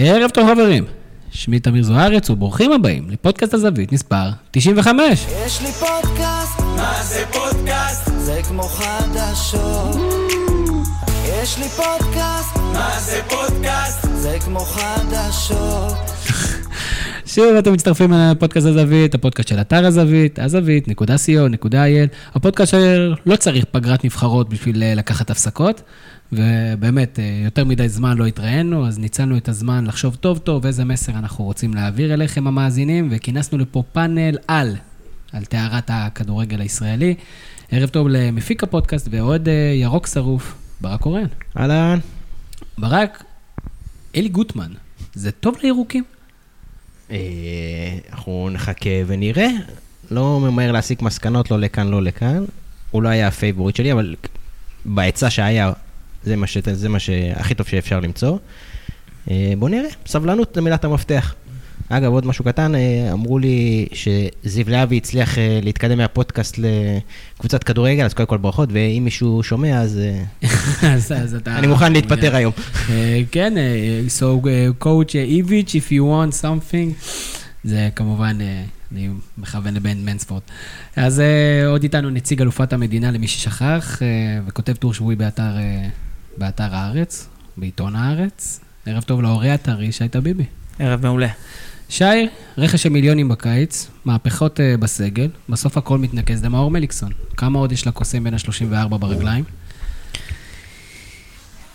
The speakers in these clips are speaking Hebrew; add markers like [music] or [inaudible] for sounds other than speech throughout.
ערב טוב חברים, שמי תמיר זוארץ וברוכים הבאים לפודקאסט הזווית מספר 95. יש לי פודקאסט, מה זה פודקאסט? זה כמו חדשות. יש לי פודקאסט, מה זה פודקאסט? זה כמו חדשות. שוב אתם מצטרפים לפודקאסט הזווית, הפודקאסט של אתר הזווית, הזווית.co.il, הפודקאסט שלא צריך פגרת נבחרות בשביל אה, לקחת הפסקות, ובאמת, אה, יותר מדי זמן לא התראינו, אז ניצלנו את הזמן לחשוב טוב טוב איזה מסר אנחנו רוצים להעביר אליכם המאזינים, וכינסנו לפה פאנל על, על טהרת הכדורגל הישראלי. ערב טוב למפיק הפודקאסט ועוד אה, ירוק שרוף, ברק קורן. אהלן. ברק, אלי גוטמן, זה טוב לירוקים? אה, אנחנו נחכה ונראה. לא ממהר להסיק מסקנות, לא לכאן, לא לכאן. הוא לא היה הפייבוריט שלי, אבל בהיצע שהיה, זה מה, ש... זה מה שהכי טוב שאפשר למצוא. אה, בוא נראה, סבלנות זה מילת המפתח. אגב, עוד משהו קטן, אה, אמרו לי שזיו להבי הצליח אה, להתקדם מהפודקאסט לקבוצת כדורגל, אז קודם כל ברכות, ואם מישהו שומע, אז אה, [laughs] אז, אתה... אני מוכן להתפטר [laughs] היום. כן, so coach איביץ', if you want something, זה כמובן, אני מכוון לבן מנספורט. אז עוד איתנו נציג אלופת המדינה למי ששכח, וכותב טור שבועי באתר, באתר הארץ, בעיתון הארץ. ערב טוב להורי הטרי, שי טביבי. ערב מעולה. שי, רכש של מיליונים בקיץ, מהפכות אה, בסגל, בסוף הכל מתנקז למאור מליקסון. כמה עוד יש לקוסם בין ה-34 ברגליים?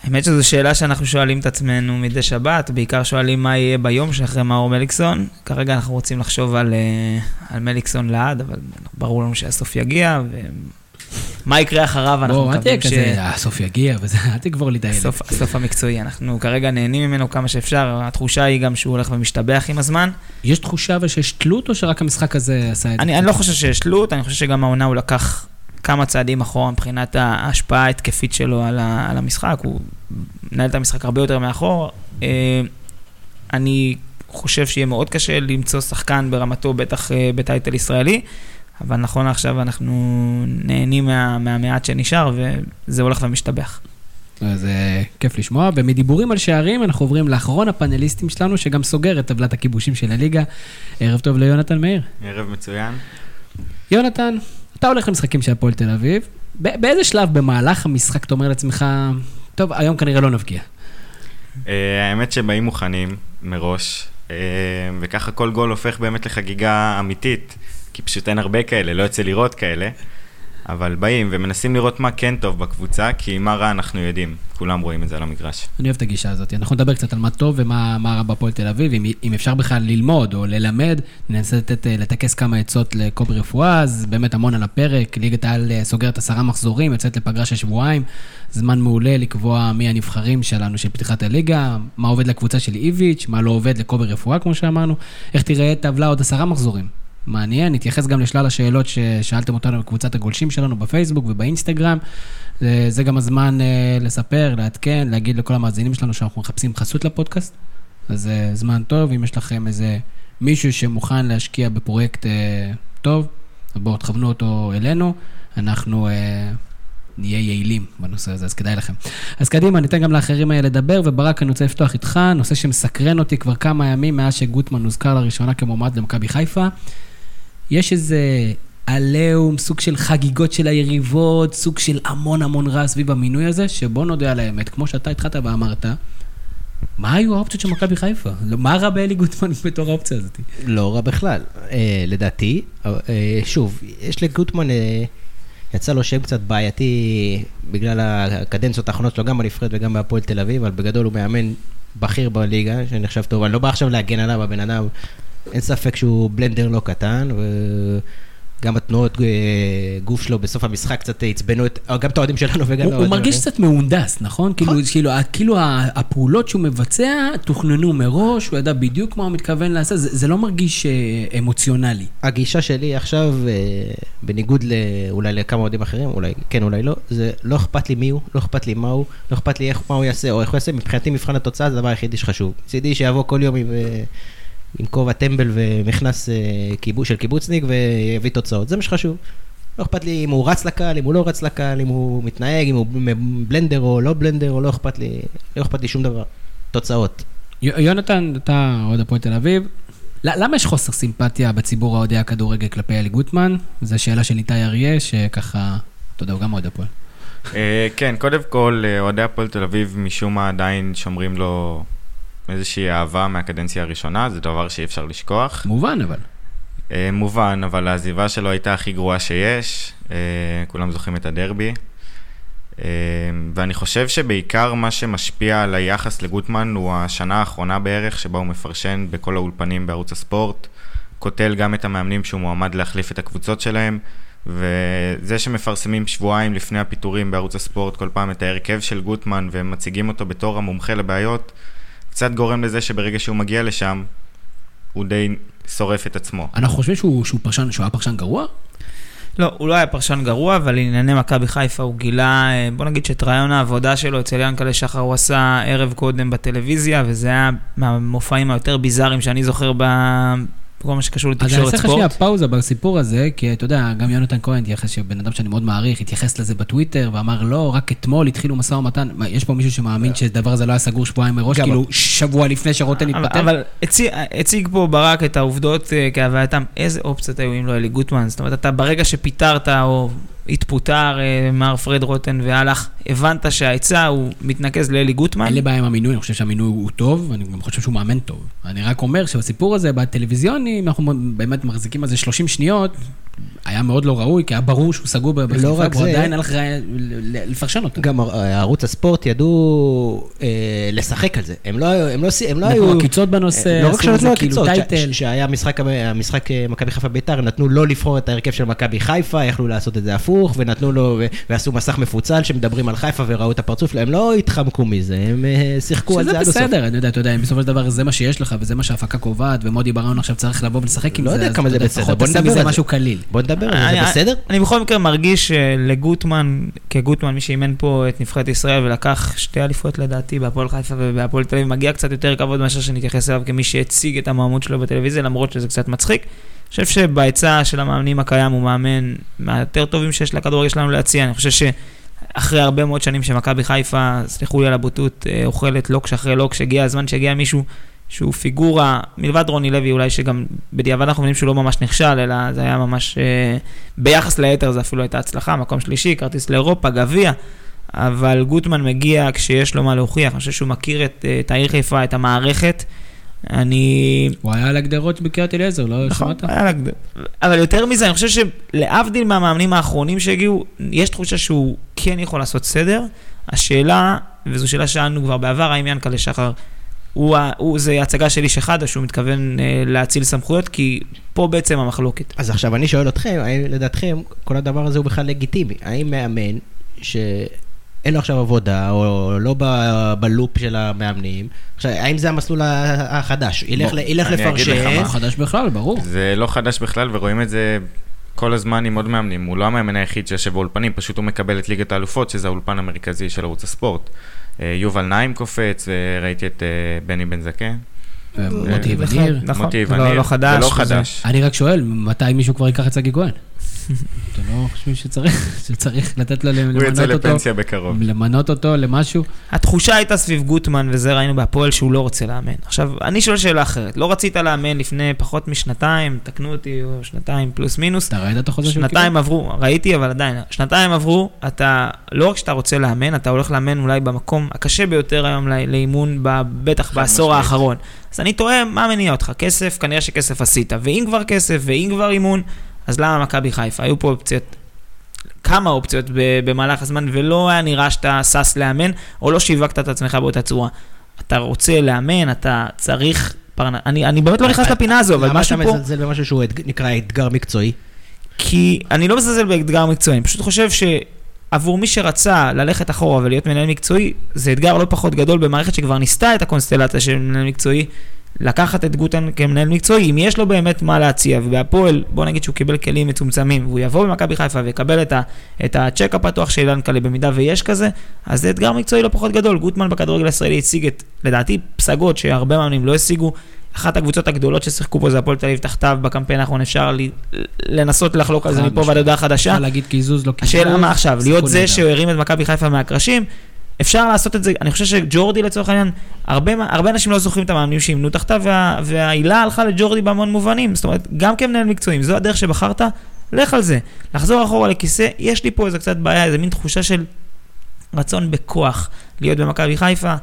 האמת שזו שאלה שאנחנו שואלים את עצמנו מדי שבת, בעיקר שואלים מה יהיה ביום שאחרי מאור מליקסון. כרגע אנחנו רוצים לחשוב על, אה, על מליקסון לעד, אבל ברור לנו שהסוף יגיע, ומה יקרה אחריו, אנחנו בוא, אל תהיה מקווים כזה, הסוף יגיע וזה, אל תגבור לי את הילד. הסוף, המקצועי, אנחנו כרגע נהנים ממנו כמה שאפשר, התחושה היא גם שהוא הולך ומשתבח עם הזמן. יש תחושה אבל שיש תלות, או שרק המשחק הזה עשה את זה? אני, לא חושב שיש תלות, אני חושב שגם העונה הוא לקח כמה צעדים אחורה מבחינת ההשפעה ההתקפית שלו על, ה, על המשחק, הוא מנהל את המשחק הרבה יותר מאחור. אה, אני חושב שיהיה מאוד קשה למצוא שחקן ברמתו, בטח אה, בטייטל ישראלי, אבל נכון לעכשיו אנחנו נהנים מה, מהמעט שנשאר, וזה הולך ומשתבח. אז אה, כיף לשמוע. ומדיבורים על שערים, אנחנו עוברים לאחרון הפאנליסטים שלנו, שגם סוגר את טבלת הכיבושים של הליגה. ערב טוב ליונתן מאיר. ערב מצוין. יונתן, אתה הולך למשחקים של הפועל תל אביב, ב- באיזה שלב במהלך המשחק אתה אומר לעצמך, טוב, היום כנראה לא נבקיע. אה, האמת שבאים מוכנים מראש, אה, וככה כל גול הופך באמת לחגיגה אמיתית, כי פשוט אין הרבה כאלה, לא יוצא לראות כאלה, אבל באים ומנסים לראות מה כן טוב בקבוצה, כי מה רע אנחנו יודעים, כולם רואים את זה על המגרש. אני אוהב את הגישה הזאת. אנחנו נדבר קצת על מה טוב ומה מה רע בהפועל תל אביב. אם, אם אפשר בכלל ללמוד או ללמד, ננסה לתת, אה, לטכס כמה עצות לקובי רפואה, אז באמת המון על הפרק. ליגת העל אה, סוגרת עשרה מחזורים, יוצאת לפגרה של שבועיים. זמן מעולה לקבוע מי הנבחרים שלנו של פתיחת הליגה, מה עובד לקבוצה של איביץ', מה לא עובד לקובי רפואה, כמו שאמרנו. איך תראה טבלה עוד עשרה מחזורים. מעניין, נתייחס גם לשלל השאלות ששאלתם אותנו בקבוצת הגולשים שלנו בפייסבוק ובאינסטגרם. זה, גם הזמן uh, לספר, לעדכן, להגיד לכל המאזינים שלנו שאנחנו מחפשים חסות לפודקאסט. אז זה uh, זמן טוב, אם יש לכם איזה מישהו שמוכן להשקיע בפרויקט uh, טוב, בואו תכוונו אותו אלינו, אנחנו נהיה יעילים בנושא הזה, אז כדאי לכם. אז קדימה, ניתן גם לאחרים לדבר, וברק, אני רוצה לפתוח איתך, נושא שמסקרן אותי כבר כמה ימים מאז שגוטמן הוזכר לראשונה כמועמד למכבי חיפה. יש איזה עליהום, סוג של חגיגות של היריבות, סוג של המון המון רע סביב המינוי הזה, שבוא נודה על האמת, כמו שאתה התחלת ואמרת, מה היו האופציות של מכבי חיפה? לא, מה רע באלי גוטמן [laughs] בתור האופציה הזאת? לא רע בכלל, אה, לדעתי. אה, שוב, יש לגוטמן, אה, יצא לו שם קצת בעייתי בגלל הקדנציות האחרונות שלו, גם בנבחרת וגם בהפועל תל אביב, אבל בגדול הוא מאמן בכיר בליגה, שנחשב טוב. אני לא בא עכשיו להגן עליו, הבן אדם, אין ספק שהוא בלנדר לא קטן, וגם התנועות אה, גוף שלו בסוף המשחק קצת עצבנו את, גם את האוהדים שלנו וגם... הוא, הוא האוהדים מרגיש. קצת מהונדס, נכון? כאילו, כאילו, כאילו ה- הפעולות שהוא מבצע תוכננו מראש, הוא ידע בדיוק מה הוא מתכוון לעשות, זה, לא מרגיש אה, אמוציונלי. הגישה שלי עכשיו, אה, בניגוד אולי לכמה אוהדים אחרים, אולי כן, אולי לא, זה לא אכפת לי מי הוא, לא אכפת לי מה הוא, לא אכפת לי מה הוא יעשה או איך הוא יעשה, מבחינתי מבחן התוצאה זה הדבר היחידי שחשוב. מצידי שיבוא כל יום עם, אה, עם כובע טמבל ומכנס אה, קיבוץ של קיבוצניק ויביא תוצאות, זה מה שחשוב. לא אכפת לי אם הוא רץ לקהל, אם הוא לא רץ לקהל, אם הוא מתנהג, אם הוא בלנדר או לא בלנדר, או לא אכפת לי, לא אכפת לי שום דבר. תוצאות. י- יונתן, אתה אוהד הפועל תל אביב. למה יש חוסר סימפתיה בציבור האוהדי הכדורגל כלפי אלי גוטמן? זו שאלה של איתי אריה, שככה, אתה יודע, הוא גם אוהד הפועל. אה, כן, קודם כל, אה, אוהדי הפועל תל אביב משום מה עדיין שומרים לו איזושהי אהבה מהקדנציה הראשונה, זה דבר שאי אפשר לשכוח. מובן, אבל. אה, מובן, אבל העזיבה שלו הייתה הכי גרועה שיש, אה, כולם זוכרים את הדרבי. אה, ואני חושב שבעיקר מה שמשפיע על היחס לגוטמן הוא השנה האחרונה בערך, שבה הוא מפרשן בכל האולפנים בערוץ הספורט, קוטל גם את המאמנים שהוא מועמד להחליף את הקבוצות שלהם, וזה שמפרסמים שבועיים לפני הפיטורים בערוץ הספורט כל פעם את ההרכב של גוטמן ומציגים אותו בתור המומחה לבעיות, קצת גורם לזה שברגע שהוא מגיע לשם, הוא די שורף את עצמו. אנחנו חושבים שהוא, שהוא פרשן, שהוא היה פרשן גרוע? לא, הוא לא היה פרשן גרוע, אבל לענייני מכבי חיפה הוא גילה, אה, בוא נגיד שאת רעיון העבודה שלו אצל ינקלה שחר הוא עשה ערב קודם בטלוויזיה, וזה היה מהמופעים היותר ביזאריים שאני זוכר ב- בכל מה שקשור אז אני לתקשורת אעשה לך שנייה ספורט. פאוזה בסיפור הזה, כי אתה יודע, גם יונתן כהן התייחס, שבן אדם שאני מאוד מעריך, התייחס לזה בטוויטר, ואמר, לא, רק אתמול התחילו משא ומתן. יש פה מישהו שמאמין שהדבר הזה לא היה סגור שבועיים מראש, כאילו שבוע לפני שרוטן התפטר? אבל הציג, הציג פה ברק את העובדות אה, כהווייתם, איזה אופציות היו אם לא אלי גוטמן? זאת אומרת, אתה ברגע שפיטרת או התפוטר אה, מר פרד רוטן והלך, הבנת שההיצע הוא מתנקז לאלי גוטמן? אין לי בעיה עם המינוי, אני חושב שהמינוי הוא טוב, ואני גם חושב שהוא מאמן טוב. אני רק אומר שבסיפור הזה, בטלוויזיוני, אם אנחנו באמת מחזיקים על זה 30 שניות, היה מאוד לא ראוי, כי היה ברור שהוא סגור בחיפה, לא רק והוא זה. עדיין הלך לפרשן אותו. גם אה, ערוץ הספורט ידעו אה, לשחק על זה. הם לא, הם לא, הם לא נתנו היו... עקיצות בנושא, לא רק שנתנו כאילו עקיצות. ש- שהיה משחק, המשחק אה, מכבי חיפה ביתר, נתנו לו לבחור את ההרכב של מכבי חיפה, יכלו לעשות את זה הפוך, ונתנו לו, ועשו מסך מפוצל שמדברים על חיפה וראו את הפרצוף, הם לא התחמקו מזה, הם אה, שיחקו על שזה זה עד הסוף. בסדר, אני יודע, אתה יודע, בסופו של דבר זה מה שיש לך, וזה מה שההפקה קובעת, ומודי ברון עכשיו צריך לבוא ולשחק עם לא זה, יודע אז כמה זה יודע, בסדר, בוא נדבר על זה. משהו קליל. בוא נדבר על זה, אני- זה בסדר? אני בכל מקרה מרגיש שלגוטמן, כגוטמן, מי שאימן פה את נבחרת ישראל ולקח שתי אליפויות לדעתי בהפועל חיפה ובהפועל תל אביב, מגיע קצת יותר כבוד מאשר שנתייחס אליו כמי שהציג את המועמות שלו בטלוויזיה, למרות שזה קצת מצחיק. אני חושב שבהיצע של המאמנים הקיים הוא מאמן מהיותר טובים שיש לכדורגל שלנו להציע. אני חושב שאחרי הרבה מאוד שנים שמכבי חיפה, סלחו לי על הבוטות, אה, אוכלת לוקש אחרי לוקש, הגיע הזמן שהגיע מישהו שהוא פיגורה, מלבד רוני לוי אולי, שגם בדיעבד אנחנו מבינים שהוא לא ממש נכשל, אלא זה היה ממש, אה, ביחס ליתר זה אפילו הייתה הצלחה, מקום שלישי, כרטיס לאירופה, גביע, אבל גוטמן מגיע כשיש לו מה להוכיח, אני חושב שהוא מכיר את, אה, את העיר חיפה, את המערכת. אני... הוא היה על הגדרות בקריית אליעזר, לא נכון, שמעת? היה לה- אבל יותר מזה, אני חושב שלהבדיל מהמאמנים האחרונים שהגיעו, יש תחושה שהוא כן יכול לעשות סדר. השאלה, וזו שאלה ששאלנו כבר בעבר, האם ינקלה שחר, הוא, הוא, זה הצגה של איש אחד, או שהוא מתכוון אה, להאציל סמכויות, כי פה בעצם המחלוקת. אז עכשיו אני שואל אתכם, האם לדעתכם כל הדבר הזה הוא בכלל לגיטימי? האם מאמן שאין לו עכשיו עבודה, או לא ב- בלופ של המאמנים, עכשיו, האם זה המסלול החדש? ילך, ל- ילך אני אגיד לך לפרשן, לא חדש בכלל, ברור. זה לא חדש בכלל, ורואים את זה כל הזמן עם עוד מאמנים. הוא לא המאמן היחיד שיושב באולפנים, פשוט הוא מקבל את ליגת האלופות, שזה האולפן המרכזי של ערוץ הספורט. אה, יובל נעים קופץ, וראיתי את אה, בני בן זקן. מוטי נכון. וניר. נכון, מוטי לא- וניר. לא חדש. זה לא וזה- חדש. אני רק שואל, מתי מישהו כבר ייקח את שגיא כהן? אתם לא חושבים שצריך שצריך לתת לו הוא למנות אותו? לפנסיה בקרוב. למנות אותו למשהו? התחושה הייתה סביב גוטמן, וזה ראינו בהפועל, שהוא לא רוצה לאמן. עכשיו, אני שואל שאלה אחרת. לא רצית לאמן לפני פחות משנתיים, תקנו אותי, או שנתיים פלוס מינוס. אתה ראית את החוזה שהוא שנתיים עברו, ראיתי, אבל עדיין, שנתיים עברו, אתה, לא רק שאתה רוצה לאמן, אתה הולך לאמן אולי במקום הקשה ביותר היום לא- לאימון, בטח בעשור. האחרון. אז אני תוהה, מה מניע אותך? כסף? כנראה שכסף עשית. ואם כבר כסף, ואם כבר אימון, אז למה מכבי חיפה? היו פה אופציות, כמה אופציות במהלך הזמן, ולא היה נראה שאתה שש לאמן, או לא שיווקת את עצמך באותה צורה. אתה רוצה לאמן, אתה צריך... פרנ... אני, אני באמת לא נכנס לפינה הזו, אבל למה משהו אתה פה... מזלזל במשהו שהוא נקרא אתגר מקצועי? כי אני לא מזלזל באתגר מקצועי, אני פשוט חושב שעבור מי שרצה ללכת אחורה ולהיות מנהל מקצועי, זה אתגר לא פחות גדול במערכת שכבר ניסתה את הקונסטלציה של מנהל מקצועי, לקחת את גוטן כמנהל מקצועי, אם יש לו באמת מה להציע, ובהפועל, בוא נגיד שהוא קיבל כלים מצומצמים, והוא יבוא במכבי חיפה ויקבל את, ה, את הצ'ק הפתוח של ינקלה במידה ויש כזה, אז זה אתגר מקצועי לא פחות גדול. גוטמן בכדורגל הישראלי הציג את, לדעתי, פסגות שהרבה מאמנים לא השיגו. אחת הקבוצות הגדולות ששיחקו פה זה הפועל תל אביב תחתיו בקמפיין האחרון, אפשר לי, לנסות לחלוק על זה מפה. ועד הודעה חדשה. אפשר להגיד קיזוז, לא קיזוז. השאלה מה עכשיו, להיות זה נהדר. שהוא הרים את מכבי חיפה מהקרשים, אפשר לעשות את זה, אני חושב שג'ורדי לצורך העניין, הרבה, הרבה אנשים לא זוכרים את המאמנים שאימנו תחתיו, וה, והעילה הלכה לג'ורדי בהמון מובנים. זאת אומרת, גם כמנהל מקצועי, אם זו הדרך שבחרת, לך על זה. לחזור אחורה לכיסא, יש לי פה איזה קצת בעיה, איזה מין תחושה של רצון בכוח להיות במכבי חיפה,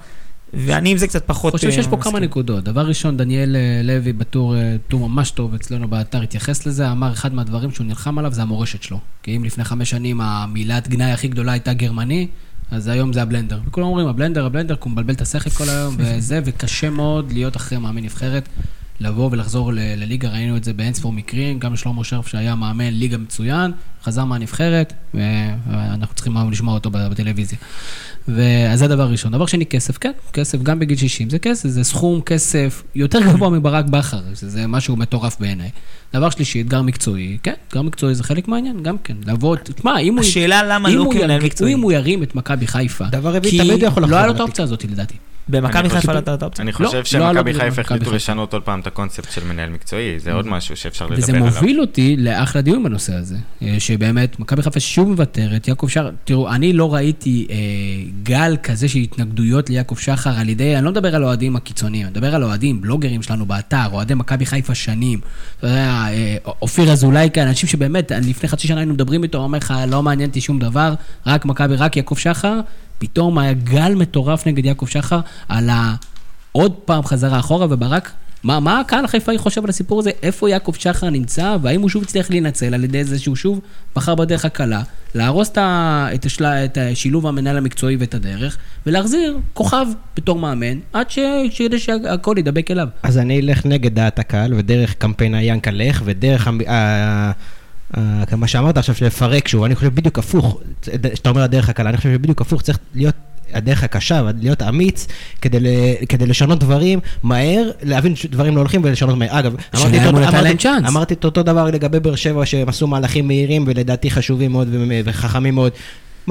ואני עם זה קצת פחות... חושב שיש אה, פה כמה מסכים. נקודות. דבר ראשון, דניאל אה, לוי בטור אה, טור ממש טוב אצלנו באתר התייחס לזה, אמר אחד מהדברים שהוא נלחם עליו זה המורשת שלו. כי אם לפני חמש שנים המילת גנאי הכי גדולה הייתה גרמני, אז היום זה הבלנדר. וכולם אומרים, הבלנדר, הבלנדר, כי הוא מבלבל את השכל כל היום, וזה, וקשה מאוד להיות אחרי מאמן נבחרת, לבוא ולחזור ל- לליגה, ראינו את זה באינספור מקרים, גם שלמה שרף שהיה מאמן ליגה מצוין, חזר מהנבחרת, ואנחנו צריכים היום לשמוע אותו בטלוויזיה. ואז זה דבר ראשון. דבר שני, כסף, כן, כסף גם בגיל 60, זה כסף, זה סכום כסף יותר גבוה מברק בכר, שזה משהו מטורף בעיניי. דבר שלישי, אתגר מקצועי, כן, אתגר מקצועי זה חלק מהעניין, גם כן, לבוא, תשמע, אם הוא... השאלה למה אם לא כמנהל מקצועי. אם הוא ירים את מכבי חיפה, דבר רביעי, כי תמיד הוא יכול לא לחזור היה לו את. האופציה הזאת לדעתי. במכבי חיפה לא הייתה את האופציה. אני לא, חושב לא שמכבי בגלל חיפה החליטו. לשנות עוד פעם את הקונספט של מנהל מקצועי, זה עוד משהו שאפשר לדבר וזה עליו. מוביל אותי לאחלה דיון בנושא הזה, אה, שבאמת, מכבי חיפה שוב מוותרת, יעקב שחר, תראו, אני לא ראיתי אה, גל כזה של התנגדויות ליעקב שחר על ידי, אני לא מדבר על אוהדים הקיצוניים, אני מדבר על אוהדים, בלוגרים שלנו באתר, אוהדי מכבי חיפה שנים. אתה יודע, אה, אופיר אזולאי כאן, אנשים שבאמת, לפני חצי שנה היינו מדברים איתו, הוא אומר לך, לא מעניין אותי שום דבר, רק מכבי, רק יעקב שחר, פתאום היה גל מטורף נגד יעקב שחר על ה... עוד פעם חזרה אחורה, וברק, מה, מה הקהל החיפאי חושב על הסיפור הזה? איפה יעקב שחר נמצא, והאם הוא שוב הצליח להינצל על ידי זה שהוא שוב בחר בדרך הקלה, להרוס את, ה, את, השל, את השילוב המנהל המקצועי ואת הדרך, ולהחזיר כוכב בתור מאמן, עד ש, כדי שהכל ידבק אליו. אז אני אלך נגד דעת הקהל, ודרך קמפיין היאנקה לך, ודרך המ- מה שאמרת עכשיו, לפרק שוב, אני חושב בדיוק הפוך, שאתה אומר הדרך הקלה, אני חושב שבדיוק הפוך, צריך להיות הדרך הקשה, להיות אמיץ, כדי, ל, כדי לשנות דברים מהר, להבין שדברים לא הולכים ולשנות מהר. אגב, אמרתי אותו- אמרתי-. אמרתי את אותו דבר לגבי באר שבע, שהם עשו מהלכים מהירים ולדעתי חשובים מאוד וחכמים מאוד.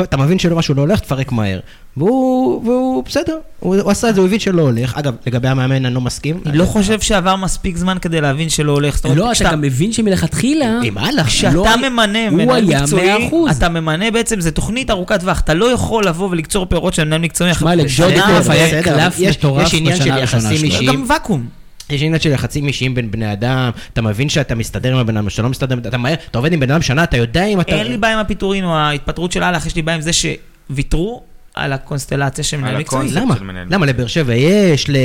אתה מבין שמשהו לא הולך, תפרק מהר. והוא, והוא בסדר, הוא, הוא עשה את זה, הוא הבין שלא הולך. אגב, לגבי המאמן אני לא מסכים. אני לא חושב שעבר מספיק זמן כדי להבין שלא הולך. אומרת, לא, אתה גם מבין שמלכתחילה... כשאתה לא ממנה הוא מנהל היה מקצועי, 100%. אתה ממנה בעצם, זו תוכנית ארוכת טווח, אתה לא יכול לבוא ולקצור פירות של מנהל מקצועי. שמע, אחרי לג'ורדי שנה קלוף היה בסדר, קלף יש- מטורף עניין של בשנה הראשונה יחסים שלו. אישיים. גם ואקום. יש עניין של יחסים אישיים בין בני אדם, אתה מבין שאתה מסתדר עם הבן אדם, שאתה לא מסתדר, אתה מהר, אתה עובד עם בן אדם שנה, אתה יודע אם אתה... אין לי בעיה עם הפיטורין או ההתפטרות של הלך, יש לי בעיה עם זה שוויתרו על הקונסטלציה של מנהל מקצועי. למה? למה? לבאר שבע יש, ל...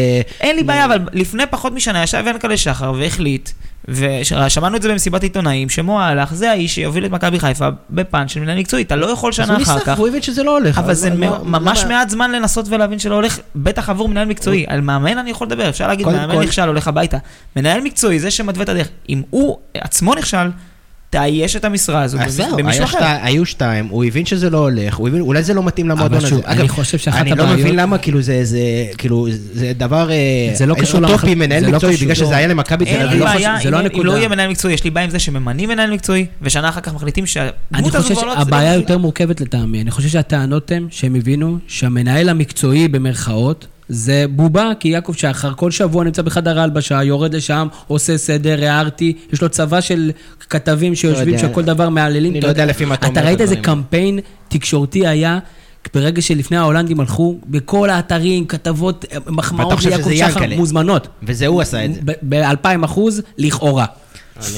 אין לי בעיה, אבל לפני פחות משנה ישב ינקלה שחר והחליט, ושמענו את זה במסיבת עיתונאים, שמו הלך, זה האיש שיוביל את מכבי חיפה בפן של מנהל מקצועי, אתה לא יכול אז שנה הוא אחר ניסח, כך. והוא הבין שזה לא הולך. אבל אז זה מה- מא- ממש מעט זמן לנסות ולהבין שלא הולך, בטח עבור מנהל מקצועי. על מאמן אני יכול לדבר, אפשר להגיד, מאמן כל- נכשל, הולך הביתה. מנהל מקצועי, זה שמתווה את הדרך. אם הוא עצמו נכשל, תאייש את המשרה הזו אז זהו, במישהו אחר. היו שתיים, הוא הבין שזה לא הולך, הוא הבין, אולי זה לא מתאים למועדון הזה. שוב, אגב, אני חושב שאחת אני לא הבעיות- מבין למה, כאילו זה, זה, כאילו, זה דבר אה, זה לא קשור אוטופי, למח- מנהל זה לא מקצועי, בגלל שזה לא. היה למכבי תל אביב. לא זה לא אם- אם הנקודה. לא יהיה מנהל מקצועי, יש לי בעיה עם זה שממנים מנהל מקצועי, ושנה אחר כך מחליטים אני שהדמות הזו חושב כבר לא... שהבעיה לא- יותר מורכבת לטעמי. אני חושב שהטענות הן שהם הבינו שהמנהל המקצועי במרכאות זה בובה, כי יעקב שחר כל שבוע נמצא בחדר ההלבשה, יורד לשם, עושה סדר, הערתי, יש לו צבא של כתבים שיושבים, לא יודע. שכל דבר מהללים. אני לא יודע לפי מה אתה אומר אתה את ראית איזה. קמפיין תקשורתי היה? ברגע שלפני ההולנדים הלכו, בכל האתרים, כתבות, אה, מחמאות ליעקב שחר ינקלה. מוזמנות. וזה הוא עשה את זה. ב-2,000 אחוז, לכאורה.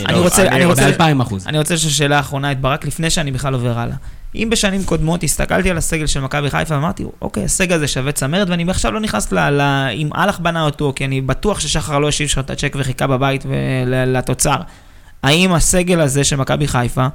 אני רוצה- אני רוצה- ב-2,000 אחוז. אני רוצה לשאול שאלה אחרונה את ברק, לפני שאני בכלל עובר הלאה. אם בשנים קודמות הסתכלתי על הסגל של מכבי חיפה ואמרתי, אוקיי, הסגל הזה שווה צמרת, ואני עכשיו לא נכנס ל... ל אם אהלך בנה אותו, כי אני בטוח ששחר לא השיב לך את הצ'ק וחיכה בבית ול- לתוצר. האם הסגל הזה של מכבי חיפה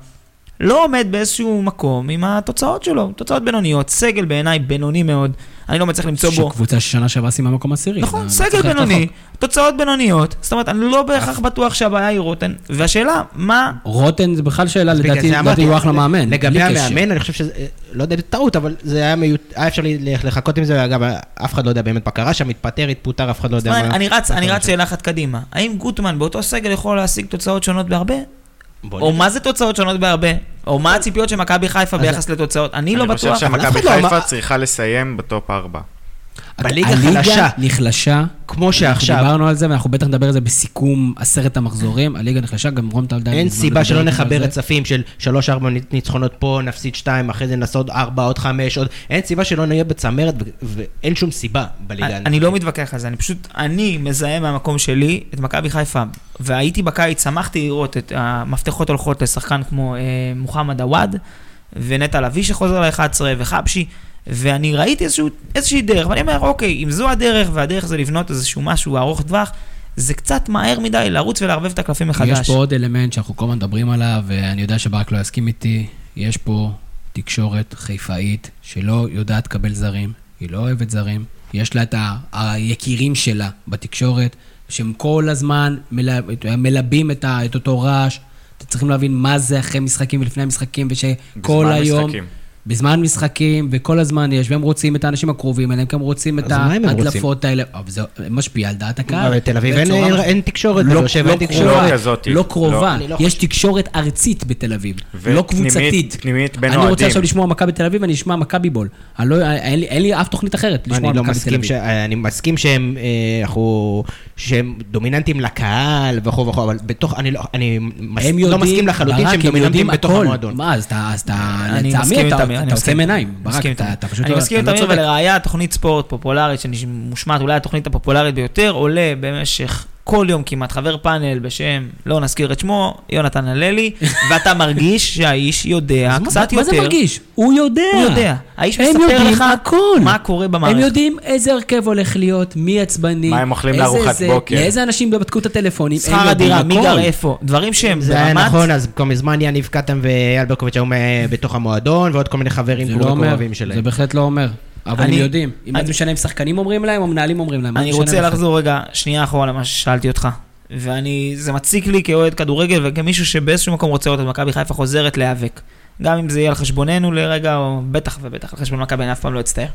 לא עומד באיזשהו מקום עם התוצאות שלו, תוצאות בינוניות, סגל בעיניי בינוני מאוד, אני לא מצליח למצוא בו. שקבוצה ששנה שעברה סיימה מקום עשירי. נכון, סגל בינוני. תוצאות בינוניות, זאת אומרת, אני לא בהכרח בטוח שהבעיה היא רוטן, והשאלה, מה רוטן זה בכלל שאלה, לדעתי, לדעתי הוא אחלה מאמן. לגבי. המאמן, אני חושב שזה, אה, לא יודע, טעות, אבל זה היה מיעוט, היה אפשר לחכות עם זה, אגב, אף אחד לא יודע באמת מה קרה שם, התפטר, התפוטר, אף אחד לא יודע מה... אני רץ. שאלה אחת קדימה. האם גוטמן באותו סגל יכול להשיג תוצאות שונות בהרבה? או. מה זה תוצאות שונות בהרבה? או מה הציפיות של מכבי חיפה ביחס לתוצאות? אני לא אני חושב בטוח. אבל אף שמכבי לא אמר- חיפה צריכה לסיים בטופ 4. בליגה הליגה חלשה, נחלשה. כמו שעכשיו, אנחנו דיברנו על זה, ואנחנו בטח נדבר על זה בסיכום עשרת המחזורים. הליגה נחלשה, גם רום טלדן. אין מזמן סיבה שלא על נחבר. רצפים של 3-4 ניצחונות פה, נפסיד 2, אחרי זה נעשה עוד 4, עוד 5, עוד... אין סיבה שלא נהיה בצמרת, ואין שום סיבה בליגה. אני, אני לא מתווכח על זה, אני פשוט, אני מזהה מהמקום שלי את מכבי חיפה, והייתי בקיץ, שמחתי לראות את המפתחות הולכות לשחקן כמו אה, מוחמד עוואד, ונטע לביא שחוזר ל-11, וחבשי, ואני ראיתי איזשהו, איזושהי דרך, ואני אומר, אוקיי, אם זו הדרך, והדרך זה לבנות איזשהו משהו ארוך טווח, זה קצת מהר מדי לרוץ ולערבב את הקלפים מחדש. יש פה עוד אלמנט שאנחנו כל הזמן מדברים עליו, ואני יודע שברק לא יסכים איתי. יש פה תקשורת חיפאית שלא יודעת לקבל זרים, היא לא אוהבת זרים. יש לה את ה- היקירים שלה בתקשורת, שהם כל הזמן מל- מלבים את, ה- את אותו רעש. אתם צריכים להבין מה זה אחרי משחקים ולפני המשחקים, ושכל בזמן היום... משחקים. בזמן משחקים, וכל הזמן יש, והם רוצים את האנשים הקרובים אליהם, כי הם רוצים את ההדלפות האלה. אבל זה משפיע על דעת הקהל. אבל בתל אביב אין- תקשורת, לא- בבאר שבע לא אין תקשורת. לא כזאת. לא קרובה, לא יש. תקשורת ארצית בתל אביב, לא קבוצתית. פנימית בין אני רוצה אוהדים. עכשיו לשמוע מכבי תל אביב, אני אשמע מכבי בול. אין לי- אף תוכנית אחרת לשמוע אני מכבי תל מסכים, אביב. אני מסכים שהם, אה, דומיננטיים לקהל וכו' וכו', אבל בתוך, אני לא, לא מסכים לחלוטין שהם הם דומיננטיים בתוך. המועדון. מה, אז אתה, אז אתה, אני מסכים אתה- עושה מסכים. עיניים. ברק, אתה פשוט אני לא מסכים לא צודק. ולראיה, תוכנית ספורט פופולרית שמושמעת, אולי התוכנית הפופולרית ביותר, עולה במשך כל יום כמעט חבר פאנל בשם, לא נזכיר את שמו, יונתן הללי, [laughs] ואתה מרגיש שהאיש יודע אז מה- קצת מה זה יותר. מרגיש? הוא יודע. הוא יודע. האיש מספר לך הכל. מה קורה במערכת. הם יודעים איזה הרכב הולך להיות, מי עצבני. מה הם אוכלים לארוחת בוקר. לאיזה אנשים בדקו את הטלפונים. שכר הדירה, מי. גר איפה, דברים שהם אם זה היה ברמת... נכון, אז כבר מזמן יניב קטם ואייל ברקוביץ' היו בתוך המועדון, ועוד כל מיני חברים זה לא קרובים שלהם. זה בהחלט לא אומר. אבל אני- הם יודעים. אם אני- זה משנה אם שחקנים אומרים להם או מנהלים אומרים להם. מה אני רוצה? לחזור רגע, שנייה אחורה למה ששאלתי אותך. ואני, זה מציק לי כאוהד כדורגל וכמישהו שבאיזשהו מקום רוצה לראות את מכבי חיפה חוזרת להיאבק. גם אם זה יהיה על חשבוננו לרגע, או בטח ובטח על חשבון מכבי, אני אף פעם לא אצטער.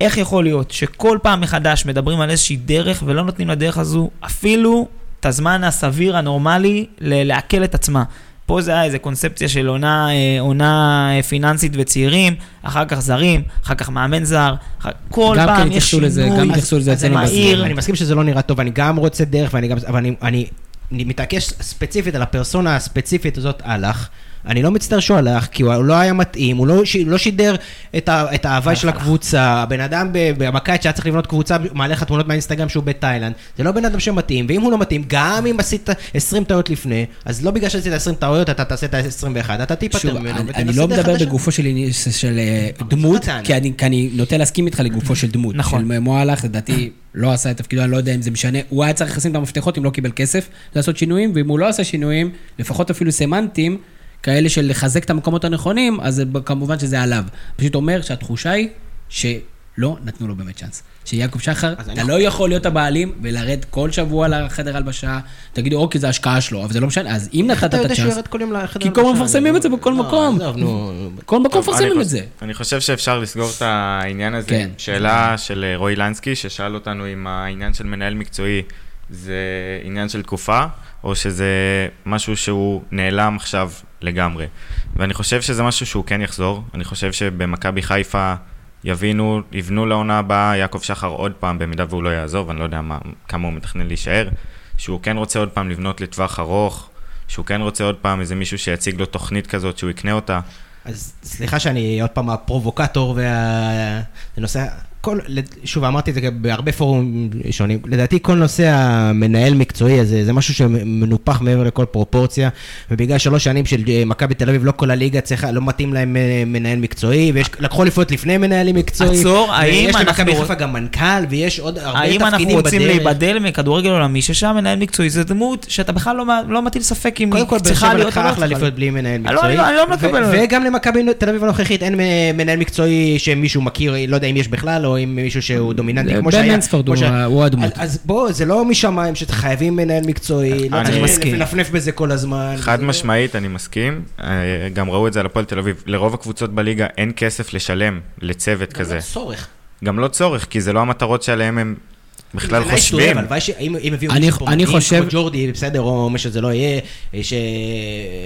איך יכול להיות שכל פעם מחדש מדברים על איזושהי דרך ולא נותנים לדרך הזו אפילו את הזמן הסביר, הנורמלי, לעכל את עצמה? פה זה היה איזה קונספציה של עונה, אה, עונה פיננסית וצעירים, אחר כך זרים, אחר כך מאמן זר, אחר... כל גם כן פעם יש שינוי. לזה, גם התייחסו לזה אצלנו מהיר. אני מסכים שזה לא נראה טוב, אני גם רוצה דרך, ואני גם, אבל אני, אני, אני מתעקש ספציפית על הפרסונה הספציפית הזאת, הלך. אני לא מצטער שהוא הלך, כי הוא לא היה מתאים, הוא לא, ש- לא שידר את, ה, את ההוואי של הקבוצה, הבן אדם בקיץ שהיה צריך לבנות קבוצה, מעלה לך תמונות מהאינסטגרם שהוא בתאילנד, זה לא בן אדם שמתאים, ואם הוא לא מתאים, גם אם עשית 20 טעויות לפני, אז לא בגלל שעשית 20 טעויות, אתה תעשה את ה-21, אתה תיפטר ממנו, אני, לא מדבר חדשה. בגופו של, של, אה, דמות. כי אני, כי אני נוטה להסכים איתך לגופו של דמות. נכון. של מועלך, לדעתי, לא עשה את תפקידו, אני לא יודע אם זה משנה. הוא היה צריך לשים את המפתחות אם לא קיבל כסף לעשות שינויים, ואם הוא לא עשה שינויים, לפחות אפילו סמנטיים, כאלה של לחזק את המקומות הנכונים, אז זה, כמובן שזה עליו. פשוט אומר שהתחושה היא שלא נתנו לו באמת צ'אנס. שיעקב שחר, אתה אני- לא יכול להיות הבעלים ולרד כל שבוע לחדר הלבשה, תגידו, אוקיי, זה השקעה שלו, אבל זה לא משנה. אז אם נתת אתה את יודע שהוא הצ'אנס... יורד כל יום לחדר כי כל הזמן הלבשה, מפרסמים את זה לא- בכל לא, מקום. נו. כל מקום מפרסמים את זה. אני חושב שאפשר לסגור את העניין הזה. כן. שאלה של אה, רועי לנסקי, ששאל אותנו אם העניין של מנהל מקצועי זה עניין של תקופה, או שזה משהו שהוא נעלם עכשיו לגמרי. ואני חושב שזה משהו שהוא כן יחזור. אני חושב שבמכבי חיפה יבינו, יבנו לעונה הבאה יעקב שחר עוד פעם, במידה והוא לא יעזוב, אני לא יודע מה, כמה הוא מתכנן להישאר, שהוא כן רוצה עוד פעם לבנות לטווח ארוך, שהוא כן רוצה עוד פעם איזה מישהו שיציג לו תוכנית כזאת, שהוא יקנה אותה. אז סליחה שאני עוד פעם הפרובוקטור וה... כל, שוב, אמרתי את זה בהרבה פורומים שונים, לדעתי כל נושא המנהל מקצועי הזה, זה משהו שמנופח מעבר לכל פרופורציה, ובגלל שלוש שנים של אה, מכבי תל אביב, לא כל הליגה צריכה, לא מתאים להם אה, מנהל מקצועי, ולקחו אליפויות לפני מנהלים מקצועיים. עצור, האם ויש אנחנו- למכבי חיפה גם מנכ"ל, ויש עוד הרבה האם תפקידים אנחנו רוצים בדרך. להיבדל מכדורגל עולמי, ששם מנהל מקצועי זה דמות שאתה בכלל לא, לא מטיל ספק אם קודם כל, היא צריכה להיות או לקחה לא צריכה להיות. בלי מנהל לא- מקצועי. אני לא מקבל. וגם למכבי תל אביב הנוכחית אין מ- מנהל מקצועי שמישהו מכיר, לא יודע אם יש בכלל, או אם מישהו שהוא דומיננטי, כמו בן שהיה. מנספורד כמו הוא הדמות. אז- בוא, זה לא משמיים שחייבים מנהל מקצועי, לא אני צריך מסכים. לנפנף בזה כל הזמן. חד משמעית, אני מסכים. אה, גם ראו את זה על הפועל תל אביב. לרוב הקבוצות בליגה אין כסף לשלם לצוות גם כזה. לא צורך. גם לא צורך, כי זה לא המטרות שעליהן הם בכלל חושבים. אבל הלוואי שאם אני- מישהו פה אני מדהים, חושב- כמו ג'ורדי, בסדר, או מה שזה לא יהיה, ש...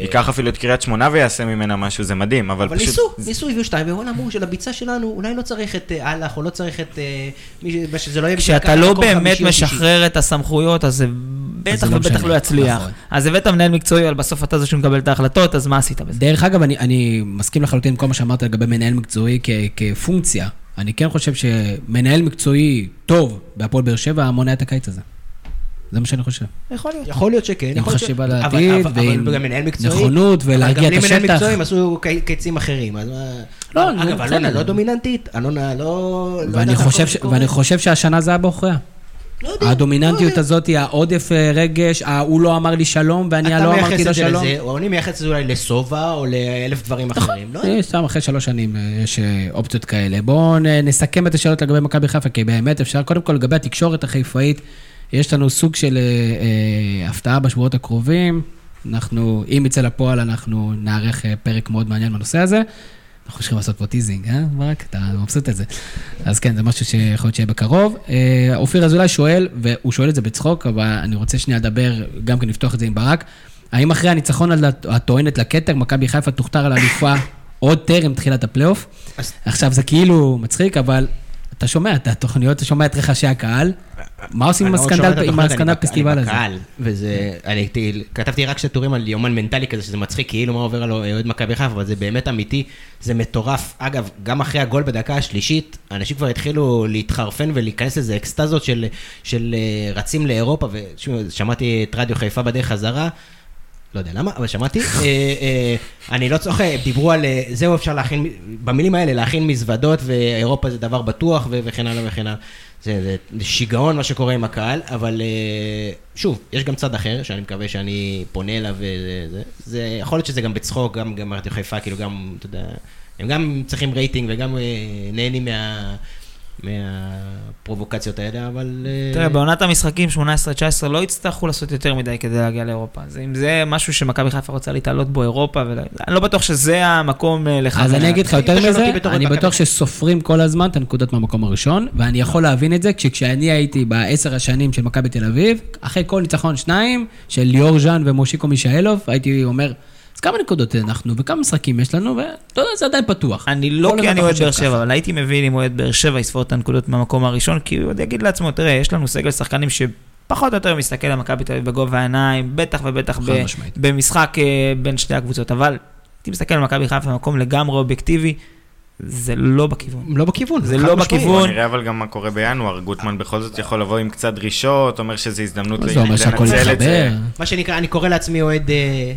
ייקח אפילו את קריית שמונה ויעשה ממנה משהו, זה מדהים, אבל אבל פשוט... ניסו, ניסו, הביאו שתיים, ווואלה, אמרו שלביצה שלנו, אולי לא צריך את אה, אהלך, או לא צריך את... אה, שזה לא יהיה... כשאתה לא באמת. משחרר את הסמכויות, אז זה בטח לא ובטח. לא יצליח. נכון. אז הבאת מנהל מקצועי, אבל בסוף אתה זה שמקבל את ההחלטות, אז מה עשית בזה? דרך אגב, אני, אני מסכים לחלוטין עם כל מה שאמרת לגבי מנהל מקצועי כ, כפונקציה. אני כן חושב שמנהל מקצועי טוב בהפועל באר שבע מונע את הקיץ הזה. זה מה שאני חושב. יכול להיות. יכול להיות שכן. עם יכול להיות חשיבה לעתיד, ועם אבל גם מנהל מקצועי. נכונות ולהרגיע את אבל גם בלי מנהל השטח. מקצועי הם עשו קי- קיצים אחרים. לא, אגב, אלונה. לא דומיננטית, אלונה לא... לא. ואני חושב שהשנה זה היה בעוכריה. לא יודע, לא הדומיננטיות יודע. הזאת, העודף אה, רגש, ה- הוא לא אמר לי שלום ואני אתה לא מייחס אמרתי את לו זה שלום. לזה, או אני מייחס את זה אולי לסובה, או לאלף דברים אחרים. לא יודע. אה, סתם אחרי שלוש שנים אה, יש אה, אופציות כאלה. בואו נסכם את השאלות לגבי מכבי חיפה, כי באמת אפשר, קודם כל לגבי התקשורת החיפאית, יש לנו סוג של אה, אה, הפתעה בשבועות הקרובים. אנחנו, אם יצא לפועל, אנחנו נערך אה, פרק מאוד מעניין בנושא הזה. אנחנו צריכים לעשות פה טיזינג, אה, ברק? אתה מבסוט את זה. אז כן, זה משהו שיכול להיות שיהיה בקרוב. אה, אופיר אזולאי שואל, והוא שואל את זה בצחוק, אבל אני רוצה שנייה לדבר, גם כן לפתוח את זה עם ברק. האם אחרי הניצחון על הט- הטוענת לכתר, מכבי חיפה תוכתר על אלופה [coughs] עוד טרם תחילת הפלייאוף? עכשיו, זה כאילו מצחיק, אבל אתה שומע את התוכניות, אתה שומע את רחשי הקהל. מה עושים עם אני לא הסקנדל, אני פסטיבל אני הזה? בקהל, וזה, אני כתבתי רק שני טורים על יומן מנטלי כזה, שזה מצחיק, כאילו מה עובר על אוהד מכבי חיפה, אבל זה באמת אמיתי, זה מטורף. אגב, גם אחרי הגול בדקה השלישית, אנשים כבר התחילו להתחרפן ולהיכנס לזה אקסטזות של, של אה, רצים לאירופה, ושמעתי את רדיו חיפה בדרך חזרה. לא יודע למה, אבל שמעתי. אה, אה, אני לא צוחק, דיברו על אה, זהו, אפשר להכין, במילים האלה, להכין מזוודות, ואירופה זה דבר בטוח, וכן הלאה וכן הלאה. זה, זה שיגעון מה שקורה עם הקהל, אבל שוב, יש גם צד אחר, שאני מקווה שאני פונה אליו וזה, זה, יכול להיות שזה גם בצחוק, גם, רדיו חיפה, כאילו גם, אתה יודע, הם גם צריכים רייטינג וגם נהנים מה... מהפרובוקציות האלה, אבל... אה, תראה, בעונת המשחקים 18-19 לא יצטרכו לעשות יותר מדי כדי להגיע לאירופה. אז אם זה משהו שמכבי חיפה רוצה להתעלות בו אירופה, אני לא בטוח שזה המקום אה, לכוון. אז אני אגיד לך יותר מזה, אני בטוח. שסופרים כל הזמן את הנקודות מהמקום הראשון, ואני יכול להבין את זה, כשאני הייתי בעשר השנים של מכבי תל אביב, אחרי כל ניצחון שניים, של ליאור ז'אן ומושיקו מישאלוב, הייתי אומר, כמה נקודות אנחנו, וכמה משחקים יש לנו, ואתה יודע, זה עדיין פתוח. אני לא כי אני אוהד באר שבע. אבל הייתי מבין אם אוהד באר שבע יספור את הנקודות מהמקום הראשון, כי הוא עוד יגיד לעצמו, תראה, יש לנו סגל שחקנים שפחות או יותר מסתכל על מכבי תל אביב בגובה העיניים, בטח ובטח ב- משמעית. במשחק אה, בין שתי הקבוצות, אבל הייתי מסתכל על מכבי חיפה במקום לגמרי אובייקטיבי, זה לא בכיוון. לא בכיוון. זה לא משמעית. בכיוון. נראה אבל גם מה קורה בינואר, גוטמן בכל זאת יכול לבוא עם קצת דרישות, אומר שזו הזדמנות לנצל את זה. מה שנקרא, אני קורא לעצמי אוהד אה,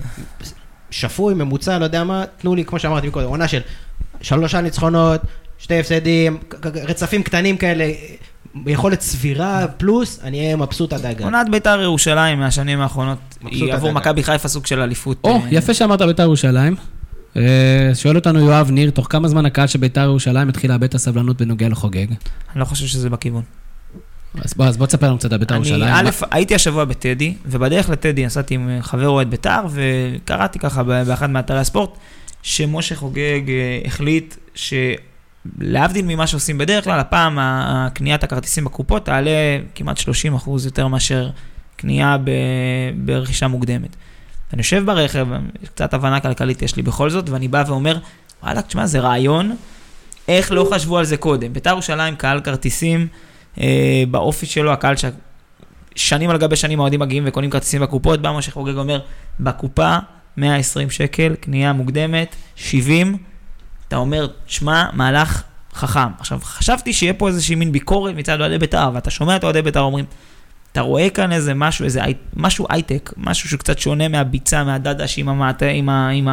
שפוי, ממוצע, לא יודע מה, תנו לי, כמו שאמרתי קודם, עונה של שלושה ניצחונות, שתי הפסדים, רצפים קטנים כאלה, יכולת סבירה פלוס, אני אהיה מבסוט עד הגג. עונת בית"ר ירושלים מהשנים האחרונות, היא עבור מכבי חיפה סוג של אליפות. או, אה, יפה שאמרת בית"ר ירושלים. אה, שואל אותנו יואב ניר, תוך כמה זמן הקהל של בית"ר ירושלים התחיל לאבד את הסבלנות בנוגע לחוגג? אני לא חושב שזה בכיוון. אז בוא, אז בוא תספר לנו קצת על בית"ר אני, ירושלים. א', הייתי השבוע בטדי, ובדרך לטדי נסעתי עם חבר אוהד בית"ר, וקראתי ככה באחד מאתרי הספורט, שמשה חוגג אה, החליט שלהבדיל ממה שעושים בדרך כלל, הפעם קניית הכרטיסים בקופות תעלה כמעט 30 אחוז יותר מאשר קנייה ב- ברכישה מוקדמת. אני יושב ברכב, קצת הבנה כלכלית יש לי בכל זאת, ואני בא ואומר, וואלה, תשמע, זה רעיון, איך לא חשבו על זה קודם? בית"ר ירושלים, קהל כרטיסים, אה, באופי שלו, הקהל ששנים על גבי שנים האוהדים מגיעים וקונים כרטיסים בקופות, בא משה חוגג אומר, בקופה 120 שקל, קנייה מוקדמת, 70, אתה אומר, שמע, מהלך חכם. עכשיו, חשבתי שיהיה פה איזושהי מין ביקורת מצד אוהדי בית"ר, ואתה שומע את אוהדי בית"ר אומרים, אתה רואה כאן איזה משהו, איזה משהו הייטק, משהו שקצת שונה מהביצה, מהדדש עם, המעט, עם, ה, עם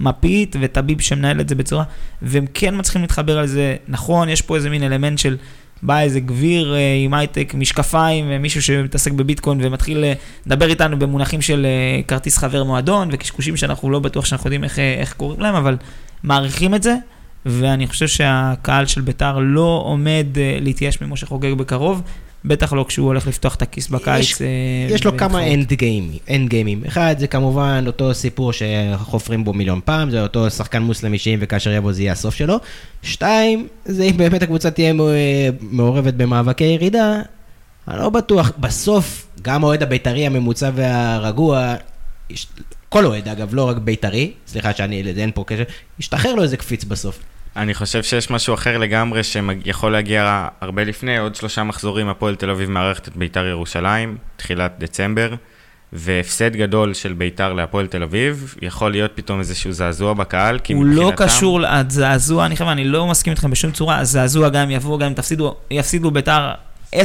המפית, וטביב שמנהל את זה בצורה, והם כן מצליחים להתחבר על זה. נכון, יש פה איזה מין אלמנט של בא איזה גביר אה, עם הייטק, משקפיים, ומישהו שמתעסק בביטקוין ומתחיל אה, לדבר איתנו במונחים של אה, כרטיס חבר מועדון, וקשקושים שאנחנו לא בטוח שאנחנו יודעים איך, איך קוראים להם, אבל מעריכים את זה, ואני חושב שהקהל של ביתר לא עומד להתייאש ממשה חוגג בקרוב, בטח לא כשהוא הולך לפתוח את הכיס בקיץ. אה, יש לו. כמה אנד גיימים, אנד גיימים. אחד זה כמובן אותו סיפור שחופרים בו מיליון פעם, זה אותו שחקן מוסלמי שאם וכאשר יבוא זה יהיה הסוף שלו. שתיים, זה אם באמת הקבוצה תהיה אה, מעורבת במאבקי ירידה, אני לא בטוח, בסוף, גם האוהד הבית"רי הממוצע והרגוע, יש- כל אוהד אגב, לא רק בית"רי, סליחה שאני, אין פה קשר, ישתחרר לו איזה קפיץ בסוף. אני חושב שיש משהו אחר לגמרי שיכול להגיע הרבה לפני, עוד שלושה מחזורים הפועל תל אביב מארחת את ביתר ירושלים, תחילת דצמבר, והפסד גדול של ביתר להפועל תל אביב, יכול להיות פתאום איזשהו זעזוע בקהל, כי הוא לא מבחינתם- קשור לזעזוע, אני חושב, אני לא מסכים איתכם בשום צורה, הזעזוע גם אם יבואו, גם אם תפסידו, יפסידו ביתר 10-0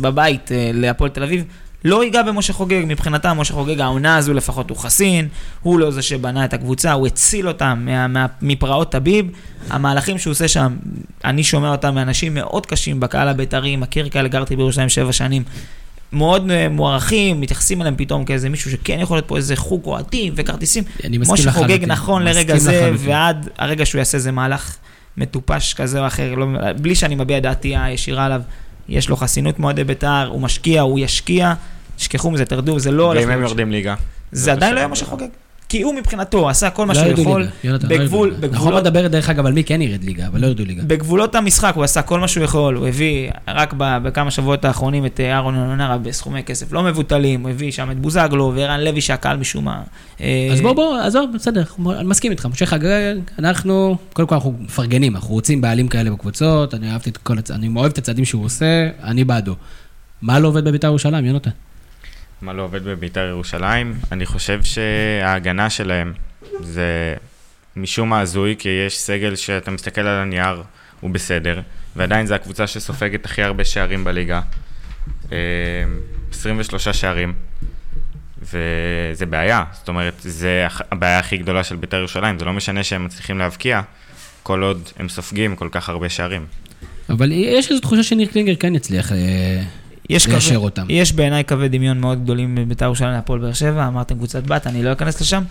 בבית אה, להפועל תל אביב, לא ייגע במשה חוגג, מבחינתם משה חוגג, העונה הזו לפחות הוא חסין, הוא לא זה שבנה את הקבוצה, הוא הציל אותם מה, מה, מפרעות טביב, המהלכים שהוא עושה שם, אני שומע אותם מאנשים מאוד קשים בקהל הבית"רי, מכיר כאלה, גרתי בירושלים שבע שנים. מאוד אה, מוערכים, מתייחסים אליהם פתאום כאיזה מישהו שכן יכול להיות פה איזה חוג אוהדים וכרטיסים. אני מסכים משה חוגג לחלוטין. נכון לרגע זה, לחלוטין. ועד הרגע שהוא יעשה איזה מהלך מטופש כזה או אחר, לא, בלי שאני מביע דעתי הישירה עליו, יש לו חסינות מועדי בית"ר, הוא משקיע, הוא ישקיע, תשכחו מזה, תרדו, זה לא הולך ואם הם יורדים ליגה. זה עדיין לא היה בסדר. כי הוא מבחינתו עשה כל מה לא שהוא יכול, לא בגבול, ליגה. אנחנו בגבולות, מדבר דרך אגב על מי כן ירד ליגה, אבל לא ירדו ליגה. בגבולות המשחק הוא עשה כל מה שהוא יכול, הוא הביא רק בכמה שבועות האחרונים את אה, אהרון אלונרה בסכומי כסף לא מבוטלים, הוא הביא שם את בוזגלו וערן לוי שהקהל משום מה. אה, אז בוא, בוא, עזוב, בסדר, אני מסכים איתך. משה חגג, אנחנו, קודם כל אנחנו מפרגנים, אנחנו רוצים בעלים כאלה בקבוצות. אני אוהב את הצעדים שהוא עושה, אני בעדו. מה לא עובד בבית"ר ירושלים, יונתן? מה לא עובד בביתר ירושלים? אני חושב שההגנה שלהם זה משום מה הזוי, כי יש סגל שאתה מסתכל על הנייר, הוא בסדר, ועדיין זו הקבוצה שסופגת הכי הרבה שערים בליגה. אה, 23 שערים, וזה בעיה. זאת אומרת, זה הבעיה הכי גדולה של ביתר ירושלים. זה לא משנה שהם מצליחים להבקיע, כל עוד הם סופגים כל כך הרבה שערים. אבל יש איזו תחושה שניר קלינגר כן יצליח אה, יש ליישר אותם. יש בעיניי קווי דמיון מאוד גדולים בבית"ר ירושלים להפועל באר שבע, אמרתם קבוצת בת, אני לא אכנס לשם.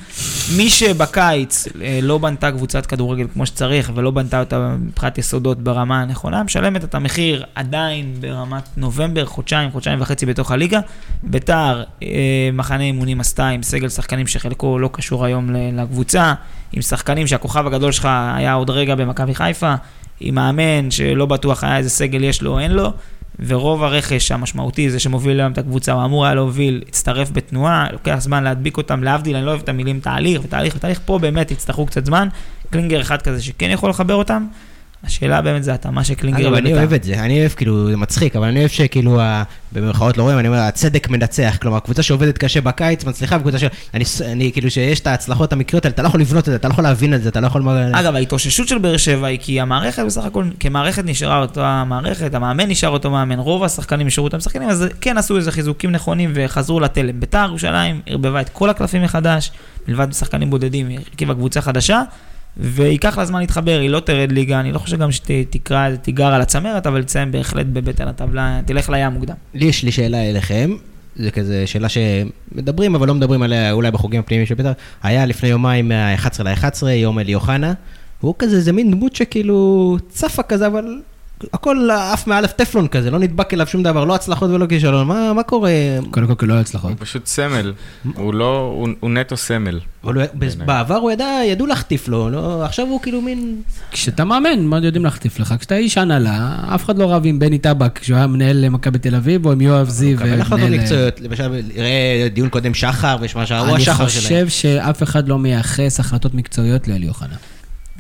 מי שבקיץ אה, לא בנתה קבוצת כדורגל כמו שצריך ולא בנתה אותה מבחינת יסודות ברמה הנכונה, משלמת את המחיר עדיין ברמת נובמבר, חודשיים, חודשיים וחצי בתוך הליגה. בית"ר, אה, מחנה אימונים עשתה עם סגל שחקנים שחלקו לא קשור היום לקבוצה, עם שחקנים שהכוכב הגדול שלך היה עוד רגע במכבי חיפה, עם מאמן שלא בטוח היה איזה סגל יש לו או אין לו. ורוב הרכש המשמעותי, זה שמוביל היום את הקבוצה, הוא אמור היה להוביל, הצטרף בתנועה, לוקח זמן להדביק אותם, להבדיל, אני לא אוהב את המילים תהליך ותהליך ותהליך, פה באמת יצטרכו קצת זמן. קלינגר אחד כזה שכן יכול לחבר אותם, השאלה באמת זה התאמה של קלינגר אגב, אני לבית"ר. אוהב את זה, אני אוהב, כאילו, זה מצחיק, אבל אני אוהב שכאילו, במרכאות לא רואים, אני אומר, הצדק מנצח, כלומר, קבוצה שעובדת קשה בקיץ מצליחה, וקבוצה ש... אני, אני כאילו, שיש את ההצלחות המקריות האלה, אתה לא יכול לבנות את זה, אתה לא יכול להבין את זה, אתה לא יכול... אגב, ההתאוששות של באר שבע היא כי המערכת בסך הכל, כמערכת נשארה אותה מערכת, המאמן נשאר אותו מאמן, רוב השחקנים נשארו אותם שחקנים, אז כן עשו איזה חיזוקים נכונים וחזרו לתלם. ביתר ירושלים ערבבה את כל הקלפים מחדש, מלבד שחקנים בודדים, הרכיבה קבוצה חדשה, וייקח לה זמן להתחבר, היא לא תרד ליגה, אני לא חושב גם שתקרא, תיגר על הצמרת, אבל תסיים בהחלט בבטן הטבלה, תלך לים מוקדם. לי יש לי שאלה אליכם, זה כזה שאלה שמדברים, אבל לא מדברים עליה אולי בחוגים הפנימיים של בית"ר. היה לפני יומיים מה-11 ל-11, יום אלי אוחנה, והוא כזה, זה מין דמות שכאילו צפה כזה, אבל הכל עף מאלף טפלון כזה, לא נדבק אליו שום דבר, לא הצלחות ולא כישלון, מה, מה קורה? קודם כל, כי לא הצלחות. הוא פשוט סמל, הוא לא, הוא, הוא נטו סמל. אבל הוא, בעבר הוא ידע, ידעו להחטיף לו, לא, עכשיו הוא כאילו מין... כשאתה מאמן, מה יודעים להחטיף לך? כשאתה איש הנהלה, אף אחד לא רב עם בני טבק, כשהוא היה מנהל מכבי תל אביב, או עם יואב זיו. הוא מקבל החלטות מנהל- מקצועיות, למשל, ראה דיון קודם שחר, הוא אני השחר שלהם. חושב שאף אחד לא מייחס החלטות מקצועיות לאלי אוחנה.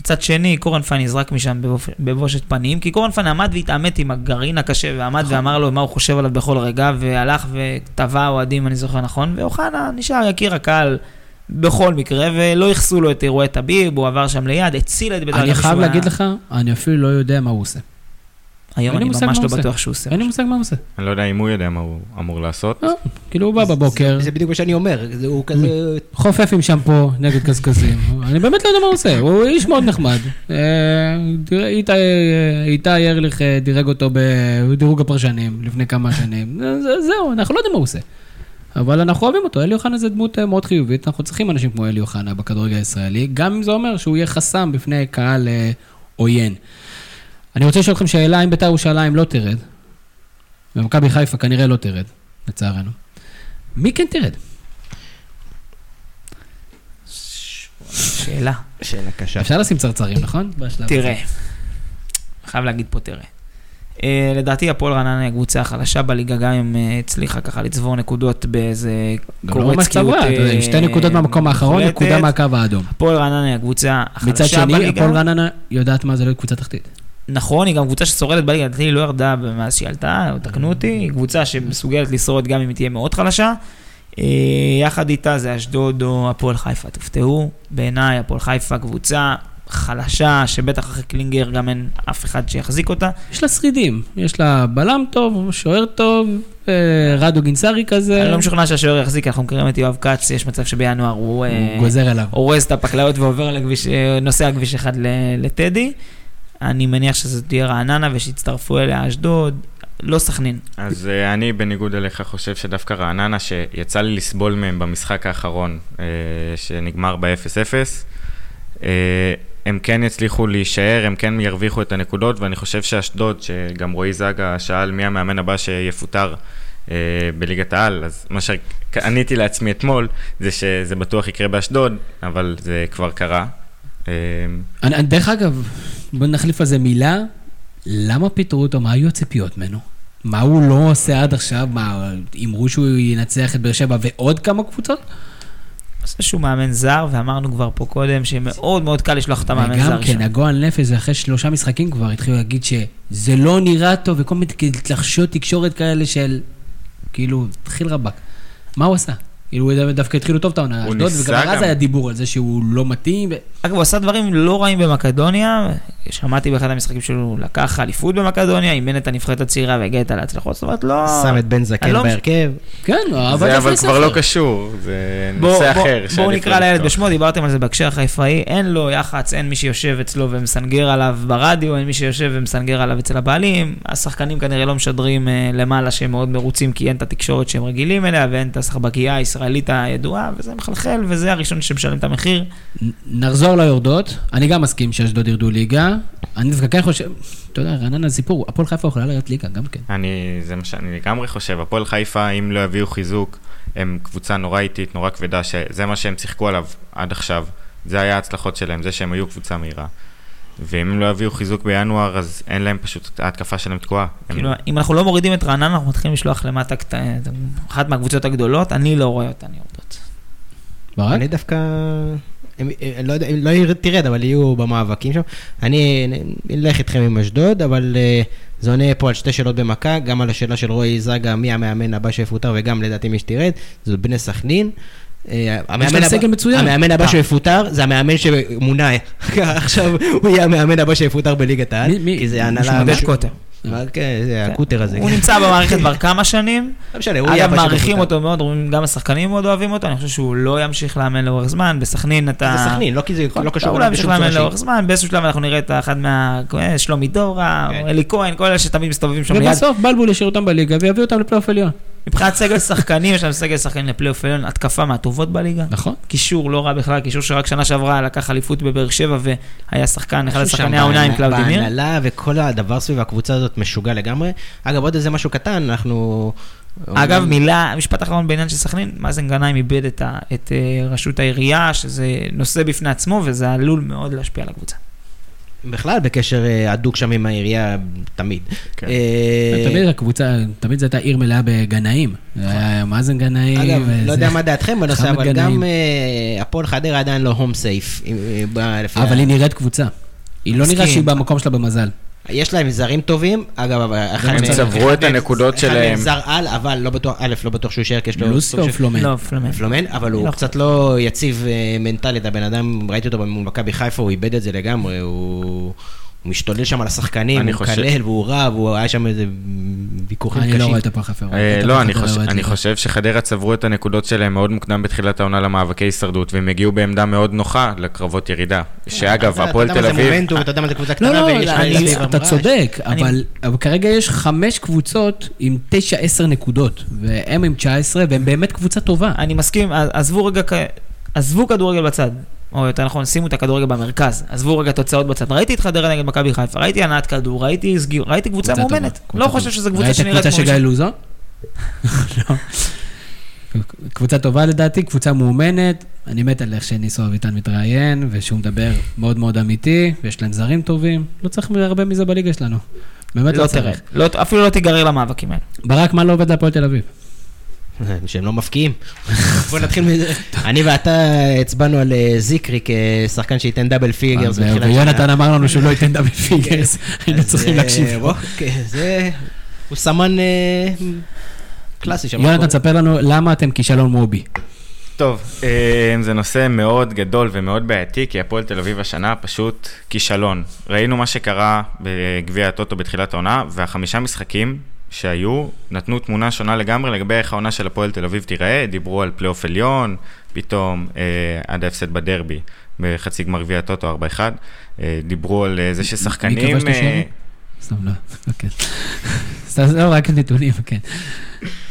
מצד שני, קורנפיין נזרק משם בבושת פנים, כי קורנפיין עמד והתעמת עם הגרעין הקשה, ועמד ואמר לו מה הוא חושב עליו בכל רגע, והלך וטבע אוהדים, אני זוכר נכון, ואוחנה נשאר יקיר הקהל בכל מקרה, ולא ייחסו לו את אירועי טביב, הוא עבר שם ליד, הציל את בית"ר. אני גם חייב להגיד לך, אני אפילו לא יודע מה הוא עושה. היום אני ממש מה לא. בטוח שהוא עושה. אין לי מושג מה הוא עושה. אני לא יודע אם הוא יודע מה הוא אמור לעשות. לא, כאילו הוא בא בבוקר, זה בדיוק מה שאני אומר, זה- הוא כזה... חופף עם שמפו נגד קשקשים. אני באמת לא יודע מה הוא עושה, הוא איש מאוד נחמד. אה, תראה, איתי- ארליך אה, דירג אותו בדירוג הפרשנים לפני כמה שנים. אה, זה- זהו, אנחנו לא יודעים מה הוא עושה. אבל אנחנו אוהבים אותו, אלי אוחנה זה דמות אה, מאוד חיובית, אנחנו צריכים אנשים כמו אלי אוחנה בכדורגל הישראלי, גם אם זה אומר שהוא יהיה חסם בפני קהל אה, עוין. אני רוצה לשאול אתכם שאלה, אם בית"ר ירושלים לא תרד, ומכבי חיפה כנראה לא תרד, לצערנו, מי כן תרד? שאלה. שאלה קשה. אפשר לשים צרצרים, נכון? תראה, חייב להגיד פה תראה. אה, לדעתי הפועל רעננה היא הקבוצה החלשה בליגה, גם אם אה, הצליחה ככה לצבור נקודות באיזה גם לא אתה יודע, עם שתי נקודות מהמקום האחרון. נקודה מהקו האדום. הפועל רעננה היא הקבוצה מצד החלשה שני, בליגה. הפועל רעננה יודעת מה זה להיות קבוצה תחתית. נכון, היא גם קבוצה ששורדת בליגה, לדעתי היא לא ירדה מאז שהיא עלתה, תקנו אותי, היא קבוצה שמסוגלת לשרוד גם אם היא תהיה מאוד חלשה. אה, יחד איתה זה אשדוד או הפועל חיפה, תופתעו, בעיניי הפועל חיפה קבוצה חלשה, שבטח אחרי קלינגר גם אין אף אחד שיחזיק אותה. יש לה שרידים, יש לה בלם טוב, שוער טוב, אה, רדו גינסארי כזה. אני לא משוכנע שהשוער יחזיק, אנחנו מכירים את יואב כץ, יש מצב שבינואר הוא אה, הוא גוזר אליו. אורז את הפקלאות ועובר לכביש, אה, נוסע על כביש אחד ל- לטדי. אני מניח שזו תהיה רעננה ושיצטרפו אליה אשדוד, לא סכנין. אז אה, אני, בניגוד אליך, חושב שדווקא רעננה, שיצא לי לסבול מהם במשחק האחרון, אה, שנגמר ב-0-0, אה, הם כן יצליחו להישאר, הם כן ירוויחו את הנקודות, ואני חושב שאשדוד, שגם רועי זגה שאל מי המאמן הבא שיפוטר אה, בליגת העל, אז מה שעניתי לעצמי אתמול, זה שזה בטוח יקרה באשדוד, אבל זה כבר קרה. אה, אני- אני- דרך אגב, בוא נחליף על זה מילה, למה פיטרו אותו? מה היו הציפיות ממנו? מה הוא לא עושה עד עכשיו? מה, אמרו שהוא ינצח את באר שבע ועוד כמה קבוצות? זה שהוא מאמן זר, ואמרנו כבר פה קודם שמאוד מאוד קל לשלוח את המאמן זר וגם ראשון. כן, הגועל נפש, אחרי שלושה משחקים כבר התחילו להגיד שזה לא נראה טוב, וכל מיני התלחשות תקשורת כאלה של, כאילו, תחיל רבאק. מה הוא עשה? כאילו, הוא דווקא התחילו טוב את העונה, אשדוד, וגם אז. היה דיבור על זה שהוא לא מתאים. אגב, הוא עשה דברים לא רעים במקדוניה, שמעתי באחד המשחקים שלו, לקח אליפות במקדוניה, אימן את הנבחרת הצעירה והגיע איתה להצלחות, זאת אומרת, לא... שם את בן זקן לא- בהרכב. כן, אבל זה אבל כבר? לא קשור, זה נושא אחר. בואו נקרא לילד. בשמו, דיברתם על זה בהקשר החיפאי, אין לו יח"צ, אין מי שיושב אצלו ומסנגר עליו ברדיו, אין מי שיושב ומסנגר עליו אצל הבעלים. השחקנים כנראה לא משדרים אה, למעלה שהם מאוד מרוצים, כי אין את התקשורת שהם רגילים אליה, ואין את הסחבקייה הישראלית הידועה, וזה מחלחל, וזה הראשון שמשלם את המחיר. נחזור ליורדות, אני גם מסכים שאשדוד ירדו ליגה. אני דווקא כן חושב, אתה יודע, רעננה זה סיפור, הפועל חיפה יכולה לרדת ליגה גם כן. אני, זה מה שאני לגמרי חושב. הפועל חיפה, אם לא יביאו חיזוק, הם קבוצה נורא איטית, נורא כבדה, שזה מה שהם שיחקו עליו עד עכשיו. זה היה ההצלחות שלהם, זה שהם היו קבוצה מהירה. ואם הם לא יביאו חיזוק בינואר, אז אין להם פשוט, ההתקפה שלהם תקועה. הם- כאילו, אם אנחנו לא מורידים את רעננה, אנחנו מתחילים לשלוח למטה קט- אחת מהקבוצות הגדולות, אני לא רואה אותן יורדות. ברק? אני דווקא... הם- אני לא יודע, אם לא ירד- תרד, אבל יהיו במאבקים שם. אני אלך איתכם עם אשדוד, אבל אה, זה עונה פה על שתי שאלות במכה, גם על השאלה של רועי זגה, מי המאמן הבא שיפוטר, וגם לדעתי מי שתרד, זאת בני סכנין. אה, המאמן הבא- מצוין. המאמן הבא אה. שיפוטר זה המאמן שמונה, [laughs] עכשיו הוא יהיה המאמן הבא שיפוטר בליגת העל, מי- כי זה מישהו ההנהלה... עודד משהו- קוטר. מה, כן, זה הקוטר הזה. הוא. נמצא במערכת כבר כמה שנים. לא משנה, הוא יהיה אגב, מעריכים. אותו מאוד, גם השחקנים מאוד אוהבים אותו, אני חושב שהוא לא ימשיך לאמן לאורך זמן. בסכנין אתה... זה סכנין, לא כי זה לא קשור אולי ימשיך בשום לאמן לאורך. זמן, באיזשהו שלב אנחנו נראה את אחד מה... אה, שלומי דורה, כן. אלי כהן, כל אלה שתמיד מסתובבים שם ליד. ובסוף בלבול ישאיר אותם בליגה ויביא אותם לפלייאוף עליון. מבחינת סגל שחקנים, יש לנו סגל שחקנים לפלייאוף עליון, התקפה מהטובות בליגה. נכון. קישור לא רע בכלל, קישור שרק שנה שעברה לקח אליפות בבאר שבע והיה שחקן, אחד השחקני העונה עם קלאודמיר. בהנהלה וכל הדבר סביב הקבוצה הזאת משוגע לגמרי. אגב, עוד איזה משהו קטן, אנחנו... אגב, מילה, משפט אחרון בעניין של סכנין, מאזן גנאים איבד את, ה, את אה, ראשות העירייה, שזה נושא בפני עצמו, וזה עלול מאוד להשפיע על הקבוצה. בכלל בקשר אה, הדוק שם עם העירייה, תמיד. כן. אה, תמיד הקבוצה, תמיד זו הייתה עיר מלאה בגנאים. זה היה מאזן גנאים. אגב, לא יודע מה דעתכם בנושא, אבל. גם אה, הפועל חדרה עדיין לא הום סייף. אבל היא נראית קבוצה. היא לא מסכים. שהיא במקום שלה במזל. יש להם זרים טובים, אגב, אחד הם צברו את הנקודות אחד מהם שלהם. זר על, אבל לא בטוח, א', לא בטוח שהוא יישאר, כי יש לו... לוסקו סוג או פלומן? לא, פלומן. פלומן, אבל הוא לא קצת לא יציב אה, מנטלית, הבן אדם, ראיתי אותו מול מכבי חיפה, הוא איבד את זה לגמרי, הוא... הוא משתולל שם על השחקנים, אני הוא חושב- מקלל והוא רב, הוא היה שם איזה ויכוחים אני קשים. לא רואה את הפועל חיפה. אה, לא, אני חושב- יורדת אני. חושב שחדרה צברו את הנקודות שלהם מאוד מוקדם בתחילת העונה למאבקי הישרדות, והם הגיעו בעמדה מאוד נוחה לקרבות ירידה. שאגב, אתה- הפועל אתה תל יודע מה זה אביב... מומנטום, אתה יודע מה זה קבוצה לא, קטנה, לא, ויש לך אני- אתה. צודק, אני- אבל אבל כרגע יש חמש קבוצות עם תשע, עשר נקודות, והם עם 19, והם באמת קבוצה טובה. אני מסכים, עזבו רגע, כ- עזבו כדורגל בצד, או יותר נכון, שימו את הכדורגל במרכז, עזבו רגע תוצאות בצד. ראיתי את חדרה נגד מכבי חיפה, ראיתי הנעת כדור, ראיתי סגיר, ראיתי קבוצה מאומנת. לא טובה. חושב שזו קבוצה ראית שנראית קבוצה של גיא לוזון? לא. [laughs] קבוצה טובה לדעתי, קבוצה מאומנת. אני מת על איך שניסו אביטן מתראיין, ושהוא מדבר מאוד מאוד אמיתי, ויש להם זרים טובים. לא צריך הרבה מזה בליגה שלנו. באמת לא תרד. צריך. לא- אפילו לא תיגרר למאבקים האלה. ברק, מה לא עובד להפועל תל אביב? [laughs] שהם לא מפקיעים. [laughs] בוא נתחיל מזה. אני ואתה הצבענו על אה, זיקרי כשחקן שייתן double figures. אז, בתחילת ויונתן. אמר לנו שהוא לא ייתן double figures, [laughs] היינו אז, צריכים אה, להקשיב. כן, זה... הוא סמן אה, קלאסי שם. יונתן, תספר לנו למה אתם כישלון מובי. טוב, אה, זה נושא מאוד גדול ומאוד בעייתי, כי הפועל תל אביב השנה פשוט כישלון. ראינו מה שקרה בגביע הטוטו בתחילת העונה, והחמישה משחקים שהיו נתנו תמונה שונה לגמרי לגבי איך העונה של הפועל תל אביב תיראה, דיברו על פלייאוף עליון, פתאום אה, עד ההפסד בדרבי בחצי גמר גביע הטוטו 4-1, אה, דיברו על אה, זה ששחקנים... מי כבש את אה, השערים? סתם לא, אוקיי. [laughs] סתם, לא, רק נתונים, כן.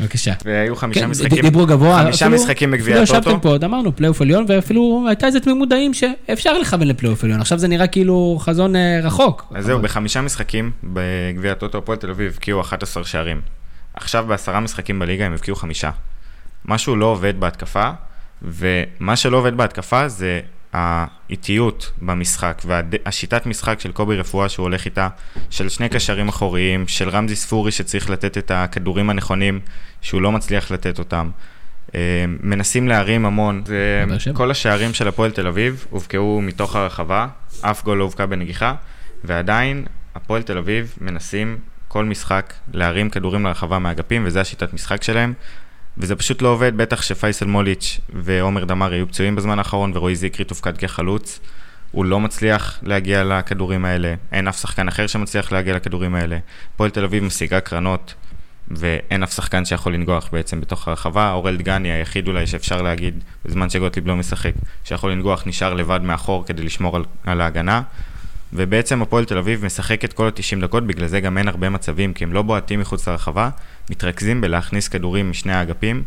בבקשה. והיו חמישה כן, משחקים, דיברו גבוה. חמישה משחקים בגביע אפילו הטוטו. ישבתם פה, עוד אמרנו, פלייאוף עליון, ואפילו הייתה איזה תמימות דעים שאפשר לכוון לפלייאוף עליון. עכשיו זה נראה כאילו חזון אה, רחוק. אז זהו, בחמישה משחקים בגביע הטוטו הפועל תל אביב הבקיעו 11 שערים. עכשיו בעשרה משחקים בליגה הם הבקיעו חמישה. משהו לא עובד בהתקפה, ומה שלא עובד בהתקפה זה האיטיות במשחק, והשיטת משחק של קובי רפואה שהוא הולך איתה, של שני קשרים אחוריים, של רמזי ספורי שצריך לתת את הכדורים הנכונים, שהוא לא מצליח לתת אותם. אה, מנסים להרים המון. שבע. כל השערים של הפועל תל אביב הובקעו מתוך הרחבה, אף גול לא הובקע בנגיחה, ועדיין הפועל תל אביב מנסים כל משחק להרים כדורים לרחבה מהאגפים, וזה השיטת משחק שלהם. וזה פשוט לא עובד, בטח שפייסל מוליץ' ועומר דמארי היו פצועים בזמן האחרון, ורועי זיקרי תופקד כחלוץ. הוא לא מצליח להגיע לכדורים האלה, אין אף שחקן אחר שמצליח להגיע לכדורים האלה. הפועל תל אביב משיגה קרנות, ואין אף שחקן שיכול לנגוח בעצם בתוך הרחבה. אורל דגני היחיד אולי שאפשר להגיד, בזמן שגוטליב לא משחק, שיכול לנגוח, נשאר לבד מאחור כדי לשמור על, על ההגנה. ובעצם הפועל תל אביב משחקת כל ה-90 דקות, בגלל זה גם אין הרבה מצבים, כי הם לא בועטים מחוץ לרחבה, מתרכזים בלהכניס כדורים משני האגפים,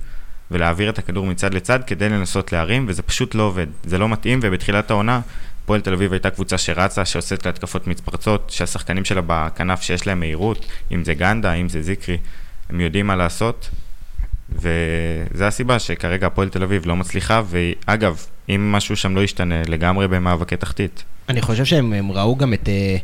ולהעביר את הכדור מצד לצד כדי לנסות להרים, וזה פשוט לא עובד. זה לא מתאים, ובתחילת העונה, הפועל תל אביב הייתה קבוצה שרצה, שעושה להתקפות מתפרצות, שהשחקנים שלה בכנף שיש להם מהירות, אם זה גנדה, אם זה זיקרי, הם יודעים מה לעשות, וזה הסיבה שכרגע הפועל תל אביב לא מצליחה, ואגב, אם משהו שם לא ישתנה, לגמרי במאבקי תחתית. אני חושב שהם הם ראו גם את, אה,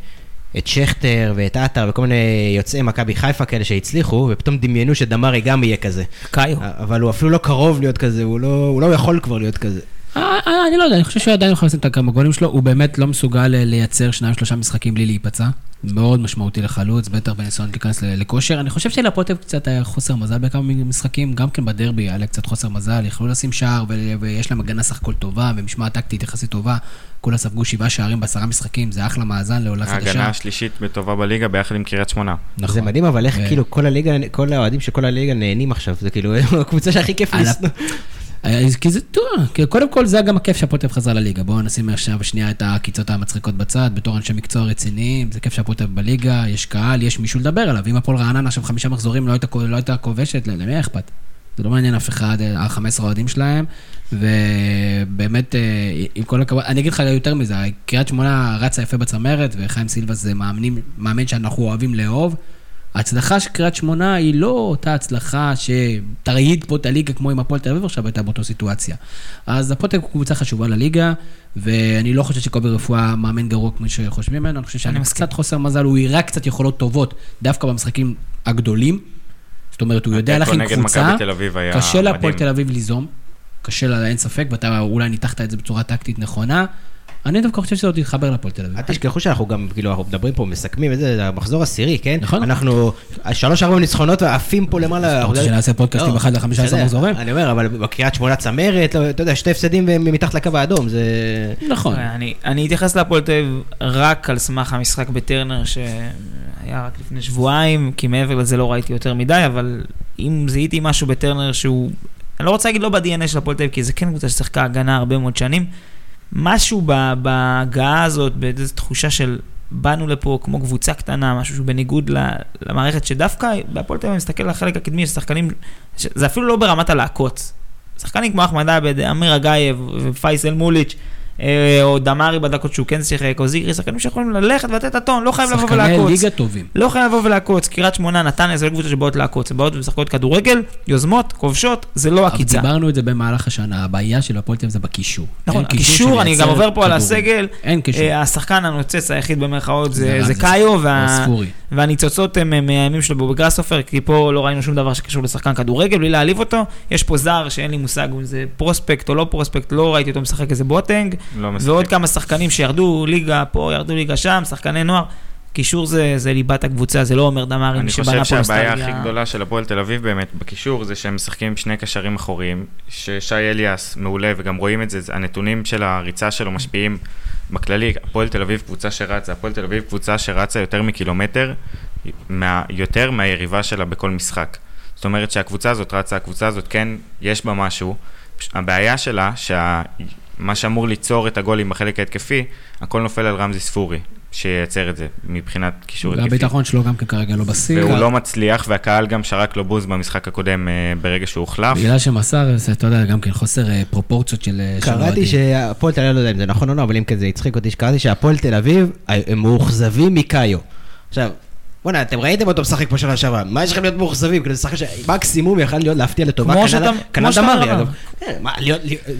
את שכטר ואת עטר וכל מיני יוצאי מכבי חיפה כאלה שהצליחו, ופתאום דמיינו שדמרי גם יהיה כזה. קאיו. אבל הוא אפילו לא קרוב להיות כזה, הוא לא, הוא לא יכול כבר להיות כזה. אה, אה, אני לא יודע, אני חושב שהוא עדיין יכול לשים את הכמה גולים שלו, הוא באמת לא מסוגל אה, לייצר שניים שלושה משחקים בלי להיפצע. מאוד משמעותי לחלוץ, בטח בניסיון להיכנס ל- לכושר. אני חושב אביב קצת היה חוסר מזל בכמה משחקים, גם כן בדרבי היה קצת חוסר מזל, יכלו לשים שער, ו- ויש להם הגנה סך הכל טובה, ומשמעת טקטית יחסית טובה. כולה ספגו שבעה שערים בעשרה משחקים, זה אחלה מאזן לעולה חדשה. ההגנה השלישית בטובה בליגה ביחד עם קריית שמונה. נכון. זה מדהים, אבל איך כאילו כל הליגה, כל האוהדים של כל הליגה נהנים עכשיו, זה כאילו הקבוצה שהכי כיף. אה, כי זה, תראה, כי קודם כל זה גם הכיף אביב חזרה לליגה. בואו נשים עכשיו שנייה את העקיצות המצחיקות בצד, בתור אנשי מקצוע רציניים, זה כיף אביב בליגה, יש קהל, יש מישהו לדבר עליו. אם הפועל רעננה עכשיו חמישה מחזורים לא הייתה, לא הייתה כובשת, למי היה אכפת? זה לא מעניין אף אחד, ה-15 האוהדים שלהם, ובאמת, אה, עם כל הכבוד, אני אגיד לך יותר מזה, קריית שמונה רצה יפה בצמרת, וחיים סילבס זה מאמנים, מאמן שאנחנו אוהבים לאהוב. ההצלחה של קריית שמונה היא לא אותה הצלחה שתרעיד פה את הליגה כמו עם הפועל תל אביב עכשיו הייתה באותה סיטואציה. אז הפועל תל אביב קבוצה חשובה לליגה, ואני לא חושב שקובי רפואה מאמן גרוע כמו שחושבים ממנו, אני חושב שאני מסכים. קצת חוסר מזל, הוא הראה קצת יכולות טובות דווקא במשחקים הגדולים. זאת אומרת, הוא יודע להכין קבוצה, קשה להפועל. תל אביב ליזום, קשה לה, אין ספק, ואתה אולי ניתחת את זה בצורה טקטית נכונה. אני דווקא חושב שזה עוד יתחבר להפועל תל אביב. אל תשכחו שאנחנו גם, כאילו, אנחנו מדברים פה, מסכמים את זה, המחזור עשירי, כן? נכון. אנחנו שלוש ארבע ניצחונות ועפים פה למעלה. אתה רוצה שנעשה פודקאסטים לא, אחד ל-15 בסדר, מחזורים? אני אומר, אבל בקריית שמונה צמרת, לא, אתה יודע, שתי הפסדים מתחת לקו האדום, זה... נכון. אני, אני אתייחס להפועל תל אביב רק על סמך המשחק בטרנר שהיה רק לפני שבועיים, כי מעבר לזה לא ראיתי יותר מדי, אבל אם זיהיתי משהו בטרנר שהוא, אני לא רוצה להגיד לא ב-DNA של הפועל תל אביב, כי זה כן קבוצה ששיחקה הגנה הרבה מאוד שנים, משהו בהגעה הזאת, באיזו תחושה של באנו לפה כמו קבוצה קטנה, משהו שהוא בניגוד למערכת, שדווקא בהפועל תל אביב, מסתכל על החלק הקדמי של שחקנים, זה אפילו לא ברמת הלעקוץ. שחקנים כמו אחמד עבד, אמיר אגייב ופייסל מוליץ', או דמארי בדקות שהוא כן שיחק, או זיקרי, שחקנים שיכולים ללכת ולתת את הטון, לא חייב לבוא שחקני ולעקוץ. ליגה טובים. לא חייב לבוא ולעקוץ, קריית שמונה, נתניה, זה לא קבוצות שבאות לעקוץ, הן באות ומשחקות כדורגל, יוזמות, כובשות, זה לא אבל עקיצה. דיברנו את זה במהלך השנה, הבעיה של הפועל זה בקישור. נכון, הקישור, אני גם עובר פה על. הסגל, אין קישור. אה, השחקן הנוצץ היחיד במרכאות זה קאיו, וה- ספורי. והניצוצות הם אה, מהימים שלו בגראסופר, כי פה לא ראינו שום דבר שקשור לשחקן כדורגל, בלי להעליב אותו. יש פה זר שאין לי מושג אם זה פרוספקט או לא פרוספקט, לא ראיתי אותו משחק איזה בוטנג. לא משחק. ועוד כמה שחקנים שירדו ליגה פה, ירדו ליגה שם, שחקני נוער. קישור זה, זה ליבת הקבוצה, זה לא עומר דמארי אני שבנה חושב פה שהבעיה נוסטלגיה. הכי גדולה של הפועל תל אביב באמת בקישור זה שהם משחקים עם שני קשרים אחוריים, ששי אליאס מעולה וגם רואים את זה, הנתונים של הריצה שלו משפיעים בכללי, הפועל תל אביב קבוצה שרצה, הפועל תל אביב קבוצה שרצה יותר מקילומטר, מה, יותר מהיריבה שלה בכל משחק. זאת אומרת שהקבוצה הזאת רצה, הקבוצה הזאת כן, יש בה משהו, הבעיה שלה, שמה שאמור ליצור את הגולים בחלק ההתקפי, הכל נופל על רמזי ספורי, שייצר את זה מבחינת קישור התקפי. והביטחון שלו גם כן כרגע לא בשיא. והוא לא מצליח, והקהל גם שרק לו בוז במשחק הקודם אה, ברגע שהוא הוחלף. בגלל שמסר, זה, אתה יודע, גם כן חוסר אה, פרופורציות של... אה, קראתי. שהפועל תל אביב, לא יודע אם זה נכון או לא, אבל אם כזה הצחיק אותי, שקראתי שהפועל תל אביב, הם מאוכזבים מקאיו. עכשיו, בוא'נה, אתם ראיתם אותו משחק פה שנה שעברה, מה יש לכם להיות מאוכזבים? כאילו, זה שחקן שמקסימום יכל להיות להפתיע לטובה. כמו כנ"ל- שאתה- כנ"ל כמו שאתה דמרי. כן,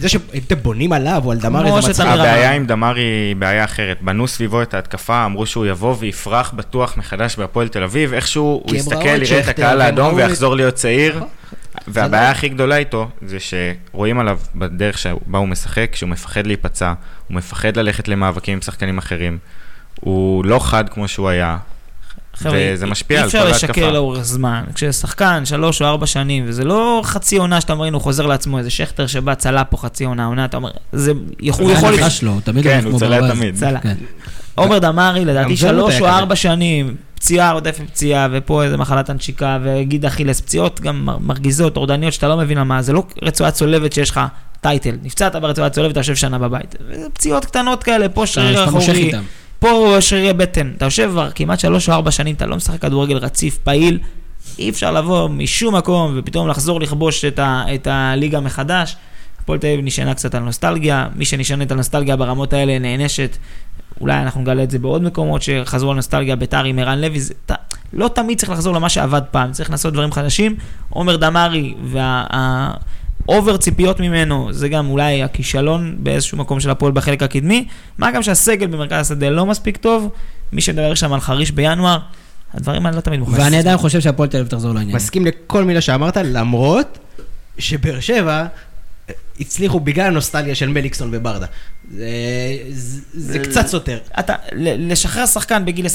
זה שאתם בונים עליו או על דמרי זה מצחיק. הבעיה עם דמרי היא בעיה אחרת. בנו סביבו את ההתקפה, אמרו שהוא יבוא ויפרח בטוח מחדש בהפועל תל אביב, איכשהו הוא יסתכל, יראה את הקהל האדום ויחזור להיות צעיר. נכון. והבעיה. הכי גדולה איתו, זה שרואים עליו בדרך שבה הוא משחק, שהוא מפחד להיפצע, הוא מפחד ללכת למאבקים עם שחקנים אחרים. הוא לא חד כמו שהוא היה. חבר'ה, וזה משפיע על כל אי ההתקפה. אפשר לשקר לאורך זמן. כששחקן שלוש או ארבע שנים, וזה לא חצי עונה שאתה אומר, הנה הוא חוזר לעצמו, איזה שכטר שבא, צלה פה חצי עונה, עונה, אתה אומר, זה, יכול- הוא זה יכול... ההנחה שלו, הוא תמיד כן, הוא ברווז. תמיד. צלה. כן. עומר דמארי, לדעתי לא שלוש או. ארבע שנים, פציעה רודפת פציעה, ופה איזה מחלת הנשיקה, וגיד אכילס, פציעות גם מר- מרגיזות, טורדניות, שאתה לא מבין על מה, זה לא רצועה צולבת שיש לך טייטל. נפצעת ברצועה צולבת, אתה יושב שנה בבית. פציעות קטנות כאלה, פה שריר אחורי. פה שרירי בטן. אתה יושב כבר כמעט שלוש או ארבע שנים, אתה לא משחק כדורגל רציף, פעיל. אי אפשר לבוא משום מקום ופתאום לחזור לכבוש את, ה, את הליגה מחדש. הפועל תל אביב נשענה קצת על נוסטלגיה, מי שנשענת על נוסטלגיה ברמות האלה נענשת. אולי אנחנו נגלה את זה בעוד מקומות שחזרו על נוסטלגיה, ביתר עם ערן לוי, זה, ת, לא תמיד צריך לחזור למה שעבד פעם, צריך לעשות דברים חדשים. עומר דמארי והאובר ציפיות ממנו, זה גם אולי הכישלון באיזשהו מקום של הפועל בחלק הקדמי. מה גם שהסגל במרכז השדה לא מספיק טוב, מי שמדבר שם על חריש בינואר, הדברים האלה לא תמיד מוכנים. ואני עדיין חושב שהפועל תל אביב תחזור לעניין. מסכים לכל מילה שאמרת, למרות שבאר שבע הצליחו בגלל הנוסטלגיה של מליקסון וברדה. זה, זה, זה קצת סותר. אתה, ל- לשחרר שחקן בגיל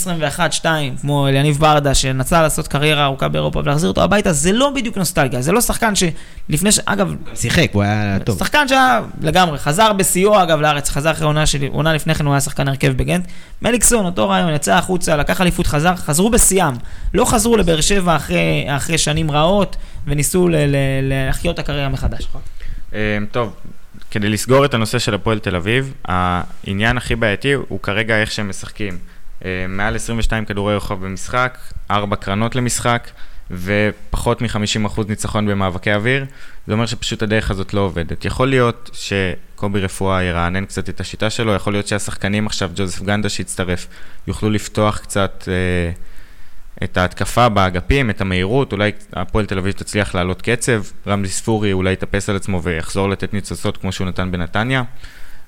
21-2, כמו אליניב ברדה, שנסע לעשות קריירה ארוכה באירופה ולהחזיר אותו הביתה, זה לא בדיוק נוסטלגיה, זה לא שחקן שלפני ש... אגב, שיחק, הוא היה טוב. שחקן שהיה לגמרי, חזר בשיאו אגב לארץ, חזר אחרי עונה שלי, עונה לפני כן הוא היה שחקן הרכב בגנט. מליקסון, אותו רעיון, יצא החוצה, לקח אליפות, חזר, חזרו בשיאם. לא חזרו לבאר שבע אחרי, אחרי שנים רעות, וניסו ל- ל- להחיות את הקריירה מחדש. אה, טוב, כדי לסגור את הנושא של הפועל תל אביב, העניין הכי בעייתי הוא כרגע איך שהם משחקים. אה, מעל 22 כדורי רוחב במשחק, 4 קרנות למשחק, ופחות מ-50% ניצחון במאבקי אוויר. זה אומר שפשוט הדרך הזאת לא עובדת. יכול להיות שקובי רפואה ירענן קצת את השיטה שלו, יכול להיות שהשחקנים עכשיו, ג'וזף גנדה שהצטרף, יוכלו לפתוח קצת אה, את ההתקפה באגפים, את המהירות, אולי הפועל תל אביב תצליח לעלות קצב, רמזי ספורי אולי יתאפס על עצמו ויחזור לתת ניצוצות כמו שהוא נתן בנתניה,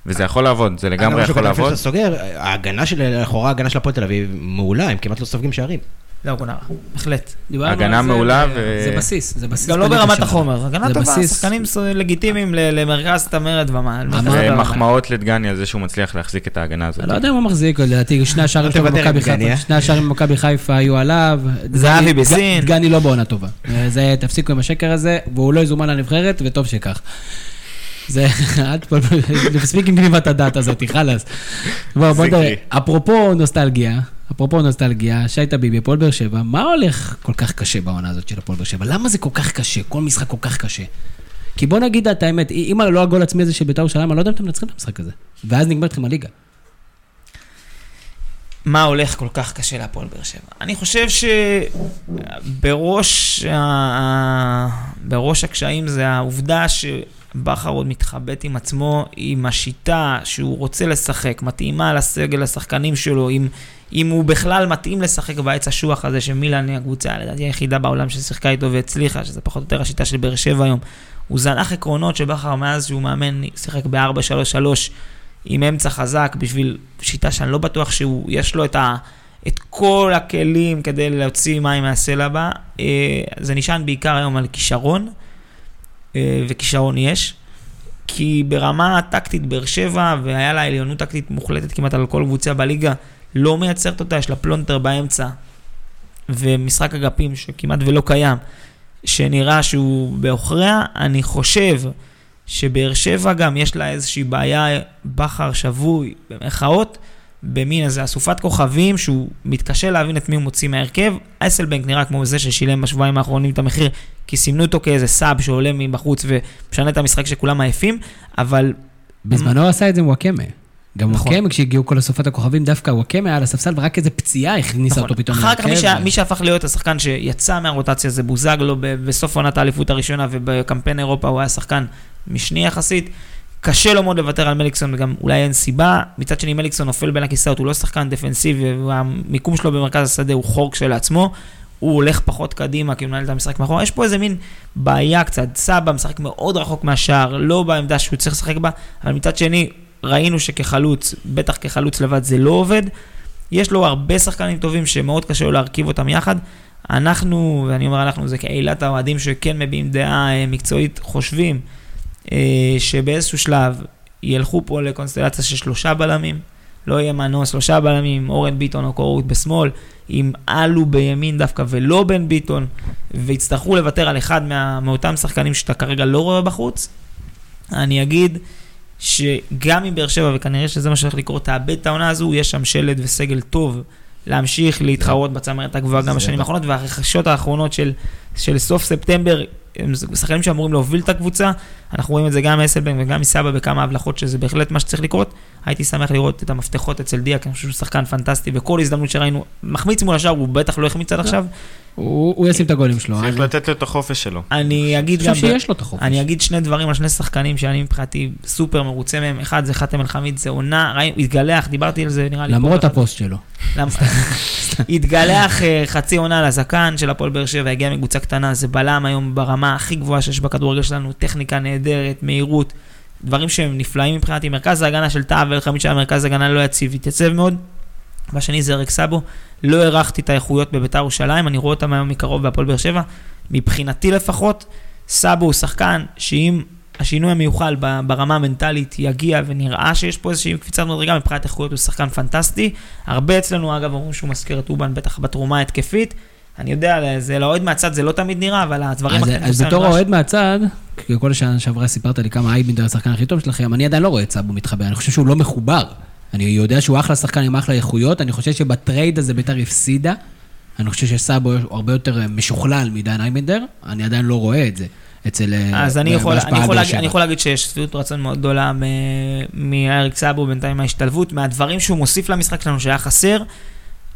וזה יכול לעבוד, זה לגמרי יכול קטן לפני לעבוד. שאתה סוגר, ההגנה של, לכאורה ההגנה של הפועל תל אביב מעולה, הם כמעט לא סופגים שערים. לא, גונר, בהחלט. הגנה מעולה ו- ו- זה בסיס, זה בסיס. גם לא ברמת. החומר, הגנה טובה, בסיס. שחקנים לגיטימיים ל- למרכז צמרת. אמר- מרכז טבלה. ומחמאות לדגני על זה שהוא מצליח להחזיק את ההגנה הזאת. אני לא יודע אם הוא מחזיק, לדעתי שני השערים שלו במכבי על דגני, חיפה, אה? שני השערים במכבי חיפה היו עליו. זהבי בסין. דגני לא בעונה טובה. אה, זה, תפסיקו עם השקר הזה, והוא לא יזומן לנבחרת, וטוב שכך. זה, אל תפלפל, מספיק עם גניבת הדעת הזאת, חלאס. בוא, בוא נדבר. אפרופו נוסטלגיה, אפרופו נוסטלגיה, שי טביבי, הפועל באר שבע, מה הולך כל כך קשה בעונה הזאת של הפועל באר שבע? למה זה כל כך קשה? כל משחק כל כך קשה. כי בוא נגיד את האמת, אם לא הגול עצמי הזה של בית"ר ירושלים, אני לא יודע אם אתם מנצחים את המשחק הזה. ואז נגמרת לכם הליגה. מה הולך כל כך קשה להפועל באר שבע? אני חושב שבראש ה... בראש הקשיים זה העובדה שבכר עוד מתחבט עם עצמו, עם השיטה שהוא רוצה לשחק, מתאימה לסגל השחקנים שלו, אם, אם הוא בכלל מתאים לשחק בעץ השוח הזה שמילן היא הקבוצה, לדעתי היחידה בעולם ששיחקה איתו והצליחה, שזה פחות או יותר השיטה של באר שבע היום. הוא זנח עקרונות שבכר מאז שהוא מאמן שיחק ב-4-3-3 עם אמצע חזק בשביל שיטה שאני לא בטוח שיש לו את, ה, את כל הכלים כדי להוציא מים מהסלע בה. אה, זה נשען בעיקר היום על כישרון, וכישרון יש. כי ברמה הטקטית באר שבע, והיה לה עליונות טקטית מוחלטת כמעט על כל קבוצה בליגה, לא מייצרת אותה, יש לה פלונטר באמצע, ומשחק אגפים שכמעט ולא קיים, שנראה שהוא בעוכריה, אני חושב שבאר שבע גם יש לה איזושהי בעיה, בכר שבוי, במרכאות, במין איזה אסופת כוכבים שהוא מתקשה להבין את מי הוא מוציא מההרכב. אסלבנק נראה כמו זה ששילם בשבועיים האחרונים את המחיר, כי סימנו אותו כאיזה סאב שעולה מבחוץ ומשנה את המשחק שכולם עייפים, אבל בזמנו הוא עשה את זה עם וואקמה. גם נכון. וואקמה, כשהגיעו כל אסופת הכוכבים, דווקא וואקמה היה על הספסל, ורק איזה פציעה הכניסה נכון. אותו פתאום אחר כך מי. ש... מי שהפך להיות השחקן שיצא מהרוטציה זה בוזגלו בסוף עונת האליפות הראשונה ובקמפיין אירופה הוא היה שחקן משני יחסית. קשה לו מאוד לוותר על מליקסון וגם אולי אין סיבה. מצד שני מליקסון נופל בין הכיסאות, הוא לא שחקן דפנסיבי והמיקום שלו במרכז השדה הוא חור כשלעצמו. הוא הולך פחות קדימה כי הוא מנהל את המשחק מאחורה. יש פה איזה מין בעיה קצת. סבא משחק מאוד רחוק מהשער, לא בעמדה שהוא צריך לשחק בה, אבל מצד שני ראינו שכחלוץ, בטח כחלוץ לבד זה לא עובד. יש לו הרבה שחקנים טובים שמאוד קשה לו להרכיב אותם יחד. אנחנו, ואני אומר אנחנו, זה קהילת האוהדים שכן מביעים דעה אה, מקצועית, חושבים שבאיזשהו שלב ילכו פה לקונסטלציה של שלושה בלמים, לא יהיה מנוס, שלושה בלמים, אורן ביטון או קורות בשמאל, עם אלו בימין דווקא ולא בן ביטון, ויצטרכו לוותר על אחד מה, מאותם שחקנים שאתה כרגע לא רואה בחוץ. אני אגיד שגם אם באר שבע, וכנראה שזה מה שהולך לקרות, תאבד את העונה הזו, יש שם שלד וסגל טוב להמשיך להתחרות בצמרת הגבוהה גם בשנים. האחרונות, והרכשות האחרונות של, של סוף ספטמבר, הם שחקנים שאמורים להוביל את הקבוצה, אנחנו רואים את זה גם מאסלבנק וגם מסבא בכמה הבלחות, שזה בהחלט מה שצריך לקרות. הייתי שמח לראות את המפתחות אצל דיה, כי אני חושב שהוא שחקן פנטסטי, וכל הזדמנות שראינו, מחמיץ מול השאר, הוא בטח לא החמיץ עד עכשיו. הוא הוא ישים את הגולים שלו. צריך אני לתת לו את החופש שלו. אני אגיד חושב גם... שיש לו את החופש. אני אגיד שני דברים על שני שחקנים שאני מבחינתי סופר מרוצה מהם. אחד זה חאתם אל-חמיד, זה עונה, ראי- התגלח, דיברתי על זה נראה לי. למרות. הפוסט שלו. [laughs] התגלח אה, חצי עונה לזקן של הפועל באר שבע, הגיע מקבוצה קטנה, זה בלם היום ברמה הכי גבוהה שיש בכדורגל שלנו, טכניקה נהדרת, מהירות, דברים שהם נפלאים מבחינתי. מרכז ההגנה של טאה ואל-חמיד שהיה מרכז הגנה לא יציב, התייצב מאוד. והשני זה אריק סאבו, לא הערכתי את האיכויות בביתר ירושלים, אני רואה אותם היום מקרוב בהפועל באר שבע. מבחינתי לפחות, סאבו הוא שחקן שאם השינוי המיוחל ברמה המנטלית יגיע ונראה שיש פה איזושהי קפיצת מדרגה, מבחינת איכויות הוא שחקן פנטסטי. הרבה אצלנו אגב אומרים שהוא מזכיר את אובן בטח בתרומה ההתקפית. אני יודע, זה לאוהד מהצד זה לא תמיד נראה, אבל הדברים אז- אז בתור אוהד מהצד, כל השנה שעברה סיפרת לי כמה איינבינדר השחקן הכי טוב שלכם, אני עדיין לא רואה את סאבו מתחבר, אני חושב שהוא לא מחובר. אני יודע שהוא אחלה שחקן עם אחלה איכויות, אני חושב שבטרייד הזה ביתר הפסידה. אני חושב שסאבו הרבה יותר אה, משוכלל מדן איינבינדר, אני עדיין לא רואה את זה אצל... אה, אז אני יכול, אני, יכול להגיד. אני יכול להגיד שיש שביעות רצון מאוד גדולה מאריק סאבו בינתיים מההשתלבות, מהדברים שהוא מוסיף למשחק שלנו שהיה חסר.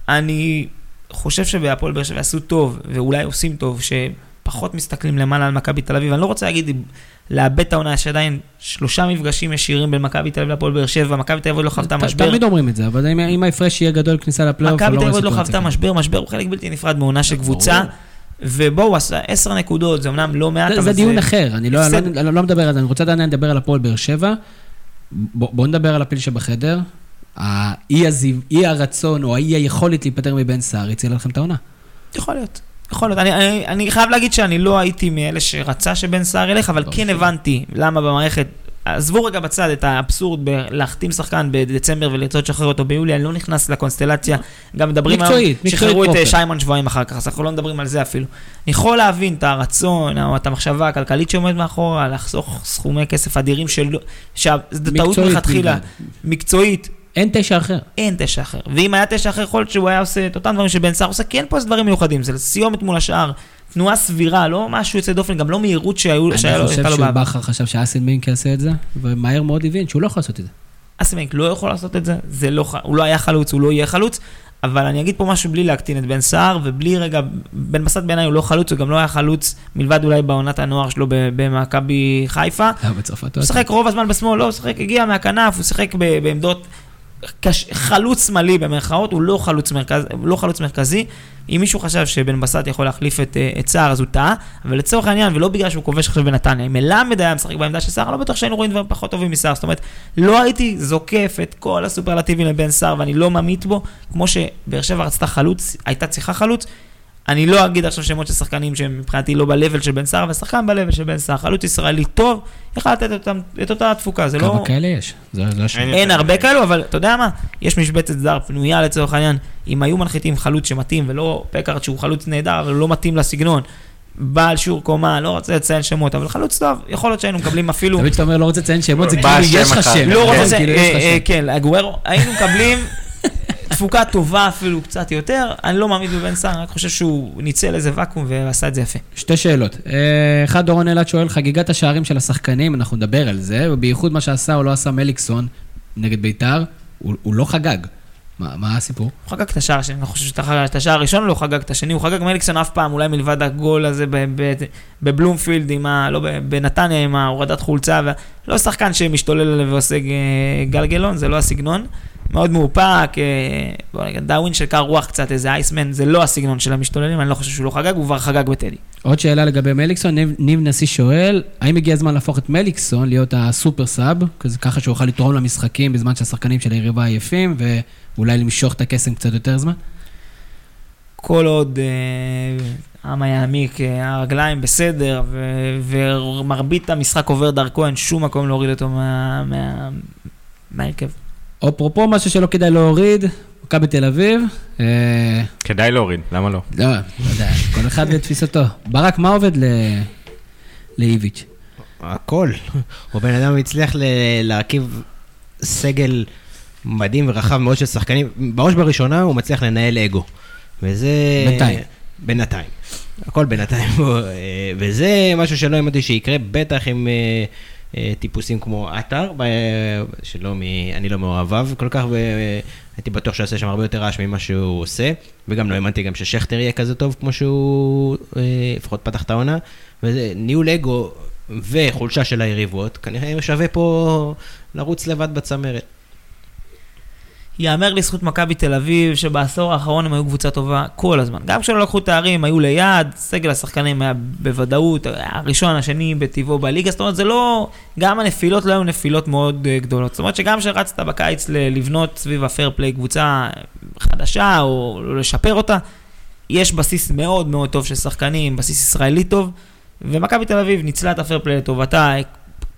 אני חושב שבהפועל באר שבע עשו טוב, ואולי עושים טוב, שפחות מסתכלים למעלה על מכבי תל אביב. אני לא רוצה להגיד לאבד את העונה, יש עדיין שלושה מפגשים ישירים בין מכבי תל אביב להפועל באר שבע, מכבי תל אביב עוד לא חוותה משבר. תמיד אומרים את זה, אבל אם- ההפרש יהיה גדול כניסה לפלייאוף, מכבי אני תל לא אביב עוד לא חוותה. משבר, משבר הוא חלק בלתי נפרד מעונה של קבוצה. ובואו, עשר נקודות, זה אמנם לא מעט, זה- אבל זה דיון אחר, אני לא-. לא- לא לא מדבר על זה, אני רוצה עדיין לדבר על הפועל באר שבע. בוא בוא נדבר על הפיל שבחדר. האי הרצון או האי היכולת להיפטר מבן סער הצילה לכם את העונה. יכול להיות. יכול להיות. אני, אני, אני חייב להגיד שאני לא הייתי מאלה שרצה שבן סער ילך, אבל לא, כן בסדר. הבנתי למה במערכת... עזבו רגע בצד את האבסורד בלהחתים שחקן בדצמבר ולרצות לשחרר אותו ביולי, אני לא נכנס לקונסטלציה. גם מדברים מקצועית, היום, מקצועית שחררו את אה, פרופר. שיימון שבועיים אחר כך, אז אנחנו לא מדברים על זה אפילו. אני יכול להבין את הרצון, או את המחשבה הכלכלית שעומדת מאחורה, לחסוך סכומי כסף אדירים שלא... שזו טעות מלכתחילה. מקצועית, אין תשע אחר. אין תשע אחר. ואם היה תשע אחר, יכול להיות שהוא היה עושה את אותם דברים שבן סער עושה, כי אין פה איזה דברים מיוחדים. זה סיומת מול השאר, תנועה סבירה, לא משהו יוצא דופן, גם לא מהירות שהיו- שהיה לו אני חושב בעבר. שבכר חשב שאסלמינק יעשה את זה, ומהר מאוד הבין שהוא לא יכול לעשות את זה. אסמנק לא יכול לעשות את זה, זה לא, ח- הוא לא היה חלוץ, הוא לא יהיה חלוץ, אבל אני אגיד פה משהו בלי להקטין את בן סער, ובלי רגע, בן בסט בעיניי הוא לא חלוץ, הוא גם לא היה חלוץ, מלבד אולי בעונת הנוער שלו ב- במכבי חיפה. בצרפת. הוא שיחק רוב הזמן בשמאל, לא, הוא שיחק, הגיע מהכנף, הוא שיחק ב- בעמדות קש... חלוץ שמאלי במרכאות, הוא לא חלוץ, מרכז... לא חלוץ מרכזי. אם מישהו חשב שבן בסט יכול להחליף את, אה, את סער, אז הוא טעה, אבל לצורך העניין, ולא בגלל שהוא כובש עכשיו בנתניה, אם מלמד היה משחק בעמדה של סער, לא בטוח שהיינו רואים דברים פחות טובים מסער. זאת אומרת, לא הייתי זוקף את כל הסופרלטיבים לבן סער, ואני לא ממעיט בו, כמו שבאר שבע רצתה חלוץ, הייתה צריכה חלוץ. אני לא אגיד עכשיו שמות של שחקנים שהם מבחינתי לא ב-level של בן סער, אבל שחקן ב-level של בן סער, חלוץ ישראלי טוב, יכל לתת אותם, את אותה התפוקה, זה לא... כמה כאלה יש? זה לא השאלה. אין אין הרבה. כאלו, אבל אתה יודע מה? יש משבצת זר פנויה לצורך העניין. אם היו מנחיתים חלוץ שמתאים, ולא פקארט שהוא חלוץ נהדר, אבל הוא לא מתאים לסגנון, בעל שיעור קומה, לא רוצה לציין שמות, אבל חלוץ טוב, יכול להיות שהיינו מקבלים אפילו... תמיד כשאתה אומר לא רוצה לציין שמות, זה [laughs] כאילו יש שם לך אחד. שם. לא רוצה כן, לציין, כאילו, יש לך אה, אה, שם. כן, הגוורו, היינו מקבלים [laughs] תפוקה טובה אפילו קצת יותר. אני לא מאמין בבן סער, אני רק חושב שהוא ניצל איזה ואקום ועשה את זה יפה. שתי שאלות. אה, אחד, דורון אלעד שואל, חגיגת השערים של השחקנים, אנחנו נדבר על זה, ובייחוד מה שעשה או לא עשה מליקסון נגד ביתר, הוא הוא לא חגג. מה מה הסיפור? הוא חגג את השער השני, אני חושב שאת השער הראשון לא חגג את השני, הוא חגג מליקסון אף פעם, אולי מלבד הגול הזה ב- ב- בבלומפילד, עם ה... לא, בנתניה עם ההורדת חולצה, ו... לא שחקן שמשתולל עליו ועושה ג- גלגלון, זה לא הסגנון. מאוד מאופק, אה, בוא נגיד, דאווין של קר רוח קצת, איזה אייסמן, זה לא הסגנון של המשתוללים, אני לא חושב שהוא לא חגג, הוא כבר חגג בטדי. עוד שאלה לגבי מליקסון, ניב, ניב נשיא שואל, האם הגיע הזמן להפוך את מליקסון להיות הסופר סאב, כזה ככה שהוא יוכל לתרום למשחקים בזמן שהשחקנים של היריבה עייפים, ואולי למשוך את הקסם קצת יותר זמן? כל עוד אה, עם יעמיק, אה, הרגליים בסדר, ו- ומרבית המשחק עובר דרכו, אין שום מקום להוריד אותו מה- מה- מההרכב. אפרופו משהו שלא כדאי להוריד, מכבי תל אביב, אה, כדאי להוריד, למה לא? לא, לא יודע, כל אחד ותפיסתו. ברק, מה עובד ל... לאיביץ'? הכל. הוא בן אדם הצליח ל- להרכיב סגל מדהים ורחב מאוד של שחקנים. בראש בראשונה הוא מצליח לנהל אגו. וזה... בינתיים. בינתיים. הכל בינתיים. [laughs] אה, וזה משהו שלא האמנתי שיקרה, בטח עם אה, אה, טיפוסים כמו עטר, שלא מ... אני לא מאוהביו כל כך, והייתי בטוח שהוא יעשה שם הרבה יותר רעש ממה שהוא עושה, וגם לא האמנתי גם ששכטר יהיה כזה טוב כמו שהוא אה, לפחות פתח את העונה. וזה ניהול אגו וחולשה של היריבות, כנראה שווה פה לרוץ לבד בצמרת. יאמר לזכות מכבי תל אביב, שבעשור האחרון הם היו קבוצה טובה כל הזמן. גם כשלא לקחו תארים, היו ליד, סגל השחקנים היה בוודאות, הראשון, השני בטבעו בליגה, זאת אומרת, זה לא... גם הנפילות לא היו נפילות מאוד אה, גדולות. זאת אומרת שגם כשרצת בקיץ לבנות סביב הפייר פליי קבוצה חדשה, או לשפר אותה, יש בסיס מאוד מאוד טוב של שחקנים, בסיס ישראלי טוב, ומכבי תל אביב ניצלה את הפייר פליי לטובתה,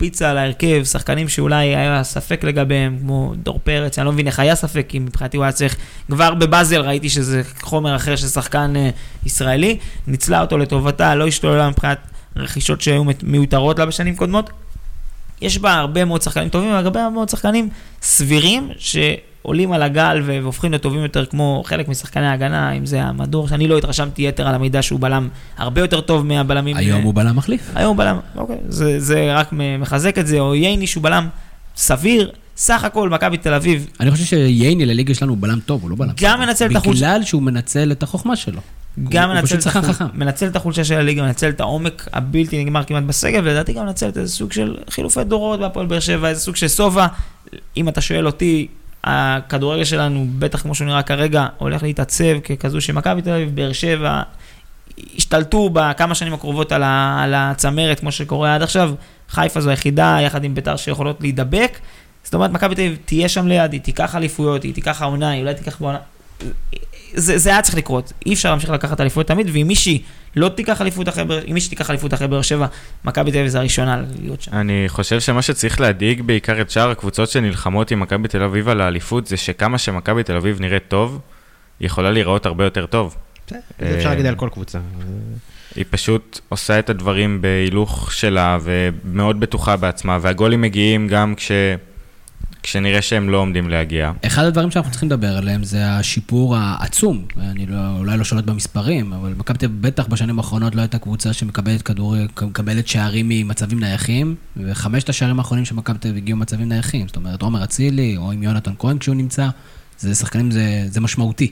הקפיצה להרכב, שחקנים שאולי היה ספק לגביהם, כמו דור פרץ, אני לא מבין איך היה ספק, כי מבחינתי הוא היה צריך, כבר בבאזל ראיתי שזה חומר אחר של שחקן אה, ישראלי, ניצלה אותו לטובתה, לא השתוללה מבחינת רכישות שהיו מיותרות לה בשנים קודמות. יש בה הרבה מאוד שחקנים טובים, והרבה מאוד שחקנים סבירים, שעולים על הגל והופכים לטובים יותר, כמו חלק משחקני ההגנה, אם זה המדור, שאני לא התרשמתי יתר על המידע שהוא בלם הרבה יותר טוב מהבלמים. היום אה, הוא בלם מחליף. היום הוא בלם, אוקיי, זה, זה רק מחזק את זה, או ייני שהוא בלם סביר, סך הכל מכבי תל אביב, אני חושב שייני לליגה שלנו הוא בלם טוב, הוא לא בלם. גם טוב. מנצל את החולשה- בגלל שהוא מנצל את החוכמה שלו. גם הוא מנצל את, החול... מנצל את החולשה של הליגה, מנצל את העומק הבלתי נגמר כמעט בסגל, ולדעתי גם מנצל את איזה סוג של חילופי דורות בהפועל באר שבע, איזה סוג של סובה. אם אתה שואל אותי, הכדורגל שלנו, בטח כמו שהוא נראה כרגע, הולך להתעצב ככזו שמכבי תל אביב, באר שבע, השתלטו בכמה שנים הקרובות על, ה... על הצמרת, כמו שקורה עד עכשיו. חיפה זו היחידה, יחד עם ביתר, שיכולות להידבק. זאת אומרת, מכבי תל אביב תהיה שם ליד, היא תיקח אליפויות, היא תיקח העונה, היא אולי תיקח בעונה. זה, זה היה צריך לקרות, אי אפשר להמשיך לקחת אליפויות תמיד, ואם מישהי לא תיקח אליפות אחרי, באר- אם מישהי תיקח אליפות אחרי באר שבע, מכבי תל אביב זה הראשונה להיות שם. אני חושב שמה שצריך להדאיג בעיקר את שאר הקבוצות שנלחמות עם מכבי תל אביב על האליפות, זה שכמה שמכבי תל אביב נראית טוב, היא יכולה להיראות הרבה יותר טוב. זה אפשר אה, להגיד על כל קבוצה. היא פשוט עושה את הדברים בהילוך שלה ומאוד בטוחה בעצמה, והגולים מגיעים גם כש... כשנראה שהם לא עומדים להגיע. אחד הדברים שאנחנו צריכים לדבר עליהם זה השיפור העצום. אני לא, אולי לא שולט במספרים, אבל מכבי תל בטח בשנים האחרונות לא הייתה קבוצה שמקבלת כדור, מקבלת שערים ממצבים נייחים, וחמשת השערים האחרונים של מכבי תל הגיעו ממצבים נייחים. זאת אומרת, עומר אצילי, או עם יונתן כהן כשהוא נמצא, זה שחקנים, זה, זה משמעותי.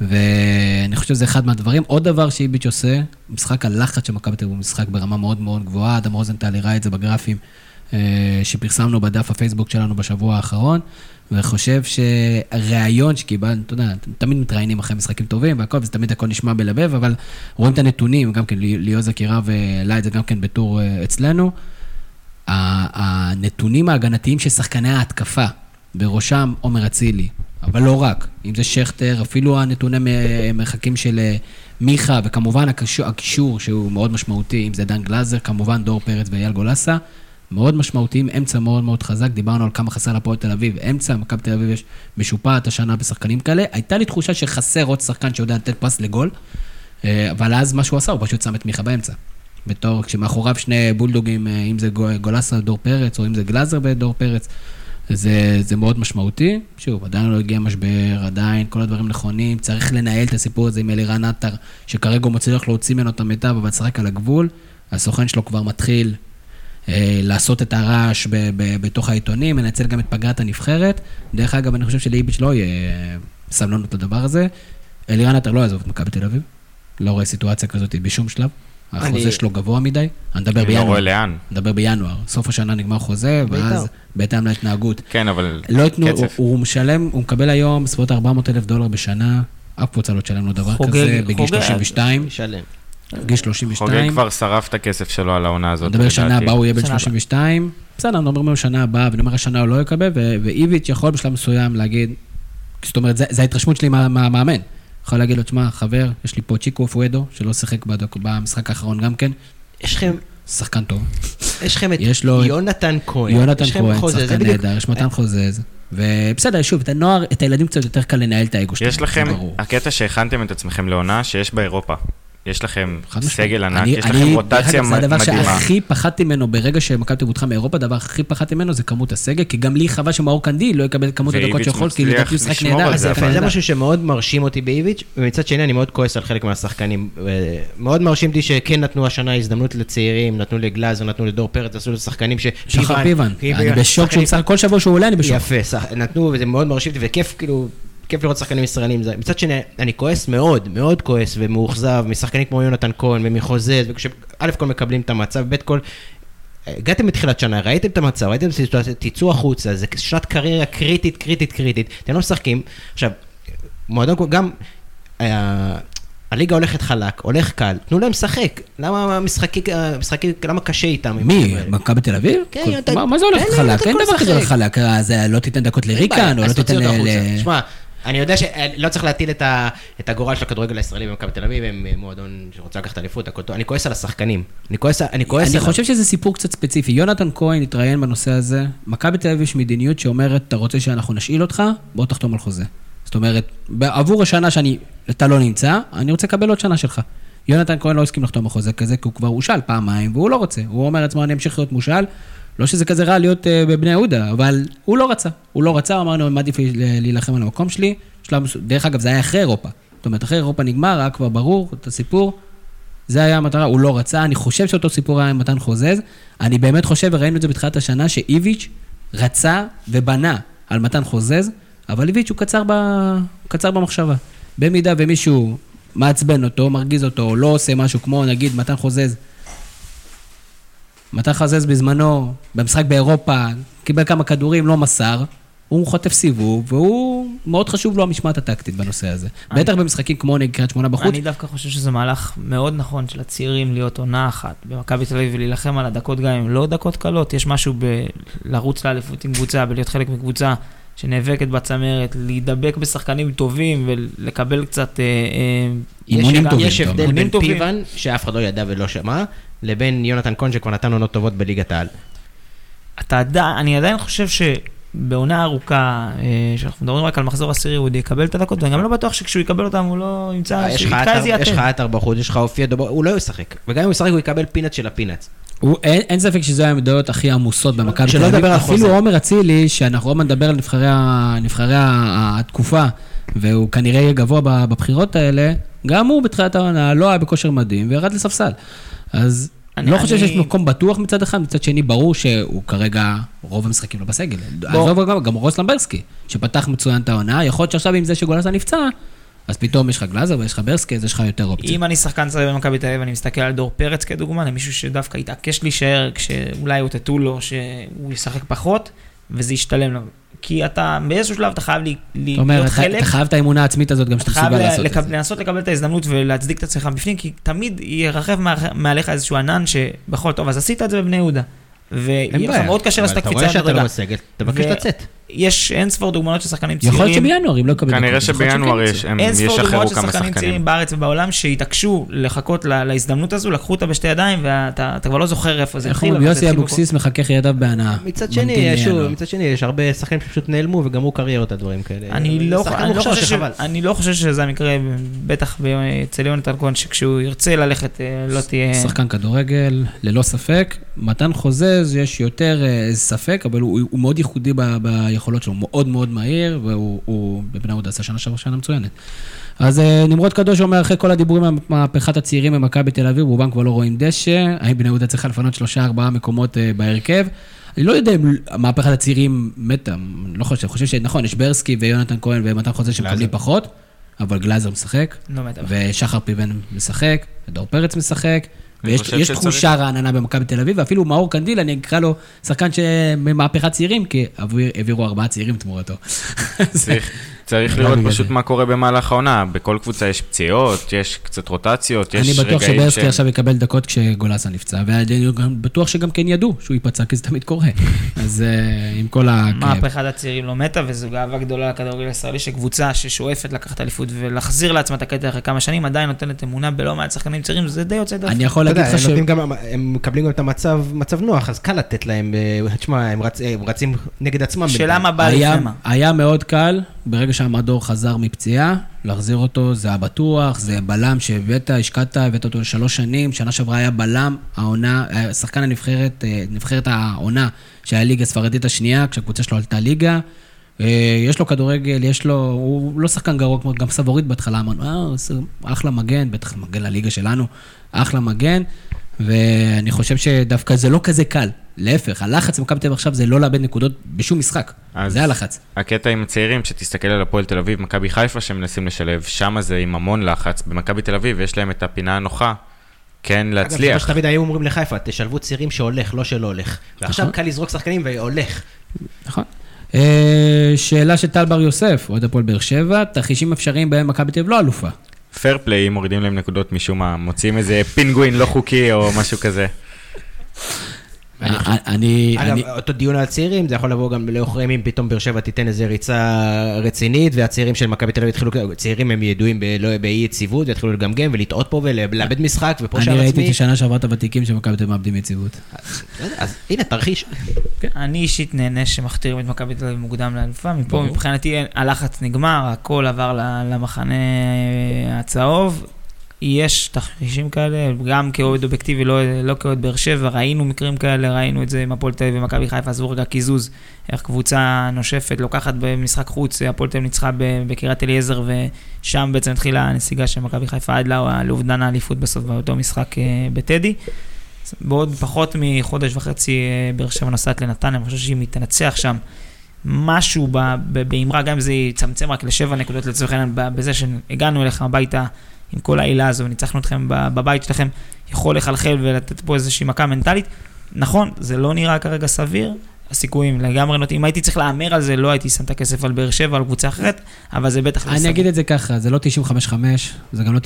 ואני חושב שזה אחד מהדברים. עוד דבר שאיביץ' עושה, משחק הלחץ של מכבי תל אביב הוא משחק ברמה מאוד מאוד גבוהה, אדם רוזנטל הראה את זה בגרפים שפרסמנו בדף הפייסבוק שלנו בשבוע האחרון, וחושב שהראיון שקיבלנו, אתה יודע, תמיד מתראיינים אחרי משחקים טובים והכל, וזה תמיד הכל נשמע בלבב, אבל רואים את הנתונים, גם כן ליאוז אקירב העלה את זה גם כן בטור אה, אצלנו. הנתונים ההגנתיים של שחקני ההתקפה, בראשם עומר אצילי, אבל לא רק, אם זה שכטר, אפילו הנתוני מרחקים של אה, מיכה, וכמובן הקישור שהוא מאוד משמעותי, אם זה דן גלאזר, כמובן דור פרץ ואייל גולסה, מאוד משמעותיים, אמצע מאוד מאוד חזק, דיברנו על כמה חסר לפועל תל אביב, אמצע, מכבי תל אביב יש משופעת השנה בשחקנים כאלה, הייתה לי תחושה שחסר עוד שחקן שיודע לתת פס לגול, אה, אבל אז מה שהוא עשה, הוא פשוט שם את מיכה באמצע. בתור, כשמאחוריו שני בולדוגים, אה, אם זה גו- גולסה ודור פרץ, או אם זה גלאזר ודור פרץ, זה, זה מאוד משמעותי. שוב, עדיין לא הגיע משבר, עדיין כל הדברים נכונים, צריך לנהל את הסיפור הזה עם אלירן עטר, שכרגע הוא מצליח להוציא ממנו את המיטב, אבל לשחק על הגבול. הסוכן שלו כבר מתחיל לעשות את הרעש ב- ב- בתוך העיתונים, מנצל גם את פגרת הנבחרת. דרך אגב, אני חושב שלאיביץ' לא יהיה אה, סבלנות לדבר הזה. אלירן עטר לא יעזוב את מכבי תל אביב. לא רואה סיטואציה כזאת בשום שלב. החוזה אני- שלו גבוה מדי. אני מדבר אני לא בינואר. רואה לאן. נדבר בינואר, סוף השנה נגמר חוזה, בית"ר. ואז בהתאם להתנהגות. כן, אבל לא ייתנו, הוא, קצב. הוא משלם, הוא מקבל היום בסביבות 400 אלף דולר בשנה, אף קבוצה לא תשלם לו דבר חוגג- כזה, בגיל חוגג. 32, בגיל 32. חוגג כבר שרף את הכסף שלו על העונה הזאת. נדבר שנה. הבאה הוא יהיה בן שנה הבאה. 32, בסדר, מדברים על שנה הבאה, ואני אומר השנה הוא לא יקבל, ואיביץ' יכול בשלב מסוים להגיד, זאת אומרת, זה זה ההתרשמות שלי מה- מהמאמן. יכול להגיד לו, תשמע, חבר, יש לי פה צ'יקו פואדו, שלא שיחק בדוק- במשחק האחרון גם כן, יש לכם, שחקן טוב. יש לכם את יש לו את- יונתן כהן. יונתן כהן, שחקן נהדר, יש מתן חוזז. ובסדר, שוב, את הנוער, את הילדים קצת יותר קל לנהל את האגו שלהם. יש לכם. הקטע שהכנתם את עצמכם לעונה שיש באירופה. יש לכם. סגל ענק, אני- יש אני- לכם רוטציה אגב, זה הדבר מדהימה. שהכי פחדתי ממנו ברגע שמכבי הודחה מאירופה, הדבר הכי פחדתי ממנו זה כמות הסגל, כי גם לי חבל שמאור קנדיל לא יקבל את כמות הדקות שיכול, כי לדעתי הוא לשמור נהדר. זה, זה. משהו שמאוד מרשים אותי באיביץ', ומצד שני אני מאוד כועס על חלק מהשחקנים. אה, מאוד מרשים אותי שכן נתנו השנה הזדמנות לצעירים, נתנו לגלאזר, נתנו לדור פרץ, עשו לשחקנים ש... שחר פיבן, אני בשוק כל שבוע שהוא עולה אני בשוק. יפה. נתנו, וזה מאוד מרשים אותי, וכיף כאילו, כיף לראות שחקנים ישראלים. מצד שני, אני כועס מאוד, מאוד כועס ומאוכזב משחקנים כמו יונתן כהן ומחוזז, וכשא' כל מקבלים את המצב, ב' כל... הגעתם בתחילת שנה, ראיתם את המצב, ראיתם את הסיטואציה, תצאו החוצה, זה שנת קריירה קריטית, קריטית, קריטית, אתם לא משחקים. עכשיו, מועדון, כמו- גם אה, הליגה הולכת חלק, הולך קל, תנו להם לשחק. למה משחקי, משחקי, למה קשה איתם? מי? מכבי תל אביב? כן, כל- אתה- מה- מה זה הולך חלק? אין דבר כזה לשחק. חלק. אז אה, לא תיתן דקות לריקן, או לא תיתן ל... החוצה. אני יודע שלא צריך להטיל את ה- את הגורל של הכדורגל הישראלי במכבי תל אביב, הם מועדון שרוצה לקחת אליפות, הכל טוב. אני כועס על השחקנים. אני כועס אני כועס אני עליו. חושב שזה סיפור קצת ספציפי. יונתן כהן התראיין בנושא הזה. מכבי תל אביב יש מדיניות שאומרת, אתה רוצה שאנחנו נשאיל אותך, בוא תחתום על חוזה. זאת אומרת, עבור השנה שאני, אתה לא נמצא, אני רוצה לקבל עוד שנה שלך. יונתן כהן לא הסכים לחתום על חוזה כזה, כי הוא כבר הושאל פעמיים, והוא לא רוצה. הוא אומר לעצמו, אני אמשיך להיות מושאל. לא שזה כזה רע להיות uh, בבני יהודה, אבל הוא לא רצה. הוא לא רצה, הוא אמר, אני מעדיף להילחם על המקום שלי. שלב, דרך אגב, זה היה אחרי אירופה. זאת אומרת, אחרי אירופה נגמר, היה כבר ברור את הסיפור. זה היה המטרה, הוא לא רצה, אני חושב שאותו סיפור היה עם מתן חוזז. אני באמת חושב, וראינו את זה בתחילת השנה, שאיביץ' רצה ובנה על מתן חוזז, אבל איביץ' הוא קצר, ב... קצר במחשבה. במידה ומישהו מעצבן אותו, מרגיז אותו, לא עושה משהו כמו נגיד מתן חוזז, מתן חוזז בזמנו, במשחק באירופה, קיבל כמה כדורים, לא מסר, הוא חוטף סיבוב, והוא, מאוד חשוב לו המשמעת הטקטית בנושא הזה. אני- בטח במשחקים כמו נגד קריית שמונה בחוץ, אני דווקא חושב שזה מהלך מאוד נכון של הצעירים להיות עונה אחת במכבי תל אביב ולהילחם על הדקות, גם אם לא דקות קלות. יש משהו בלרוץ לאליפות עם קבוצה ולהיות חלק מקבוצה שנאבקת בצמרת, להידבק בשחקנים טובים ולקבל קצת... אה, אה, אימונים יש- טובים, יש הבדל. בין. פיבן, שאף אחד לא ידע ולא שמע, לבין יונתן כהן שכבר נתן עונות טובות בליגת העל. אתה עדיין, אני עדיין חושב שבעונה ארוכה, אה, שאנחנו מדברים רק על מחזור עשירי, הוא עוד יקבל את הדקות, ואני גם לא בטוח שכשהוא יקבל אותם הוא לא ימצא, אה, שיתקע איזה יש לך יתד. עטר בחוץ, יש לך אופי אדובו, הוא לא ישחק. וגם אם הוא ישחק הוא יקבל פינאץ של הפינאץ. הוא, אין, אין ספק שזו העמדות הכי עמוסות במכבי תל שלא אביב. לדבר על אפילו. עומר אצילי, שאנחנו עוד מעט נדבר על נבחרי, ה- נבחרי ה- התקופה, והוא כנראה יהיה גבוה בבחירות האלה, גם הוא בתחילת העונה לא היה בכושר מדהים וירד לספסל. אז אני- אני לא חושב אני- שיש מקום בטוח מצד אחד, מצד שני ברור שהוא כרגע, רוב המשחקים לא בסגל. בוא. עזוב גם, גם רוס למברסקי, שפתח מצוין את העונה, יכול להיות שעכשיו עם זה שגולסה נפצע, אז פתאום יש לך גלאזר ויש לך ברסקי, אז יש לך יותר אופציות. אם אני שחקן צעיר במכבי תל אביב, אני מסתכל על דור פרץ כדוגמה, למישהו שדווקא התעקש להישאר, כשאולי אותתו לו שהוא ישחק פחות, וזה ישתלם לו. כי אתה, באיזשהו שלב אתה חייב לי- להיות אתה חלק. אתה חייב את האמונה העצמית הזאת גם שאתה אתה מסוגל ל- לעשות את זה. לנסות לקבל את ההזדמנות ולהצדיק את עצמך בפנים, כי תמיד ירחב מעליך איזשהו ענן שבכל טוב, אז עשית את זה בבני יהודה. ויהיה לך. מאוד קשה לעשות את אבל הקפיצה אתה רואה. שאתה לא בסגל, תבקש ו- לצאת. יש אין ספור דוגמאות של שחקנים צעירים. יכול להיות שבינואר, אם לא יקבל כנראה שבינואר יש-. הם אין ספור ישחררו דוגמאות של כמה שחקנים צעירים שחקנים. בארץ ובעולם שהתעקשו לחכות לה- להזדמנות הזו, לקחו אותה בשתי ידיים, ואתה אתה כבר לא זוכר איפה זה התחיל. יוסי אבוקסיס מחכך ידיו בהנאה. מצד שני, שוב. מצד שני, יש הרבה שחקנים שפשוט נעלמו וגמרו קריירות על דברים כאלה. אני לא, לא חושב. אני לא חושב שזה המקרה, בטח אצל יונתן כהן, שכשהוא ירצה ללכת, אה, לא תהיה... שחקן כדורגל, ללא ספק. מתן חוזז, יש יותר אה, ספק, אבל הוא, הוא מאוד ייחודי ב, ביכולות שלו, הוא מאוד מאוד מהיר, והוא הוא, בבני יהודה עשה שנה שעברה שנה מצוינת. אז אה, נמרוד קדוש אומר, אחרי כל הדיבורים על מהפכת הצעירים במכבי תל אביב, רובם כבר לא רואים דשא, האם בני יהודה צריכה לפנות שלושה, ארבעה מקומות אה, בהרכב? אני לא יודע אם מהפכת הצעירים מתה, אני לא חושב, אני חושב שנכון, יש ברסקי ויונתן כהן ומתן חוזז שמקבלים פחות, אבל גלאזר משחק. לא. ושחר פיבן משחק, ודור פרץ משחק, ויש תחושה רעננה במכבי תל אביב, ואפילו מאור קנדיל, אני אקרא לו שחקן ממהפכת צעירים, כי העביר- העבירו ארבעה צעירים תמורתו. [laughs] צריך, לראות פשוט. מה קורה במהלך העונה. בכל קבוצה יש פציעות, יש קצת רוטציות, יש אני רגעים בטוח שברסקי עכשיו יקבל דקות כשגולסה נפצע, ואני גם בטוח שגם כן ידעו שהוא ייפצע, כי זה תמיד קורה. [laughs] אז אה, עם כל הכאב. מהפכת הצעירים לא מתה, וזו גאווה גדולה לכדורגל הישראלי, שקבוצה ששואפת לקחת אליפות ולהחזיר לעצמה את הקטע אחרי כמה שנים, עדיין נותנת אמונה בלא מעט שחקנים צעירים, זה די יוצא דופן. אני יכול להגיד לך ש... הם מקבלים גם את המצב, מצב נוח, אז קל לתת להם, אה, תשמע, הם רצ- הם רצים נגד עצמם. שאלה. מה בא לפני מה. היה מאוד קל, ברגע שהמדור חזר מפציעה, להחזיר אותו, זה היה בטוח, זה בלם שהבאת, השקעת, הבאת אותו לשלוש שנים, שנה שעברה היה בלם, העונה, שחקן הנבחרת, אה, נבחרת העונה, שהיה ליגה ספרדית השנייה, כשהקבוצה שלו עלתה ליגה. אה, יש לו כדורגל, יש לו, הוא לא שחקן גרוע, כמו גם סבורית בהתחלה, אמרנו, אה, אחלה מגן, בטח מגן לליגה שלנו, אחלה מגן, ואני חושב שדווקא זה לא כזה קל. להפך, הלחץ במכבי תל אביב עכשיו זה לא לאבד נקודות בשום משחק. זה הלחץ. הקטע עם הצעירים, שתסתכל על הפועל תל אביב, מכבי חיפה שמנסים לשלב, שם זה עם המון לחץ. במכבי תל אביב יש להם את הפינה הנוחה, כן אגב, זה להצליח. שתמיד היו אומרים לחיפה, תשלבו צעירים שהולך, לא שלא הולך. ועכשיו נכון. קל לזרוק שחקנים והולך. נכון. אה, שאלה של טל בר יוסף, אוהד הפועל באר שבע, תרחישים אפשריים בהם מכבי תל אביב לא אלופה. פייר פליי, מורידים להם נקודות משום מה, מוצאים איזה פינגווין לא חוקי או משהו כזה. אני, אגב, אני, אותו דיון על צעירים, זה יכול לבוא גם לאורך ימים, פתאום באר שבע תיתן איזה ריצה רצינית, והצעירים של מכבי תל אביב יתחילו, צעירים הם ידועים לא- באי יציבות, ויתחילו לגמגם ולטעות פה ולאבד משחק, ופה אני שער ראיתי עצמי. את השנה שעברה את הוותיקים שמכבי תל אביב מאבדים יציבות. אז הנה, תרחיש. אני אישית נהנה שמכתירים את מכבי תל אביב מוקדם לאלופה, מפה. מבחינתי הלחץ נגמר, הכל עבר ל- למחנה הצהוב. יש תרחישים כאלה, גם כאוהד אובייקטיבי, לא, לא כאוהד באר שבע, ראינו מקרים כאלה, ראינו את זה עם הפועל תל אביב ומכבי חיפה, עזבו רגע קיזוז, איך קבוצה נושפת, לוקחת במשחק חוץ, הפועל תל אביב ניצחה בקריית אליעזר, ושם בעצם התחילה הנסיגה של מכבי חיפה עד לא- לאובדן האליפות בסוף באותו משחק אה, בטדי. בעוד פחות מחודש וחצי אה, באר שבע נוסעת לנתניה, אני חושב שאם היא תנצח שם משהו באמרה, גם אם זה יצמצם רק לשבע נקודות לצורך העניין, בזה שהגענו אליך הביתה עם כל העילה הזו וניצחנו אתכם בבית שלכם, יכול לחלחל ולתת פה איזושהי מכה מנטלית. נכון, זה לא נראה כרגע סביר, הסיכויים לגמרי נוטים. אם הייתי צריך להמר על זה, לא הייתי שם את הכסף על באר שבע, על קבוצה אחרת, אבל זה בטח לא אני סביר. אגיד את זה ככה, זה לא 95-5, זה גם לא 90-10,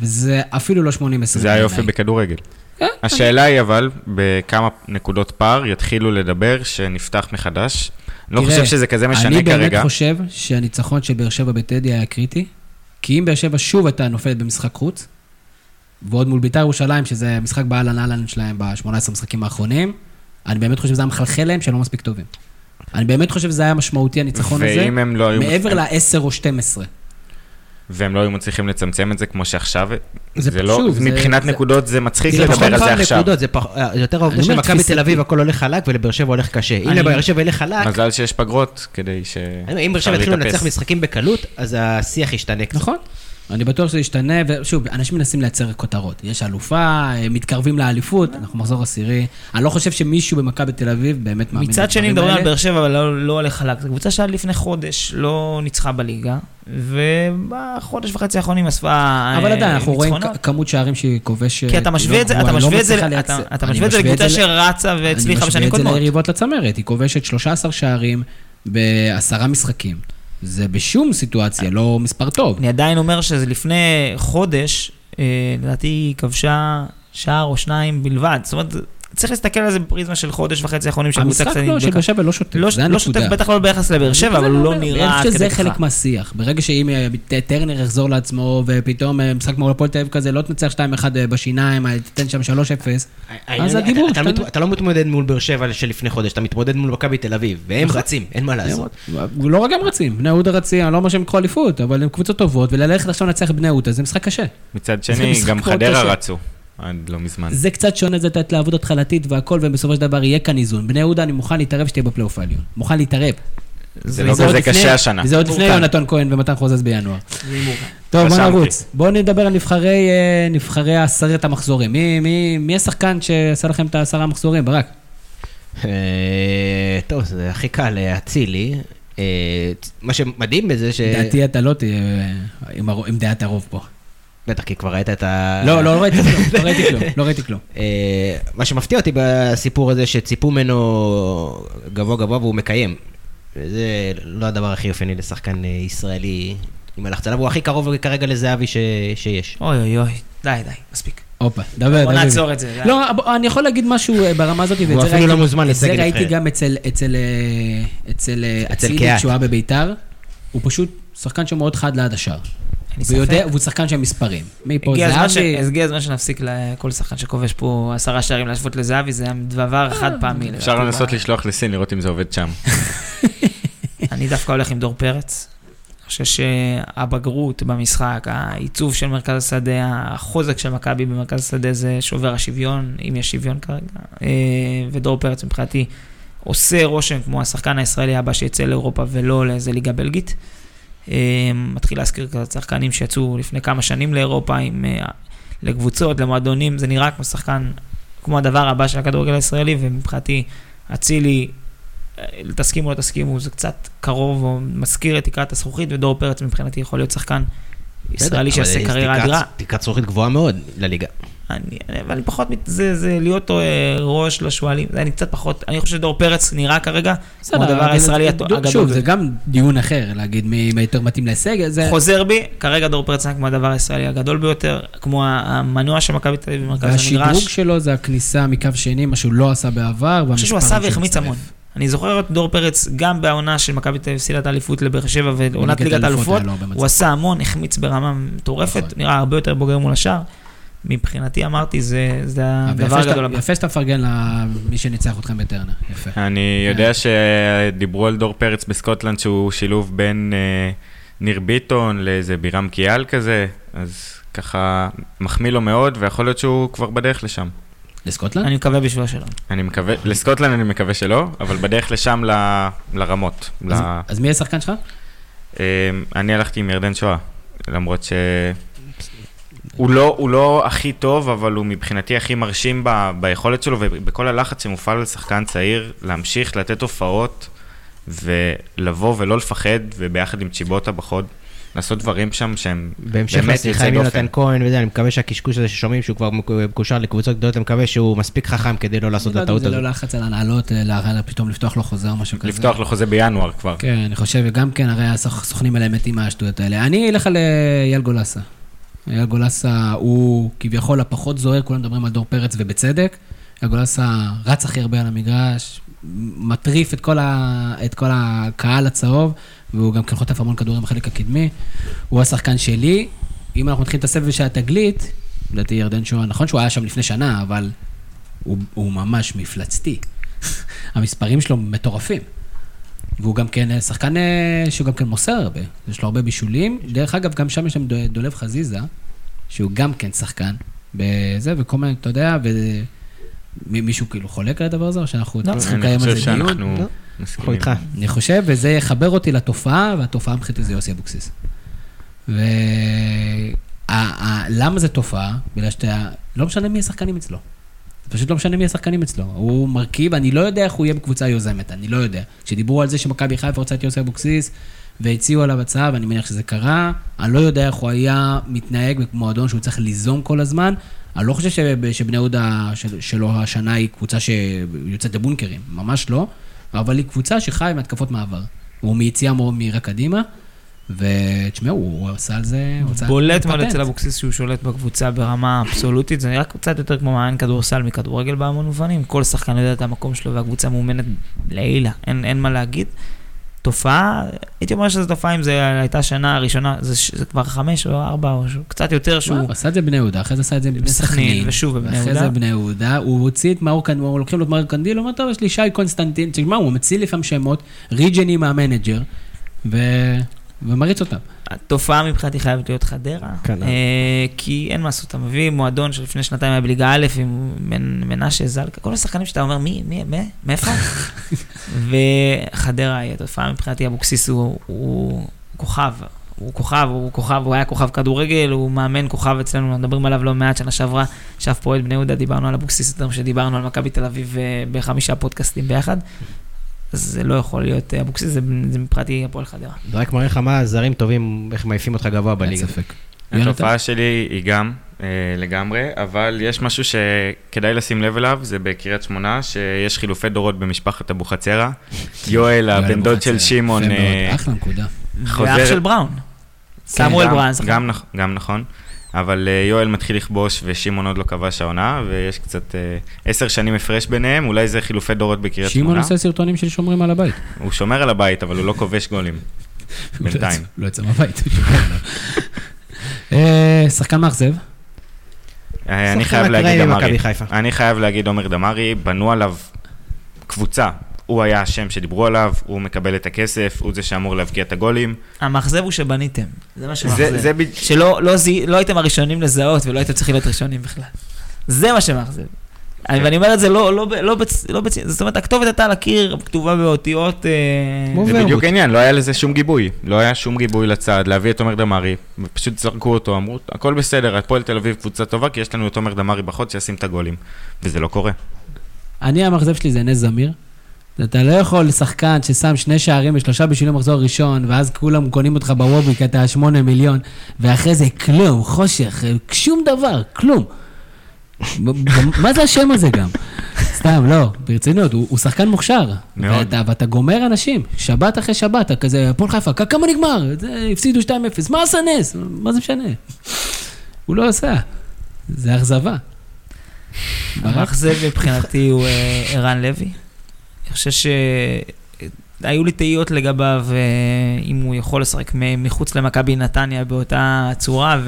וזה אפילו לא 80-10. זה היופי בכדורגל. כן, השאלה היא אבל, בכמה נקודות פער יתחילו לדבר שנפתח מחדש. אני לא חושב שזה כזה משנה אני כרגע. באמת חושב שהניצחון של באר שבע בטדי היה קריטי, כי אם באר שבע שוב הייתה נופלת במשחק חוץ, ועוד מול בית"ר ירושלים, שזה משחק באהלן אהלן שלהם ב-18 המשחקים האחרונים, אני באמת חושב שזה היה מחלחל להם שהם לא מספיק טובים. אני באמת חושב שזה היה משמעותי, הניצחון הזה, לא. מעבר הם- ל-10 או 12. והם לא היו מצליחים לצמצם את זה כמו שעכשיו, זה זה לא, שוב, זה- מבחינת זה- נקודות זה מצחיק זה לדבר על זה עכשיו. נקודות, זה פח- אה, זה יותר העובדה שמכבי תל. אביב הכל הולך חלק ולבאר שבע הולך קשה. אם אני- לבאר שבע ילך חלק, מזל שיש פגרות כדי ש... אם באר שבע יתחילו. לנצח משחקים בקלות, אז השיח ישתנה קצת. נכון. אני בטוח שזה ישתנה, ושוב, אנשים מנסים לייצר כותרות. יש אלופה, הם מתקרבים לאליפות, אנחנו מחזור עשירי. אני לא חושב שמישהו במכבי תל אביב באמת מאמין מצד שני מדברים על. באר שבע, אבל לא- לא הולך חלק. זו קבוצה שעד לפני חודש לא ניצחה בליגה, ובחודש וחצי האחרונים אספה אבל עדיין, אנחנו רואים ניצחונות. כמות שערים שהיא כובשת. כי אתה משווה את זה, אתה משווה את זה, אתה- אתה משווה את זה לקבוצה שרצה והצליחה בשנים אני משווה קודמות. את זה ליריבות לצמרת, היא כובשת 13 שערים בעשרה משחקים. זה בשום סיטואציה לא מספר טוב. אני עדיין אומר שזה לפני חודש, אה, לדעתי היא כבשה שער או שניים בלבד. זאת אומרת, צריך להסתכל על זה בפריזמה של חודש וחצי האחרונים של קבוצה המשחק קצת לא, של נדבקה. באר שבע לא שוטף, לא זה לא שוטף. בטח לא ביחס לבאר שבע, אבל הוא לא נראה עד אני חושב כדי שזה חלק. מהשיח. ברגע שאם אה, טרנר יחזור לעצמו, ופתאום אה, משחק מול הפועל תל אביב כזה, לא תנצח 2-1 בשיניים, אה, תיתן שם 3-0, אז הדיבור אתה- לא מתמודד מול באר שבע של לפני חודש, אתה מתמודד מול מכבי תל אביב, והם נכון. רצים, אין מה לעשות. לא רק הם רצים, בני יהודה רצים, אני לא אומר שהם יקחו אליפות, אבל הם קבוצות טובות, וללכת עכשיו לנצח בני יהודה זה משחק קשה. מצד שני, גם חדרה. רצו, עד לא מזמן. זה קצת שונה, זה לתת לעבוד התחלתית והכל, ובסופו של דבר יהיה כאן איזון. בני יהודה, אני מוכן להתערב שתהיה בפלייאוף העליון. מוכן להתערב. זה לא כזה קשה השנה. וזה עוד לפני. יונתן כהן ומתן חוזז בינואר. טוב, בוא. נרוץ. בואו נדבר על נבחרי, אה, נבחרי עשרת המחזורים. מי, מי, מי השחקן שעשה לכם את העשרה המחזורים? ברק. אה, טוב, זה הכי קל, אה, אצילי. מה שמדהים בזה ש... לדעתי אתה לא תהיה עם דעת הרוב פה. בטח, כי כבר ראית את ה... לא, לא ראיתי כלום, לא ראיתי כלום, לא ראיתי כלום. אה, מה שמפתיע אותי בסיפור הזה, שציפו ממנו גבוה גבוה והוא מקיים. וזה לא הדבר הכי אופייני לשחקן אה, ישראלי עם הלחץ עליו, הוא הכי קרוב כרגע לזהבי ש... שיש. אוי אוי אוי, די די, מספיק. הופה, דבר, בוא דבר. נעצור את זה. לא, בוא, אני יכול להגיד משהו אה, ברמה הזאת, ואת הוא זה אפילו ראיתי- לא מוזמן את זה לסגל ראיתי נבחרת. גם אצל, אצל, אצל אצל אצילי. כשהוא היה בביתר, הוא פשוט שחקן שמאוד חד ליד השער. לי והוא שחקן של מספרים. מפה זהבי, הגיע הזמן שנפסיק לכל שחקן שכובש פה עשרה שערים להשוות לזהבי, זה היה דבר חד פעמי. אפשר לדעתי. לנסות לשלוח לסין, לראות אם זה עובד שם. [laughs] אני דווקא הולך עם דור פרץ. אני חושב שהבגרות במשחק, העיצוב של מרכז השדה, החוזק של מכבי במרכז השדה זה שובר השוויון, אם יש שוויון כרגע. אה, ודור פרץ מבחינתי עושה רושם כמו השחקן הישראלי הבא שיצא לאירופה ולא לאיזה ליגה בלגית. אה, מתחיל להזכיר כזה שחקנים שיצאו לפני כמה שנים לאירופה עם, אה, לקבוצות, למועדונים, זה נראה כמו שחקן, כמו הדבר הבא של הכדורגל הישראלי, ומבחינתי אצילי אה, תסכימו או לא תסכימו, זה קצת קרוב או מזכיר את תקרת הזכוכית, ודור פרץ מבחינתי יכול להיות שחקן ישראלי שיעשה קריירה אדירה. תקרת זכוכית גבוהה מאוד לליגה. אני, אני- אבל אני פחות, זה, זה להיות אה, ראש לשועלים, זה אני קצת פחות, אני חושב שדור פרץ נראה כרגע כמו הדבר הישראלי הגדול. שוב. זה גם דיון אחר, להגיד מי יותר מתאים להישג, זה... חוזר בי, כרגע דור פרץ נראה כמו הדבר הישראלי הגדול ביותר, כמו המנוע של מכבי תל אביב במרכז והשדרוג המגרש. שלו זה הכניסה מקו שני, מה שהוא לא עשה בעבר. אני חושב שהוא עשה והחמיץ המון. אני זוכר את דור פרץ גם בעונה של מכבי תל אביב, סילת האליפות לבאר שבע ועונת ליגת האלופות, הוא עשה המון, החמיץ ברמה מטורפת, נכון. נראה הרבה יותר בוגר מול השאר. מבחינתי אמרתי, זה זה הדבר הגדול. יפה שאתה מפרגן למי שניצח אתכם בטרנר, יפה. אני יודע שדיברו על דור פרץ בסקוטלנד שהוא שילוב בין אה, ניר ביטון לאיזה בירם קיאל כזה, אז ככה מחמיא לו מאוד, ויכול להיות שהוא כבר בדרך לשם. לסקוטלנד? אני מקווה בשבילו שלא. אני מקווה, לסקוטלנד אני מקווה שלא, אבל בדרך לשם ל, לרמות. אז- ל, אז מי השחקן שלך? אה, אני הלכתי עם ירדן שואה, למרות ש... הוא לא, הוא לא הכי טוב, אבל הוא מבחינתי הכי מרשים ב, ביכולת שלו ובכל הלחץ שמופעל על שחקן צעיר, להמשיך לתת הופעות ולבוא ולא לפחד, וביחד עם צ'יבוטה בחוד, לעשות דברים שם שהם בהמשך באמת לשיחה יוצאי עם דופן. יונתן כהן וזה, אני מקווה שהקשקוש הזה ששומעים שהוא כבר מקושר לקבוצות גדולות, אני מקווה שהוא מספיק חכם כדי לא לעשות את לא הטעות זה הזאת. לא לחץ על הנהלות, אה, פתאום לפתוח לו חוזה או משהו כזה. לפתוח לו חוזה בינואר כבר. כן, אני חושב, וגם כן, הרי הסוכנים האלה מתים מהשטויות האלה. אני אלך על אה, אייל גולסה. אייל גולסה הוא כביכול הפחות זוהר, כולם מדברים על דור פרץ ובצדק. אייל גולסה רץ הכי הרבה על המגרש, מטריף את כל, ה, את כל הקהל הצהוב, והוא גם כן חוטף המון כדורים בחלק הקדמי. הוא השחקן שלי. אם אנחנו מתחילים את הסבב של התגלית, לדעתי ירדן שואה, נכון שהוא היה שם לפני שנה, אבל הוא, הוא ממש מפלצתי. [laughs] המספרים שלו מטורפים. והוא גם כן אה, שחקן אה, שהוא גם כן מוסר הרבה, יש לו הרבה בישולים. דרך אגב, גם שם יש להם דו- דולב חזיזה, שהוא גם כן שחקן בזה, וכל מיני, אתה יודע, ומישהו כאילו חולק על הדבר הזה, או שאנחנו לא, צריכים לקיים על חושב זה דיון? שאנחנו לא. אנחנו מסכימים. איתך. אני חושב, וזה יחבר אותי לתופעה, והתופעה מבחינתי זה יוסי אבוקסיס. ולמה זה תופעה? בגלל שאתה, לא משנה מי השחקנים אצלו. פשוט לא משנה מי השחקנים אצלו. הוא מרכיב, אני לא יודע איך הוא יהיה בקבוצה יוזמת, אני לא יודע. כשדיברו על זה שמכבי חיפה רוצה את יוסי אבוקסיס, והציעו עליו הצעה, ואני מניח שזה קרה, אני לא יודע איך הוא היה מתנהג במועדון שהוא צריך ליזום כל הזמן. אני לא חושב שב- שבני יהודה של- שלו השנה היא קבוצה שיוצאת לבונקרים, ממש לא, אבל היא קבוצה שחיה מהתקפות מעבר. הוא מיציאה מאוד מהירה קדימה, ותשמעו, הוא עשה על זה, הוא בולט מאוד. אצל אבוקסיס שהוא שולט בקבוצה ברמה אבסולוטית, זה נראה קצת יותר כמו מאמן כדורסל מכדורגל בהמון מובנים, כל שחקן יודע את המקום שלו והקבוצה מאומנת לעילה, אין, אין מה להגיד. תופעה, הייתי אומר שזו תופעה אם זו הייתה השנה הראשונה, זה, זה כבר חמש או ארבע או קצת יותר שהוא... הוא עשה את זה בבני יהודה, אחרי זה עשה את זה בבני סכנין. ושוב בבני יהודה. זה בבני יהודה, הוא הוציא את מאור קנדיל, לוקחים לו את מאור קנדיל, הוא אומר, טוב, יש לי שי קונסטנטין, תשמע, הוא מציל לפעמים שמות, ריג'ני מהמנג'ר, ו... ומריץ אותם. התופעה מבחינתי חייבת להיות חדרה, כנ"ל. אה, כי אין מה לעשות, אתה מביא מועדון שלפני שנתיים היה בליגה א' עם מנ- מנשה זלקה, כל השחקנים שאתה אומר, מי, מי, מי, מאיפה? [laughs] וחדרה היא התופעה מבחינתי, אבוקסיס הוא, הוא כוכב, הוא כוכב, הוא כוכב, הוא היה כוכב כדורגל, הוא מאמן כוכב אצלנו, מדברים עליו לא מעט, שנה שעברה, שאף פועל בני יהודה, דיברנו על אבוקסיס יותר משדיברנו על מכבי תל אביב אה, בחמישה פודקאסטים ביחד. אז זה לא יכול להיות אה, אבוקסיס, זה, זה מבחינתי הפועל חדרה. זה רק מראה לך מה זרים טובים, איך מעיפים אותך גבוה בליגה. התופעה שלי היא גם אה, לגמרי, אבל יש משהו שכדאי לשים לב אליו, זה בקריית שמונה, שיש חילופי דורות במשפחת אבוחצירא. [laughs] יואל, הבן דוד של שמעון, יפה מאוד, אה, אחלה נקודה. חוזר... ואח של בראון. סמואל גם- בראון, גם נכון, אבל אה, יואל מתחיל לכבוש ושמעון עוד לא כבש העונה, ויש קצת אה, עשר שנים הפרש ביניהם, אולי זה חילופי דורות בקריית שמעון שמונה. עושה סרטונים של שומרים על הבית. הוא שומר על הבית, אבל הוא לא כובש גולים. [laughs] בינתיים. לא יוצא מהבית. [laughs] אה, שחקן מאכזב. אני חייב להגיד דמרי. אני חייב להגיד עומר דמרי, בנו עליו קבוצה. הוא היה השם שדיברו עליו, הוא מקבל את הכסף, הוא זה שאמור להבקיע את הגולים. המאכזב הוא שבניתם. זה מה שמאכזב. זה, בדיוק... שלא לא, זיהי- לא הייתם הראשונים לזהות ולא הייתם צריכים להיות ראשונים בכלל. זה מה שמאכזב. אני- כן. ואני אומר את זה לא, לא, ב- לא, בצ- לא בצ... זאת אומרת, הכתובת הייתה על הקיר, כתובה באותיות... אה, זה. בדיוק העניין, לא היה לזה שום גיבוי. לא היה שום גיבוי לצד, להביא את עומר דמרי, ופשוט זרקו אותו, אמרו, הכל בסדר, הפועל תל אביב קבוצה טובה, כי יש לנו את עומר דמרי בחוץ שישים את הגולים. וזה לא קורה. אני, המאכזב שלי זה נס זמיר. אתה לא יכול לשחקן ששם שני שערים ושלושה בשביל המחזור הראשון, ואז כולם קונים אותך בוובי כי אתה שמונה מיליון, ואחרי זה כלום, חושך, שום דבר, כלום. מה זה השם הזה גם? סתם, לא, ברצינות, הוא, הוא שחקן מוכשר. מאוד. ואתה, ואתה גומר אנשים, שבת אחרי שבת, אתה כזה, הפועל חיפה, "כ- כמה נגמר? זה, הפסידו 2-0, מה עשה נס? מה זה משנה? הוא לא עשה. זה אכזבה. המאכזב מבחינתי הוא אה, ערן לוי. חושב שהיו לי תהיות לגביו, אה, אם הוא יכול לשחק מחוץ למכבי נתניה באותה צורה,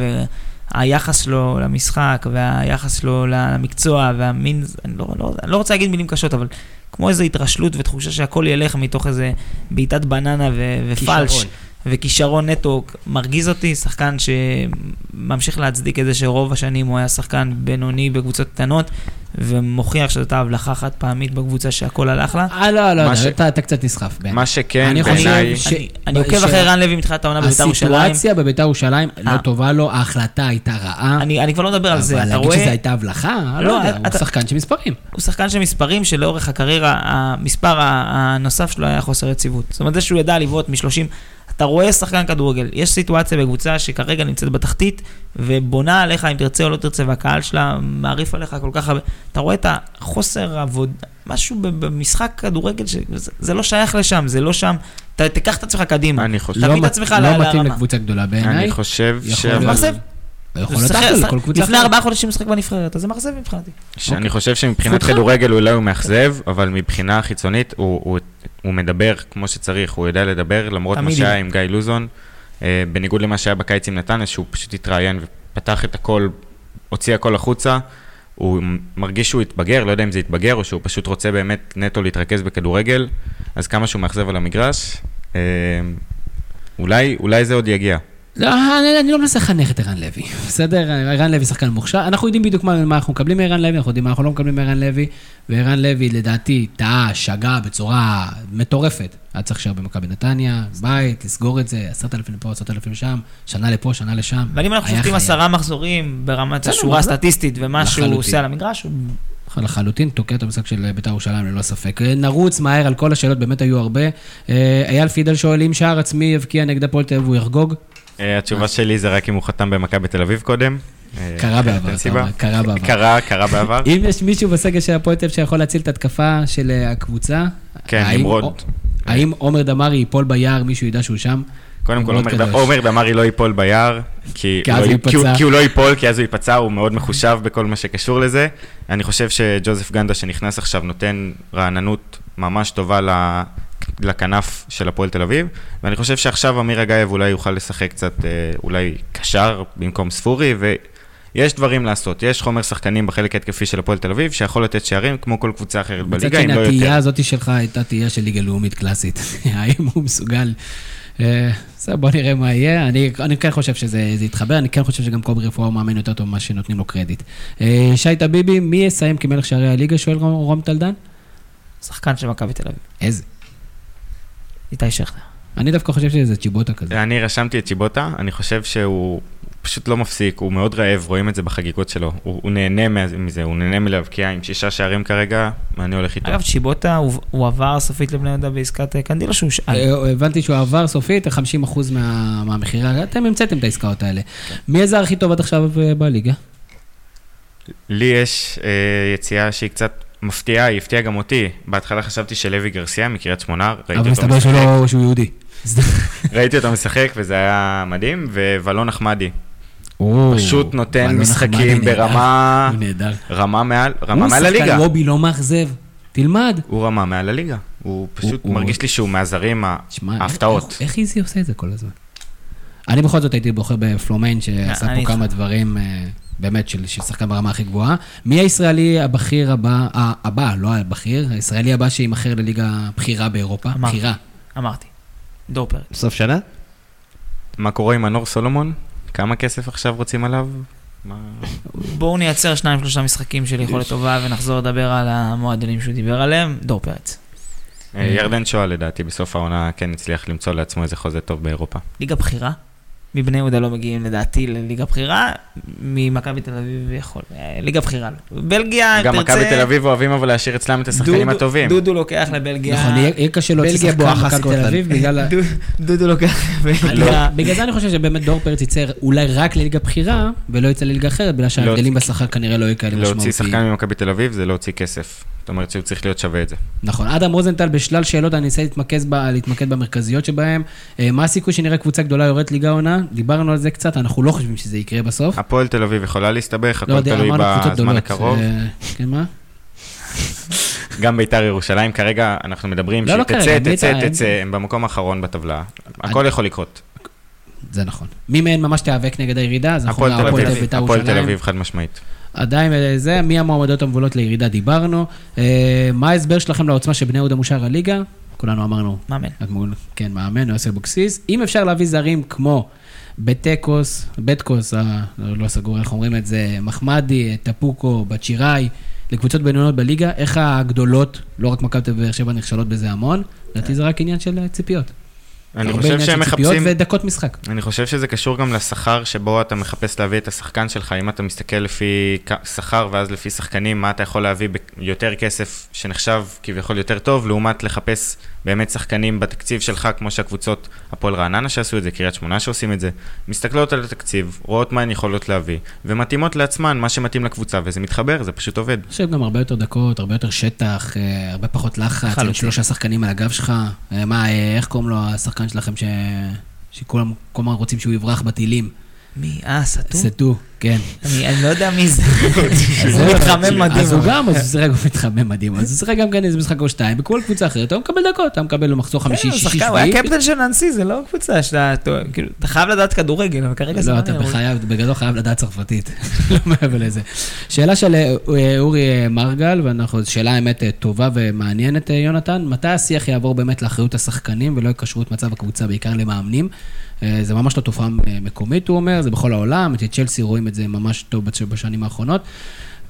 והיחס שלו למשחק, והיחס שלו למקצוע, והמין, אני לא, לא, אני לא רוצה להגיד מילים קשות, אבל כמו איזו התרשלות ותחושה שהכל ילך מתוך איזה בעיטת בננה ו- ופלש. כישרון. וכישרון נטו מרגיז אותי, שחקן שממשיך להצדיק את זה שרוב השנים הוא היה שחקן בינוני בקבוצות קטנות, ומוכיח שזאת ההבלחה חד פעמית בקבוצה שהכל הלך לה. אה, לא, לא, מה ש- אתה, אתה קצת נסחף בעיניי. מה שכן, אני בעיניי... ש- אני- אני ב- עוקב ש- אחרי רן לוי מתחילת העונה בבית"ר ירושלים. הסיטואציה בביתר ירושלים לא אה. טובה לו, ההחלטה הייתה רעה. אני אני כבר לא מדבר על זה, אבל אתה להגיד שזו רואה, הייתה הבלחה? אני לא, לא יודע, הוא אתה- שחקן של מספרים. הוא שחקן של מספרים שלאורך הקריירה, המספר הנוסף שלו היה חוסר יציבות. זאת אומרת, זה שהוא ידע לבעוט מ-30, אתה רואה שחקן כדורגל, יש סיטואציה בקבוצה שכרגע נמצאת בתחתית, ובונה עליך אם תרצה או לא תרצה, והקהל שלה מעריף עליך כל כך הרבה, אתה רואה את החוסר עבודה, משהו במשחק כדורגל, שזה זה לא שייך לשם, זה לא שם, ת, תיקח את עצמך קדימה. אני חושב... תביא לא את מת- עצמך לא ל- מתאים לרמה. לקבוצה גדולה בעיניי. אני חושב ש... לא יכול הוא להיות שחק- אחלה שחק- לכל קבוצה לפני. ארבעה חודשים משחק בנבחרת, אז זה מאכזב מבחינתי. שאני חושב שמבחינת. כדורגל אולי הוא מאכזב, אבל מבחינה חיצונית הוא, הוא, מדבר כמו שצריך, הוא יודע לדבר, למרות מה שהיה. עם גיא לוזון, אה, בניגוד למה שהיה בקיץ עם נתניה, שהוא פשוט התראיין ופתח את הכל, הוציא הכל החוצה, הוא מרגיש שהוא התבגר, לא יודע אם זה התבגר או שהוא פשוט רוצה באמת נטו להתרכז בכדורגל, אז כמה שהוא מאכזב על המגרש, אה, אולי, אולי זה עוד יגיע. לא, אני, אני לא מנסה לחנך את ערן לוי, [laughs] בסדר? ערן לוי שחקן מוכשר, אנחנו יודעים בדיוק מה, מה אנחנו מקבלים מערן לוי, אנחנו יודעים מה אנחנו לא מקבלים מערן לוי, וערן לוי לדעתי טעה, שגה בצורה מטורפת. היה צריך להישאר במכבי נתניה, בית, לסגור את זה, עשרת אלפים לפה, עשרת אלפים לשם, שנה לפה, שנה לשם. ואם אנחנו היה שופטים. עשרה מחזורים ברמת השורה? הסטטיסטית ומה שהוא. עושה על המגרש, לחלוטין תוקע את המשחק של בית"ר ירושלים ללא ספק. נרוץ מהר על כל השאלות, באמת היו הרבה. אה, אייל פידל שואל, אם שער עצמי יבקיע נגד הפועל תל אביב, הוא יחגוג? אה, התשובה שלי זה רק אם הוא חתם במכבי תל אביב קודם. אה, קרה בעבר, סיבה. אומר, קרה בעבר. קרה, קרה בעבר. [laughs] אם יש מישהו בסגל של הפועל תל שיכול להציל את התקפה של אה, הקבוצה, כן, נמרוד. האם עומר דמארי ייפול ביער, מישהו ידע שהוא שם? קודם כל, עומר דמארי לא ייפול ביער, כי לא הוא כי הוא- לא ייפול, כי אז הוא ייפצע, הוא מאוד מחושב בכל מה שקשור לזה. אני חושב שג'וזף גנדה שנכנס עכשיו נותן רעננות ממש טובה לכנף של הפועל תל אביב, ואני חושב שעכשיו אמיר אגייב אולי יוכל לשחק קצת, אה, אולי קשר במקום ספורי, ויש דברים לעשות. יש חומר שחקנים בחלק ההתקפי של הפועל תל אביב, שיכול לתת שערים כמו כל קבוצה אחרת מצד בליגה, אם שני, לא התהייה יותר. הזאת שלך הייתה תהייה של ליגה לאומית קלאסית. [laughs] האם הוא מסוגל... אה, בסדר, בוא נראה מה יהיה. אני, אני כן חושב שזה זה יתחבר, אני כן חושב שגם קוברי רפואה הוא מאמן יותר טוב ממה שנותנים לו קרדיט. אה, שי טביבי, מי יסיים כמלך שערי הליגה? שואל רום טלדן. שחקן של מכבי תל אביב. איזה? איתי שכטר. אני דווקא חושב שזה צ'יבוטה כזה. אני רשמתי את צ'יבוטה, אני חושב שהוא פשוט לא מפסיק, הוא מאוד רעב, רואים את זה בחגיגות שלו. הוא, הוא נהנה מזה, הוא נהנה מלהבקיע עם שישה שערים כרגע, ואני הולך איתו. אגב, צ'יבוטה, הוא הוא עבר סופית לבני יהודה בעסקת אה, קנדילה שהוא שאל. אה, הבנתי שהוא עבר סופית, 50% מה- מהמכירה, אתם המצאתם את העסקאות האלה. מי הזר הכי טוב עד עכשיו אה, בליגה? לי יש אה, יציאה שהיא קצת מפתיעה, היא הפתיעה גם אותי. בהתחלה חשבתי שלוי גרסיה מקריית שמונה, ראיתי אבל אותו מסתבר משחק, שלא- שהוא יהודי. [laughs] ראיתי אותו משחק וזה היה מדהים, ובלון אחמדי, פשוט נותן משחקים. ברמה, הוא נהדר. רמה מעל, רמה הוא מעל שחקן הליגה. וובי לא מאכזב. תלמד. הוא רמה מעל הליגה. הוא פשוט הוא- מרגיש לי שהוא מהזרים ההפתעות. איך- איזי עושה את זה כל הזמן? אני בכל זאת הייתי בוחר בפלומיין, שעשה פה כמה. דברים, אה, באמת, של של שחקן ברמה הכי גבוהה. מי הישראלי הבכיר הבא, אה, הבא, לא הבכיר, הישראלי הבא שיימכר לליגה בכירה באירופה? אמרתי. בכירה. אמרתי. דור פרץ. סוף שנה? מה קורה עם הנור סולומון? כמה כסף עכשיו רוצים עליו? מה... בואו נייצר שניים שלושה משחקים של יכולת טובה ונחזור לדבר על המועדונים שהוא דיבר עליהם. דור פרץ. אה, ירדן שואה לדעתי בסוף העונה כן הצליח למצוא לעצמו איזה חוזה טוב באירופה. ליגה בכירה. מבני יהודה לא מגיעים לדעתי לליגה בכירה, ממכבי תל אביב יכול. אה, ליגה בכירה. לא. בלגיה, גם תרצה- מכבי תל אביב אוהבים אבל להשאיר אצלם את השחקנים דודו- הטובים. דודו לוקח לבלגיה. נכון, יהיה קשה להוציא שחקן בואכה מכבי תל. אביב בגלל... ה- [laughs] דו- דודו לוקח לא, לבלגיה. בגלל זה אני חושב שבאמת דור פרץ יצא אולי רק לליגה בכירה, ולא יצא לליגה אחרת, בגלל שההבדלים בשכר כנראה לא יהיו כאלה להוציא משמעותיים. שחקן ממכבי תל אביב זה להוציא כסף. זאת אומרת שהוא צריך להיות שווה את זה. נכון. אדם רוזנטל בשלל שאלות, אני אנסה להתמקד, במרכזיות שבהן. אה, מה הסיכוי שנראה קבוצה גדולה יורדת ליגה עונה? דיברנו על זה קצת, אנחנו לא חושבים שזה יקרה בסוף. הפועל תל אביב יכולה להסתבך, לא הכל יודע, תלוי בזמן. הקרוב. אה, כן, מה? גם ביתר ירושלים כרגע, אנחנו מדברים לא, לא שתצא, תצא, תצא, הם במקום האחרון בטבלה. הכל יכול לקרות. זה נכון. מי מהן ממש תיאבק נגד הירידה? אז אנחנו הפועל תל אביב, בית"ר הפועל תל. אביב חד משמעית. עדיין אה, זה, מי המועמדות המובילות לירידה דיברנו. אה, מה ההסבר שלכם לעוצמה של בני יהודה מושר הליגה? כולנו אמרנו, מאמן. כן, מאמן, יוסי אבוקסיס. אם אפשר להביא זרים כמו בטקוס, בטקוס, אה, לא סגור איך אומרים את זה, מחמדי, טפוקו, בצ'יראי, לקבוצות בינוניות בליגה, איך הגדולות, לא רק מכבי תל אביב שבע נכשלות בזה המון, לדעתי זה רק עניין של אה, ציפיות. אני הרבה חושב שהם מחפשים... ודקות משחק. אני חושב שזה קשור גם לשכר שבו אתה מחפש להביא את השחקן שלך. אם אתה מסתכל לפי שכר ואז לפי שחקנים, מה אתה יכול להביא ביותר כסף שנחשב כביכול יותר טוב, לעומת לחפש באמת שחקנים בתקציב שלך, כמו שהקבוצות, הפועל רעננה שעשו את זה, קריית שמונה שעושים את זה, מסתכלות על התקציב, רואות מה הן יכולות להביא, ומתאימות לעצמן מה שמתאים לקבוצה, וזה מתחבר, זה פשוט עובד. אני חושב גם הרבה יותר דקות, הרבה יותר שטח, אה, הרבה פחות לחץ. שלושה שחקנים על הגב שלך. אה, מה, אה, איך קוראים לו השחקן שלכם ש... שכולם כל הזמן רוצים שהוא יברח בטילים? מי? אה, סטו? סטו. כן. אני לא יודע מי זה. [laughs] הוא מתחמם מדהים. אז הוא. גם, אז הוא שיחק, הוא מתחמם מדהים. אז הוא שיחק גם כן איזה משחק או שתיים, בכל קבוצה אחרת, הוא מקבל דקות, אתה מקבל מחזור חמישי, כן, הוא שישי, שחקן, הוא היה שביעי. קפטן של ננסי, זה לא קבוצה שאתה, אתה- כאילו, אתה חייב לדעת כדורגל, אבל כרגע זה לא, לא אתה. בחייב, בגדול חייב לדעת צרפתית, [laughs] לא מעבר לזה. שאלה של אה, אורי אה, מרגל, ואנחנו, שאלה האמת אה, טובה ומעניינת, יונתן, מתי השיח יעבור באמת לאחריות השחקנים ולא יקשרו את מצב הקבוצה, בעיקר למאמנים? אה, זה ממש לא תופעה אה, מקומית, הוא אומר, זה בכל העולם, את צ'לסי רואים את זה ממש טוב בש- בשנים האחרונות.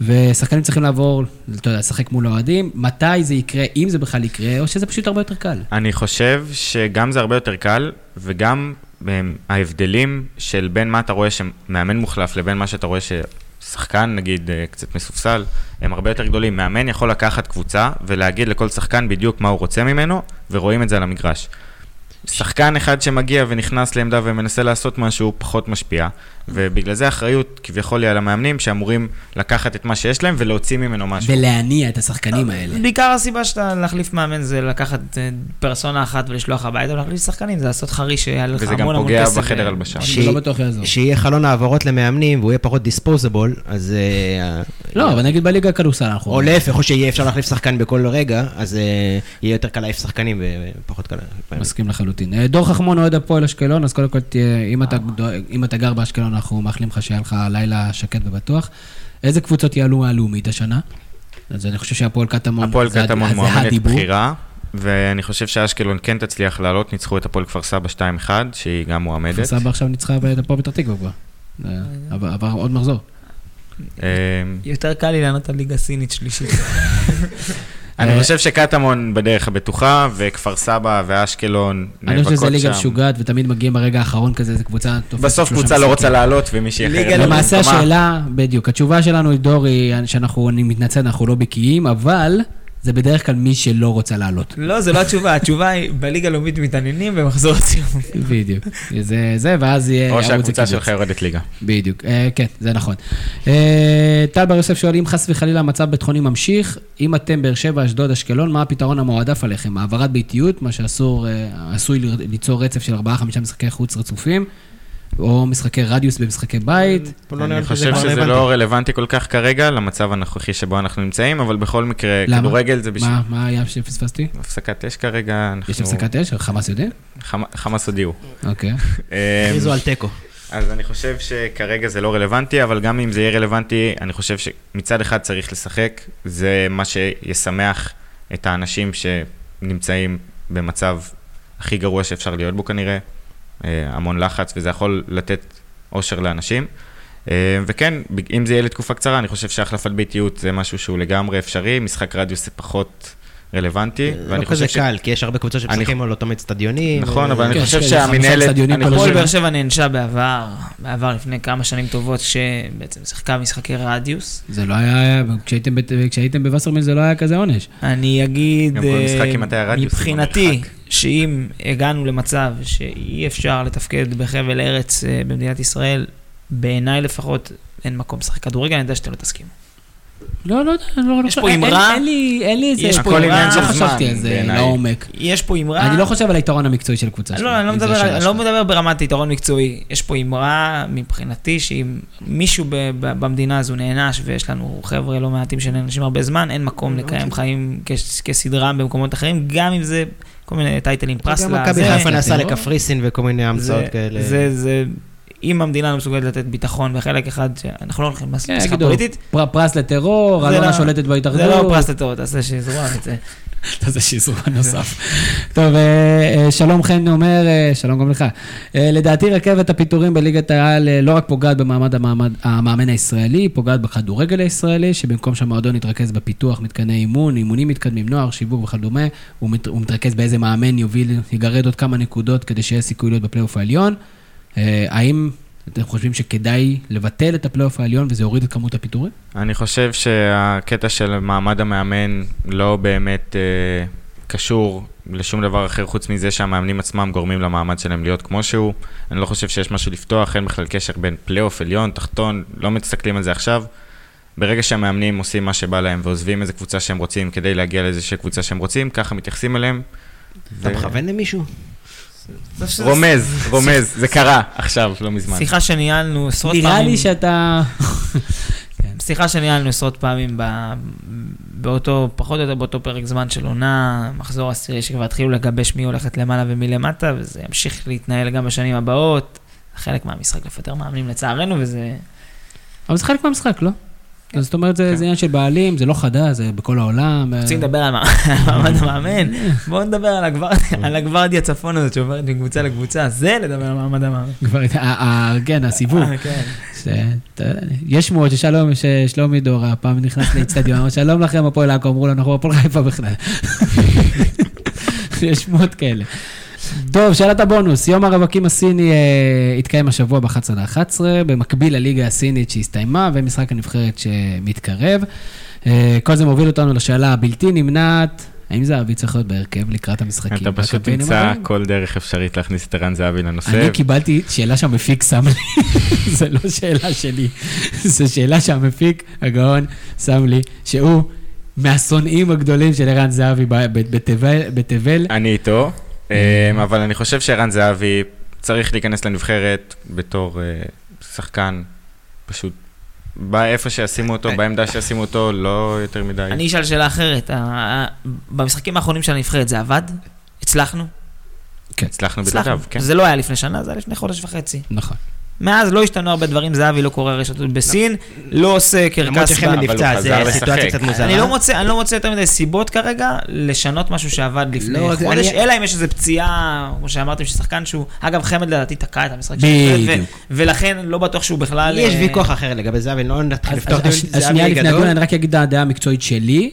ושחקנים צריכים לעבור, אתה יודע, לשחק מול האוהדים, מתי זה יקרה, אם זה בכלל יקרה, או שזה פשוט הרבה יותר קל. אני חושב שגם זה הרבה יותר קל, וגם הם, ההבדלים של בין מה אתה רואה שמאמן מוחלף לבין מה שאתה רואה ששחקן, נגיד, אה, קצת מסופסל, הם הרבה יותר גדולים. מאמן יכול לקחת קבוצה ולהגיד לכל שחקן בדיוק מה הוא רוצה ממנו, ורואים את זה על המגרש. שחקן אחד שמגיע ונכנס לעמדה ומנסה לעשות משהו פחות משפיע, ובגלל זה האחריות כביכול היא על המאמנים שאמורים לקחת את מה שיש להם ולהוציא ממנו משהו. ולהניע את השחקנים האלה. בעיקר הסיבה שאתה להחליף מאמן זה לקחת אה, פרסונה אחת ולשלוח הביתה ולהחליף שחקנים, זה לעשות חריש שיעלה לך וזה המון גם המון פוגע כסף. בחדר ו- הלבשה. אני לא בטוח יעזור. שיהיה חלון העברות למאמנים והוא יהיה פחות דיספוזבול, אז... אה, לא, אבל נגיד בליגה הכדורסל אנחנו... או להפך, או שיהיה אפשר להחליף שחקן בכל רגע, אז אה, יהיה יותר קל להעיף שחקנים ופחות קל... מסכים לחלוטין. אה, דור חכמון אוהד הפועל אשקלון, אז קודם כל, תהיה- אם אתה דואג- אם אתה גר באשקלון, אנחנו מאחלים לך שיהיה לך לילה שקט ובטוח. איזה קבוצות יעלו מהלאומית השנה? אז אני חושב שהפועל קטמון, הפועל קטמון זה מועמדת הדיבור. בחירה, ואני חושב שאשקלון כן תצליח לעלות, ניצחו את הפועל כפר סבא 2-1, שהיא גם מועמדת. כפר סבא עכשיו ניצחה את הפועל פתח תקווה כבר. אה, עבר עבר עוד מחזור. אה, יותר קל לי לענות על ליגה סינית שלישית. [laughs] אני אה, חושב שקטמון בדרך הבטוחה, וכפר סבא ואשקלון אני חושב שזו נאבקות ליגה שם. משוגעת, ותמיד מגיעים ברגע האחרון כזה, זו קבוצה בסוף קבוצה לא. רוצה לעלות, ומישהי אחרת... ליגה לא למעשה במקומה. השאלה, בדיוק, התשובה שלנו היא דור, היא שאנחנו, אני מתנצל, אנחנו לא בקיאים, אבל זה בדרך כלל מי שלא רוצה לעלות. לא, זו לא התשובה, התשובה היא בליגה הלאומית מתעניינים במחזור הציון. בדיוק. זה, זה, ואז יהיה או שהקבוצה. שלך יורדת ליגה. בדיוק, אה, כן, זה נכון. אה, טל בר יוסף שואל, אם חס וחלילה המצב ביטחוני ממשיך, אם אתם באר שבע, אשדוד, אשקלון, מה הפתרון המועדף עליכם? העברת ביתיות, מה שאסור, אה, עשוי ליצור רצף של 4-5 משחקי חוץ רצופים, או משחקי רדיוס במשחקי בית? לא אני שזה חושב שזה. לא רלוונטי כל כך כרגע, למצב הנוכחי שבו אנחנו נמצאים, אבל בכל מקרה? כדורגל זה בשביל... מה, מה היה שפספסתי? הפסקת אש כרגע, אנחנו... יש הפסקת אש? חמאס יודע? חמ- חמאס הודיעו. אוקיי. אה, הכריזו על תיקו. אז אני חושב שכרגע זה לא רלוונטי, אבל גם אם זה יהיה רלוונטי, אני חושב שמצד אחד צריך לשחק, זה מה שישמח את האנשים שנמצאים במצב הכי גרוע שאפשר להיות בו כנראה, אה, המון לחץ, וזה יכול לתת אושר לאנשים. אה, וכן, אם זה יהיה לתקופה קצרה, אני חושב שהחלפת ביתיות זה משהו שהוא לגמרי אפשרי, משחק רדיוס זה פחות רלוונטי, לא כזה ש... קל, כי יש הרבה קבוצות שמשחקים על אותו אצטדיונים. נכון, ו- אבל אני כן, חושב חמישה שהמינהלת... אצטדיונים אני כל חושב- הפועל. באר שבע נענשה בעבר, בעבר לפני כמה שנים טובות, שבעצם שיחקה משחקי רדיוס. זה לא היה, כשהייתם, בווסרמיל זה לא היה כזה עונש. אני אגיד, אה, מבחינתי, במרחק. שאם הגענו למצב שאי אפשר לתפקד בחבל ארץ אה, במדינת ישראל, בעיניי לפחות אין מקום לשחק כדורגל, אני יודע שאתם לא תסכימו. לא, לא יודע, לא, לא יש פה חושב- אין- אמרה? אין לי, אין לי איזה... יש פה אמרה, של לא חשבתי על זה. לעומק. יש פה אמרה... אני לא חושב על היתרון המקצועי של קבוצה שלי. לא, אני לא מדבר, אני לא שלך. מדבר ברמת יתרון מקצועי. יש פה אמרה מבחינתי שאם מישהו ב- ב- במדינה הזו נענש, ויש לנו חבר'ה לא מעטים שנענשים הרבה זמן, אין מקום לקיים חיים כסדרם במקומות אחרים, גם אם זה כל מיני טייטלים, פרס גם. מכבי חיפה נסע. לקפריסין וכל מיני המצאות כאלה. זה, זה, אם המדינה לא מסוגלת לתת ביטחון בחלק אחד, אנחנו לא הולכים כן, למשחק יגידו, פוליטית, פר- פרס לטרור, אלונה לא- שולטת בהתאחדות. זה לא פרס לטרור, תעשה שיזרוע את זה. [laughs] זה שיזרוע נוסף. טוב, אה, אה, שלום חן אומר, אה, שלום גם לך. לדעתי רכבת הפיטורים בליגת העל לא רק פוגעת במעמד המעמד- המאמן הישראלי, היא פוגעת בכדורגל הישראלי, שבמקום שהמועדון יתרכז בפיתוח מתקני אימון, אימונים מתקדמים, נוער, שיווק וכדומה, הוא מתרכז באיזה מאמן יוביל, יגרד עוד כמה נקודות כדי שיהיה סיכוי להיות בפלייאוף העליון. אה, האם אתם חושבים שכדאי לבטל את הפלייאוף העליון וזה יוריד את כמות הפיטורים? אני חושב שהקטע של מעמד המאמן לא באמת אה, קשור לשום דבר אחר חוץ מזה שהמאמנים עצמם גורמים למעמד שלהם להיות כמו שהוא. אני לא חושב שיש משהו לפתוח, אין בכלל קשר בין פלייאוף עליון, תחתון, לא מסתכלים על זה עכשיו. ברגע שהמאמנים עושים מה שבא להם ועוזבים איזה קבוצה שהם רוצים כדי להגיע לאיזושהי קבוצה שהם רוצים, ככה מתייחסים אליהם. אתה ו- מכוון למישהו? רומז, רומז, זה קרה עכשיו, לא מזמן. שיחה שניהלנו עשרות פעמים. נראה לי שאתה... [laughs] שיחה שניהלנו עשרות פעמים ב... באותו, פחות או יותר באותו פרק זמן של עונה, מחזור עשירי שכבר התחילו לגבש מי הולכת למעלה ומי למטה, וזה ימשיך להתנהל גם בשנים הבאות. חלק מהמשחק לפטר מאמנים לצערנו, וזה... אבל זה חלק מהמשחק, לא? כן. זאת אומרת, זה זה עניין של בעלים, זה לא חדש, זה בכל העולם. רוצים לדבר על מע- על מעמד המאמן? בואו נדבר על הגוורדיה- [laughs] על הגוורדיה צפון הזאת שעוברת מקבוצה לקבוצה, זה לדבר על מעמד המאמן. כבר, ה- ה- כן, הסיבוב. אה, כן. יש שמועות ששלום, ששלומי דורה פעם נכנס לאצטדיון, אמר שלום לכם הפועל עכו, אמרו לו, אנחנו הפועל חיפה בכלל. [laughs] יש שמועות כאלה. טוב, שאלת הבונוס, יום הרווקים הסיני אה, התקיים השבוע ב-11 ל-11, במקביל לליגה הסינית שהסתיימה ומשחק הנבחרת שמתקרב. אה, כל זה מוביל אותנו לשאלה הבלתי נמנעת, האם זהבי צריך להיות בהרכב לקראת המשחקים? אתה פשוט תמצא? כל דרך אפשרית להכניס את ערן זהבי לנושא. אני קיבלתי שאלה שהמפיק שם לי, [laughs] זה לא שאלה שלי, [laughs] זו שאלה שהמפיק, הגאון, שם לי, שהוא מהשונאים הגדולים של ערן זהבי בתבל. אני איתו, אבל אני חושב שערן זהבי צריך להיכנס לנבחרת בתור אה, שחקן, פשוט באיפה שישימו אותו, בעמדה שישימו אותו, לא יותר מדי. אני אשאל שאלה אחרת, במשחקים האחרונים של הנבחרת זה עבד? הצלחנו? הצלחנו הצלחנו. בלעדיו, כן. זה לא היה לפני שנה, זה היה לפני חודש וחצי. נכון. מאז לא השתנו הרבה דברים, זהבי לא קורא רשתות בסין, לא עושה למרות קרקס שחמד ב- אבל נפצע, הוא זה חזר סיטואציה לשחק. קצת מוזרה. אני לא מוצא, אני לא מוצא יותר מדי סיבות כרגע לשנות משהו שעבד לפני לא, זה- חודש, אלא אם יש איזו פציעה, כמו שאמרתם, ששחקן שהוא, אגב, חמד לדעתי תקע את המשחק של בדיוק. הנבחרת, ו- ולכן לא בטוח שהוא בכלל... יש אה, ויכוח אחר לגבי זהבי, לא נתחיל לפתוח אז- דיון אז שנייה לפני. הדיון, אני רק אגיד את הדעה המקצועית שלי.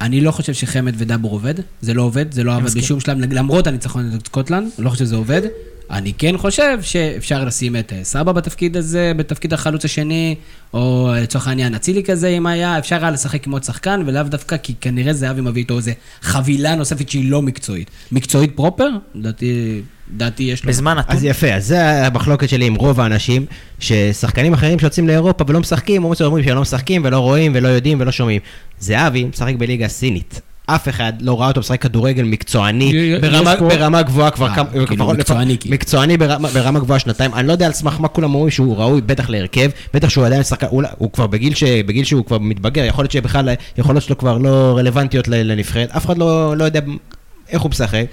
אני לא חושב שחמד ודבור עובד, זה לא עובד, זה לא עבד. בשום שלב, למרות הניצחון נגד סקוטלנד, אני לא חושב שזה עובד. אני כן חושב שאפשר לשים את אה, סבע בתפקיד הזה, בתפקיד החלוץ השני, או אה, לצורך העניין אצילי כזה, אם היה, אפשר היה לשחק עם עוד שחקן, ולאו דווקא, כי כנראה זהבי מביא איתו איזה חבילה נוספת שהיא לא מקצועית. מקצועית פרופר, לדעתי, לדעתי יש לו. בזמן נתון. אז יפה, אז זה המחלוקת שלי עם רוב האנשים, ששחקנים אחרים שיוצאים לאירופה ולא משחקים, אומרים שהם לא משחקים ולא רואים ולא יודעים ולא שומעים. זהבי משחק בליגה הסינית. אף אחד לא ראה אותו משחק כדורגל מקצועני, ברמה, פה- ברמה גבוהה כבר אה, כמה, כאילו, מקצועני כאילו. מקצועני ברמה, ברמה גבוהה שנתיים, אני לא יודע על סמך מה כולם אומרים שהוא ראוי בטח להרכב, בטח שהוא עדיין שחקן, אולי- הוא כבר בגיל, ש, בגיל שהוא כבר מתבגר, יכול להיות שבכלל, יכולות שלו כבר לא רלוונטיות לנבחרת, אף אחד לא, לא יודע איך הוא משחק,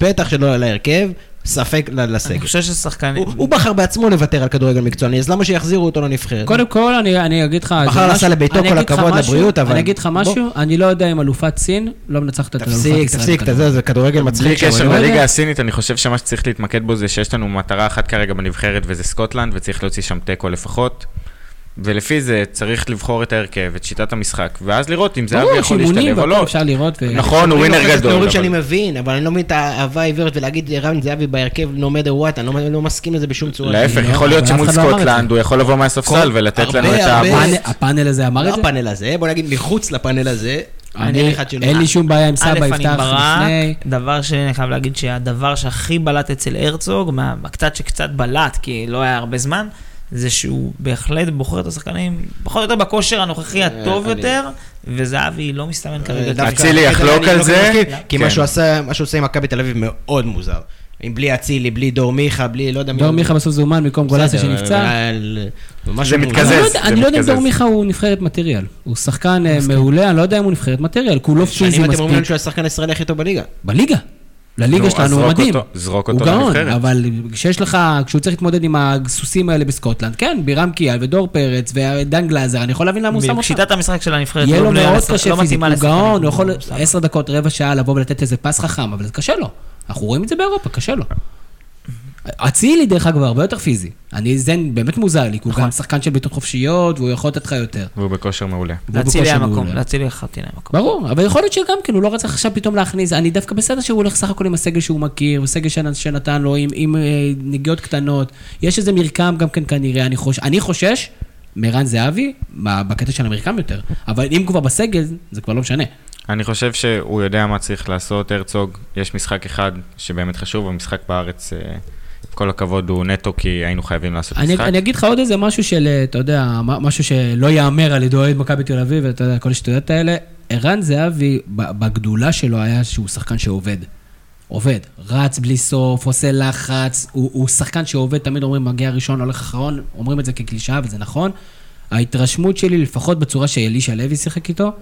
בטח שלא להרכב, ספק ל- אני לסגל. חושב ששחקנים... הוא, הוא בחר בעצמו לוותר על כדורגל מקצועני, אז למה שיחזירו אותו לנבחרת? קודם כל, אני, אני אגיד לך... בחר זה נסע לביתו, כל הכבוד משהו- לבריאות, אבל- אני אגיד לך משהו, אני לא יודע אם אלופת סין לא מנצחת את אלופת ישראל. תפסיק, תפסיק. יודע, זה כדורגל מצחיק. בלי קשר לא. לליגה הסינית, אני חושב שמה שצריך להתמקד בו זה שיש לנו מטרה אחת כרגע בנבחרת וזה סקוטלנד, וצריך להוציא שם תיקו לפחות. ולפי זה צריך לבחור את ההרכב, את שיטת המשחק, ואז לראות אם זהבי ברור, יכול להשתלב או לא. אפשר לראות. ו- נכון, הוא ווינר זה גדול. תיאורים אבל- שאני מבין, אבל אני לא מבין את האהבה העיוורת ולהגיד רן זהבי בהרכב no matter what, אני לא- לא מסכים לזה בשום צורה. להפך, לא, יכול להיות שמול לא זה. סקוטלנד הוא יכול לבוא מהספסל ולתת לנו את העבוד. הפאנל- הזה אמר לא את זה? הפאנל הזה, בוא נגיד מחוץ לפאנל הזה. אני, אין לי שום בעיה עם סבא אני יפתח לפני. דבר שני, אני חייב להגיד שהדבר שהכי בלט אצל הרצוג, מה- קצת שקצת בלט, כי לא היה הרבה זמן, זה שהוא בהחלט בוחר את השחקנים, פחות או יותר בכושר הנוכחי הטוב אני- יותר, וזהבי לא מסתמן כרגע. דווקא אצילי יחלוק על לא זה? כי. מה שהוא עושה עם מכבי תל אביב מאוד מוזר. עם בלי אצילי, בלי דור מיכה, בלי לא יודע מי... דור מיכה בסוף זומן במקום גולסה שנפצע. ממש זה מוזר. מתקזז. אני לא יודע- לא אם. דור מיכה הוא נבחרת מטריאל. הוא שחקן אה, מעולה, אני לא יודע אם הוא נבחרת מטריאל, כי הוא לא פיזי שנים אתם אומרים מספיק. שהוא השחקן הישראלי הכי טוב בליגה. בליגה. לליגה נו, שלנו הוא זרוק מדהים. אותו- זרוק הוא אותו גאון, לנבחרת. אבל כשיש לך, כשהוא צריך להתמודד עם הסוסים האלה בסקוטלנד, כן, בירם קיאל ודור פרץ ודן גלאזר, אני יכול להבין למה הוא שם אותם. שיטת המשחק של הנבחרת יהיה לא לו מאוד קשה לא פיזית, הוא גאון, הוא יכול. עשר דקות, רבע שעה לבוא ולתת איזה פס חכם, אבל זה קשה לו. אנחנו רואים את זה באירופה, קשה לו. אצילי, דרך אגב, הרבה יותר פיזי. אני, זה באמת מוזר לי, כי הוא נכון. גם שחקן של בעיטות חופשיות, והוא יכול לתת לך יותר. והוא בכושר מעולה. והוא להציל היה בכושר מקום, מעולה. להציל לחלוטין היה מקום. ברור, אבל יכול להיות שגם כן, הוא לא רצה עכשיו פתאום להכניס, אני דווקא בסדר שהוא הולך סך הכל עם הסגל שהוא מכיר, וסגל שנ- שנתן לו עם, עם אה, נגיעות קטנות. יש איזה מרקם גם כן כנראה, אני, חוש, אני חושש מערן זהבי, בקטע של המרקם יותר, אבל אם כבר בסגל, זה כבר לא משנה. אני חושב שהוא יודע מה צריך לעשות, הרצוג. יש משחק אחד שבאמת חשוב, המשחק בארץ, אה, כל הכבוד, הוא נטו כי היינו חייבים לעשות אני, משחק. אני אגיד לך עוד איזה משהו של, אה, אתה יודע, משהו שלא ייאמר על ידי אוהד מכבי תל אביב, ואתה יודע, כל השטויות האלה. ערן זהבי, בגדולה שלו היה שהוא שחקן שעובד. עובד, רץ בלי סוף, עושה לחץ, הוא, הוא שחקן שעובד, תמיד אומרים מגיע ראשון, הולך אחרון, אומרים את זה כקלישאה וזה נכון. ההתרשמות שלי, לפחות בצורה שאלישע לוי שיחק איתו,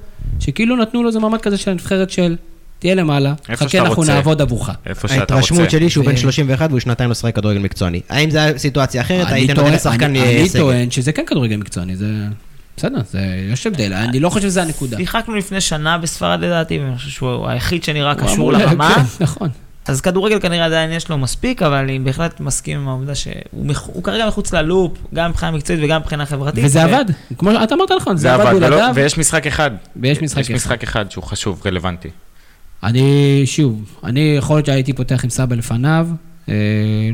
שכאילו נתנו לו איזה מעמד כזה של הנבחרת של תהיה למעלה, חכה, שאתה אנחנו רוצה. נעבוד עבורך. איפה שאתה רוצה. ההתרשמות שלי שהוא ו- בן 31 והוא שנתיים לא שחק כדורגל מקצועני. האם זו הייתה סיטואציה אחרת, טוען- נותן לשחקן אה, אני סגל? טוען שזה כן כדורגל מקצועני, זה... בסדר, זה... יש הבדל, אני לא חושב שזה הנקודה. שיחקנו לפני שנה בספרד לדעתי, ואני חושב שהוא היחיד שנראה קשור לרמה. [laughs] כן, נכון. אז כדורגל כנראה עדיין יש לו מספיק, אבל אני בהחלט מסכים עם העובדה שהוא מח- כרגע מחוץ ללופ, גם מבחינה מקצועית וגם מבחינה חברתית. וזה ו- עבד, כמו אתה אמרת נכון, זה זה עבד עבד, ולא- בלעדיו, ויש משחק אחד. ויש משחק יש אחד. משחק אחד שהוא חשוב, רלוונטי. אני, שוב, אני יכול להיות שהייתי פותח עם סבא לפניו, אה,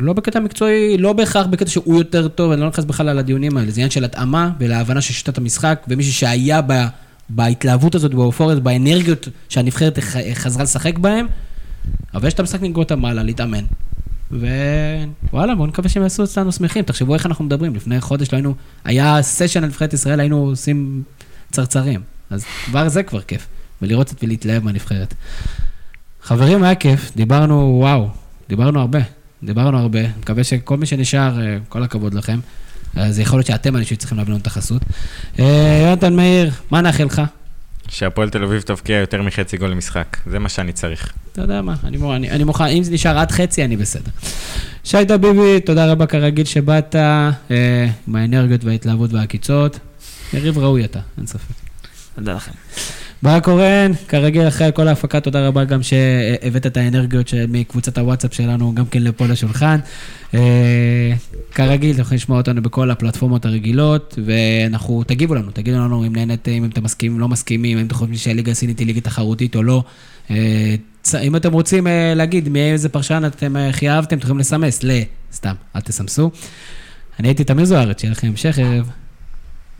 לא בקטע מקצועי, לא בהכרח בקטע שהוא יותר טוב, אני לא נכנס בכלל על הדיונים האלה, זה עניין של התאמה ולהבנה של שיטת המשחק, ומישהו שהיה ב, בהתלהבות הזאת, באופוריות, באנרגיות שהנבחרת חזרה לשחק בהם, אבל יש את המשחק המעלה, להתאמן. ווואלה, בואו נקווה שהם יעשו אצלנו שמחים. תחשבו איך אנחנו מדברים, לפני חודש לא היינו, היה סשן על נבחרת ישראל, היינו עושים צרצרים. אז כבר זה כבר כיף, ולראות את ולהתלהב מהנבחרת. חברים, היה כיף, דיברנו, וואו, דיברנו הרבה, דיברנו הרבה, מקווה שכל מי שנשאר, אה, כל הכבוד לכם. אז יכול להיות שאתם אנשים שצריכים להביא לנו את החסות. אה, יונתן מאיר, מה נאחל לך? שהפועל תל אביב תבקיע יותר מחצי גול למשחק. זה מה שאני צריך. אתה יודע מה, אני, אני, אני מוכן, אם זה נשאר עד חצי, אני בסדר. שי דביבי, תודה רבה כרגיל שבאת, אה, עם האנרגיות וההתלהבות והעקיצות. יריב ראוי אתה, אין ספק. תודה לכם. ברק קורן, כרגיל אחרי כל ההפקה, תודה רבה גם שהבאת את האנרגיות מקבוצת הוואטסאפ שלנו גם כן לפה לשולחן. אה, כרגיל, אתם יכולים לשמוע אותנו בכל הפלטפורמות הרגילות, ואנחנו, תגיבו לנו, תגידו לנו אם נהנתם, אם אתם מסכימים, לא מסכימים, אם אתם חושבים שהליגה הסינית היא ליגה תחרותית או לא. אה, אם אתם רוצים אה, להגיד מאיזה פרשן אתם הכי אהבתם, אתם יכולים לסמס ל... סתם, אל תסמסו. אני הייתי תמיר זוארץ, שיהיה לכם המשך ערב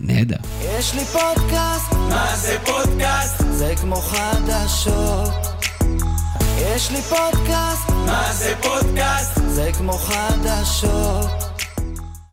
נהדר. יש לי פודקאסט, מה זה פודקאסט? זה כמו חדשות. יש לי פודקאסט, מה זה פודקאסט? זה כמו חדשות.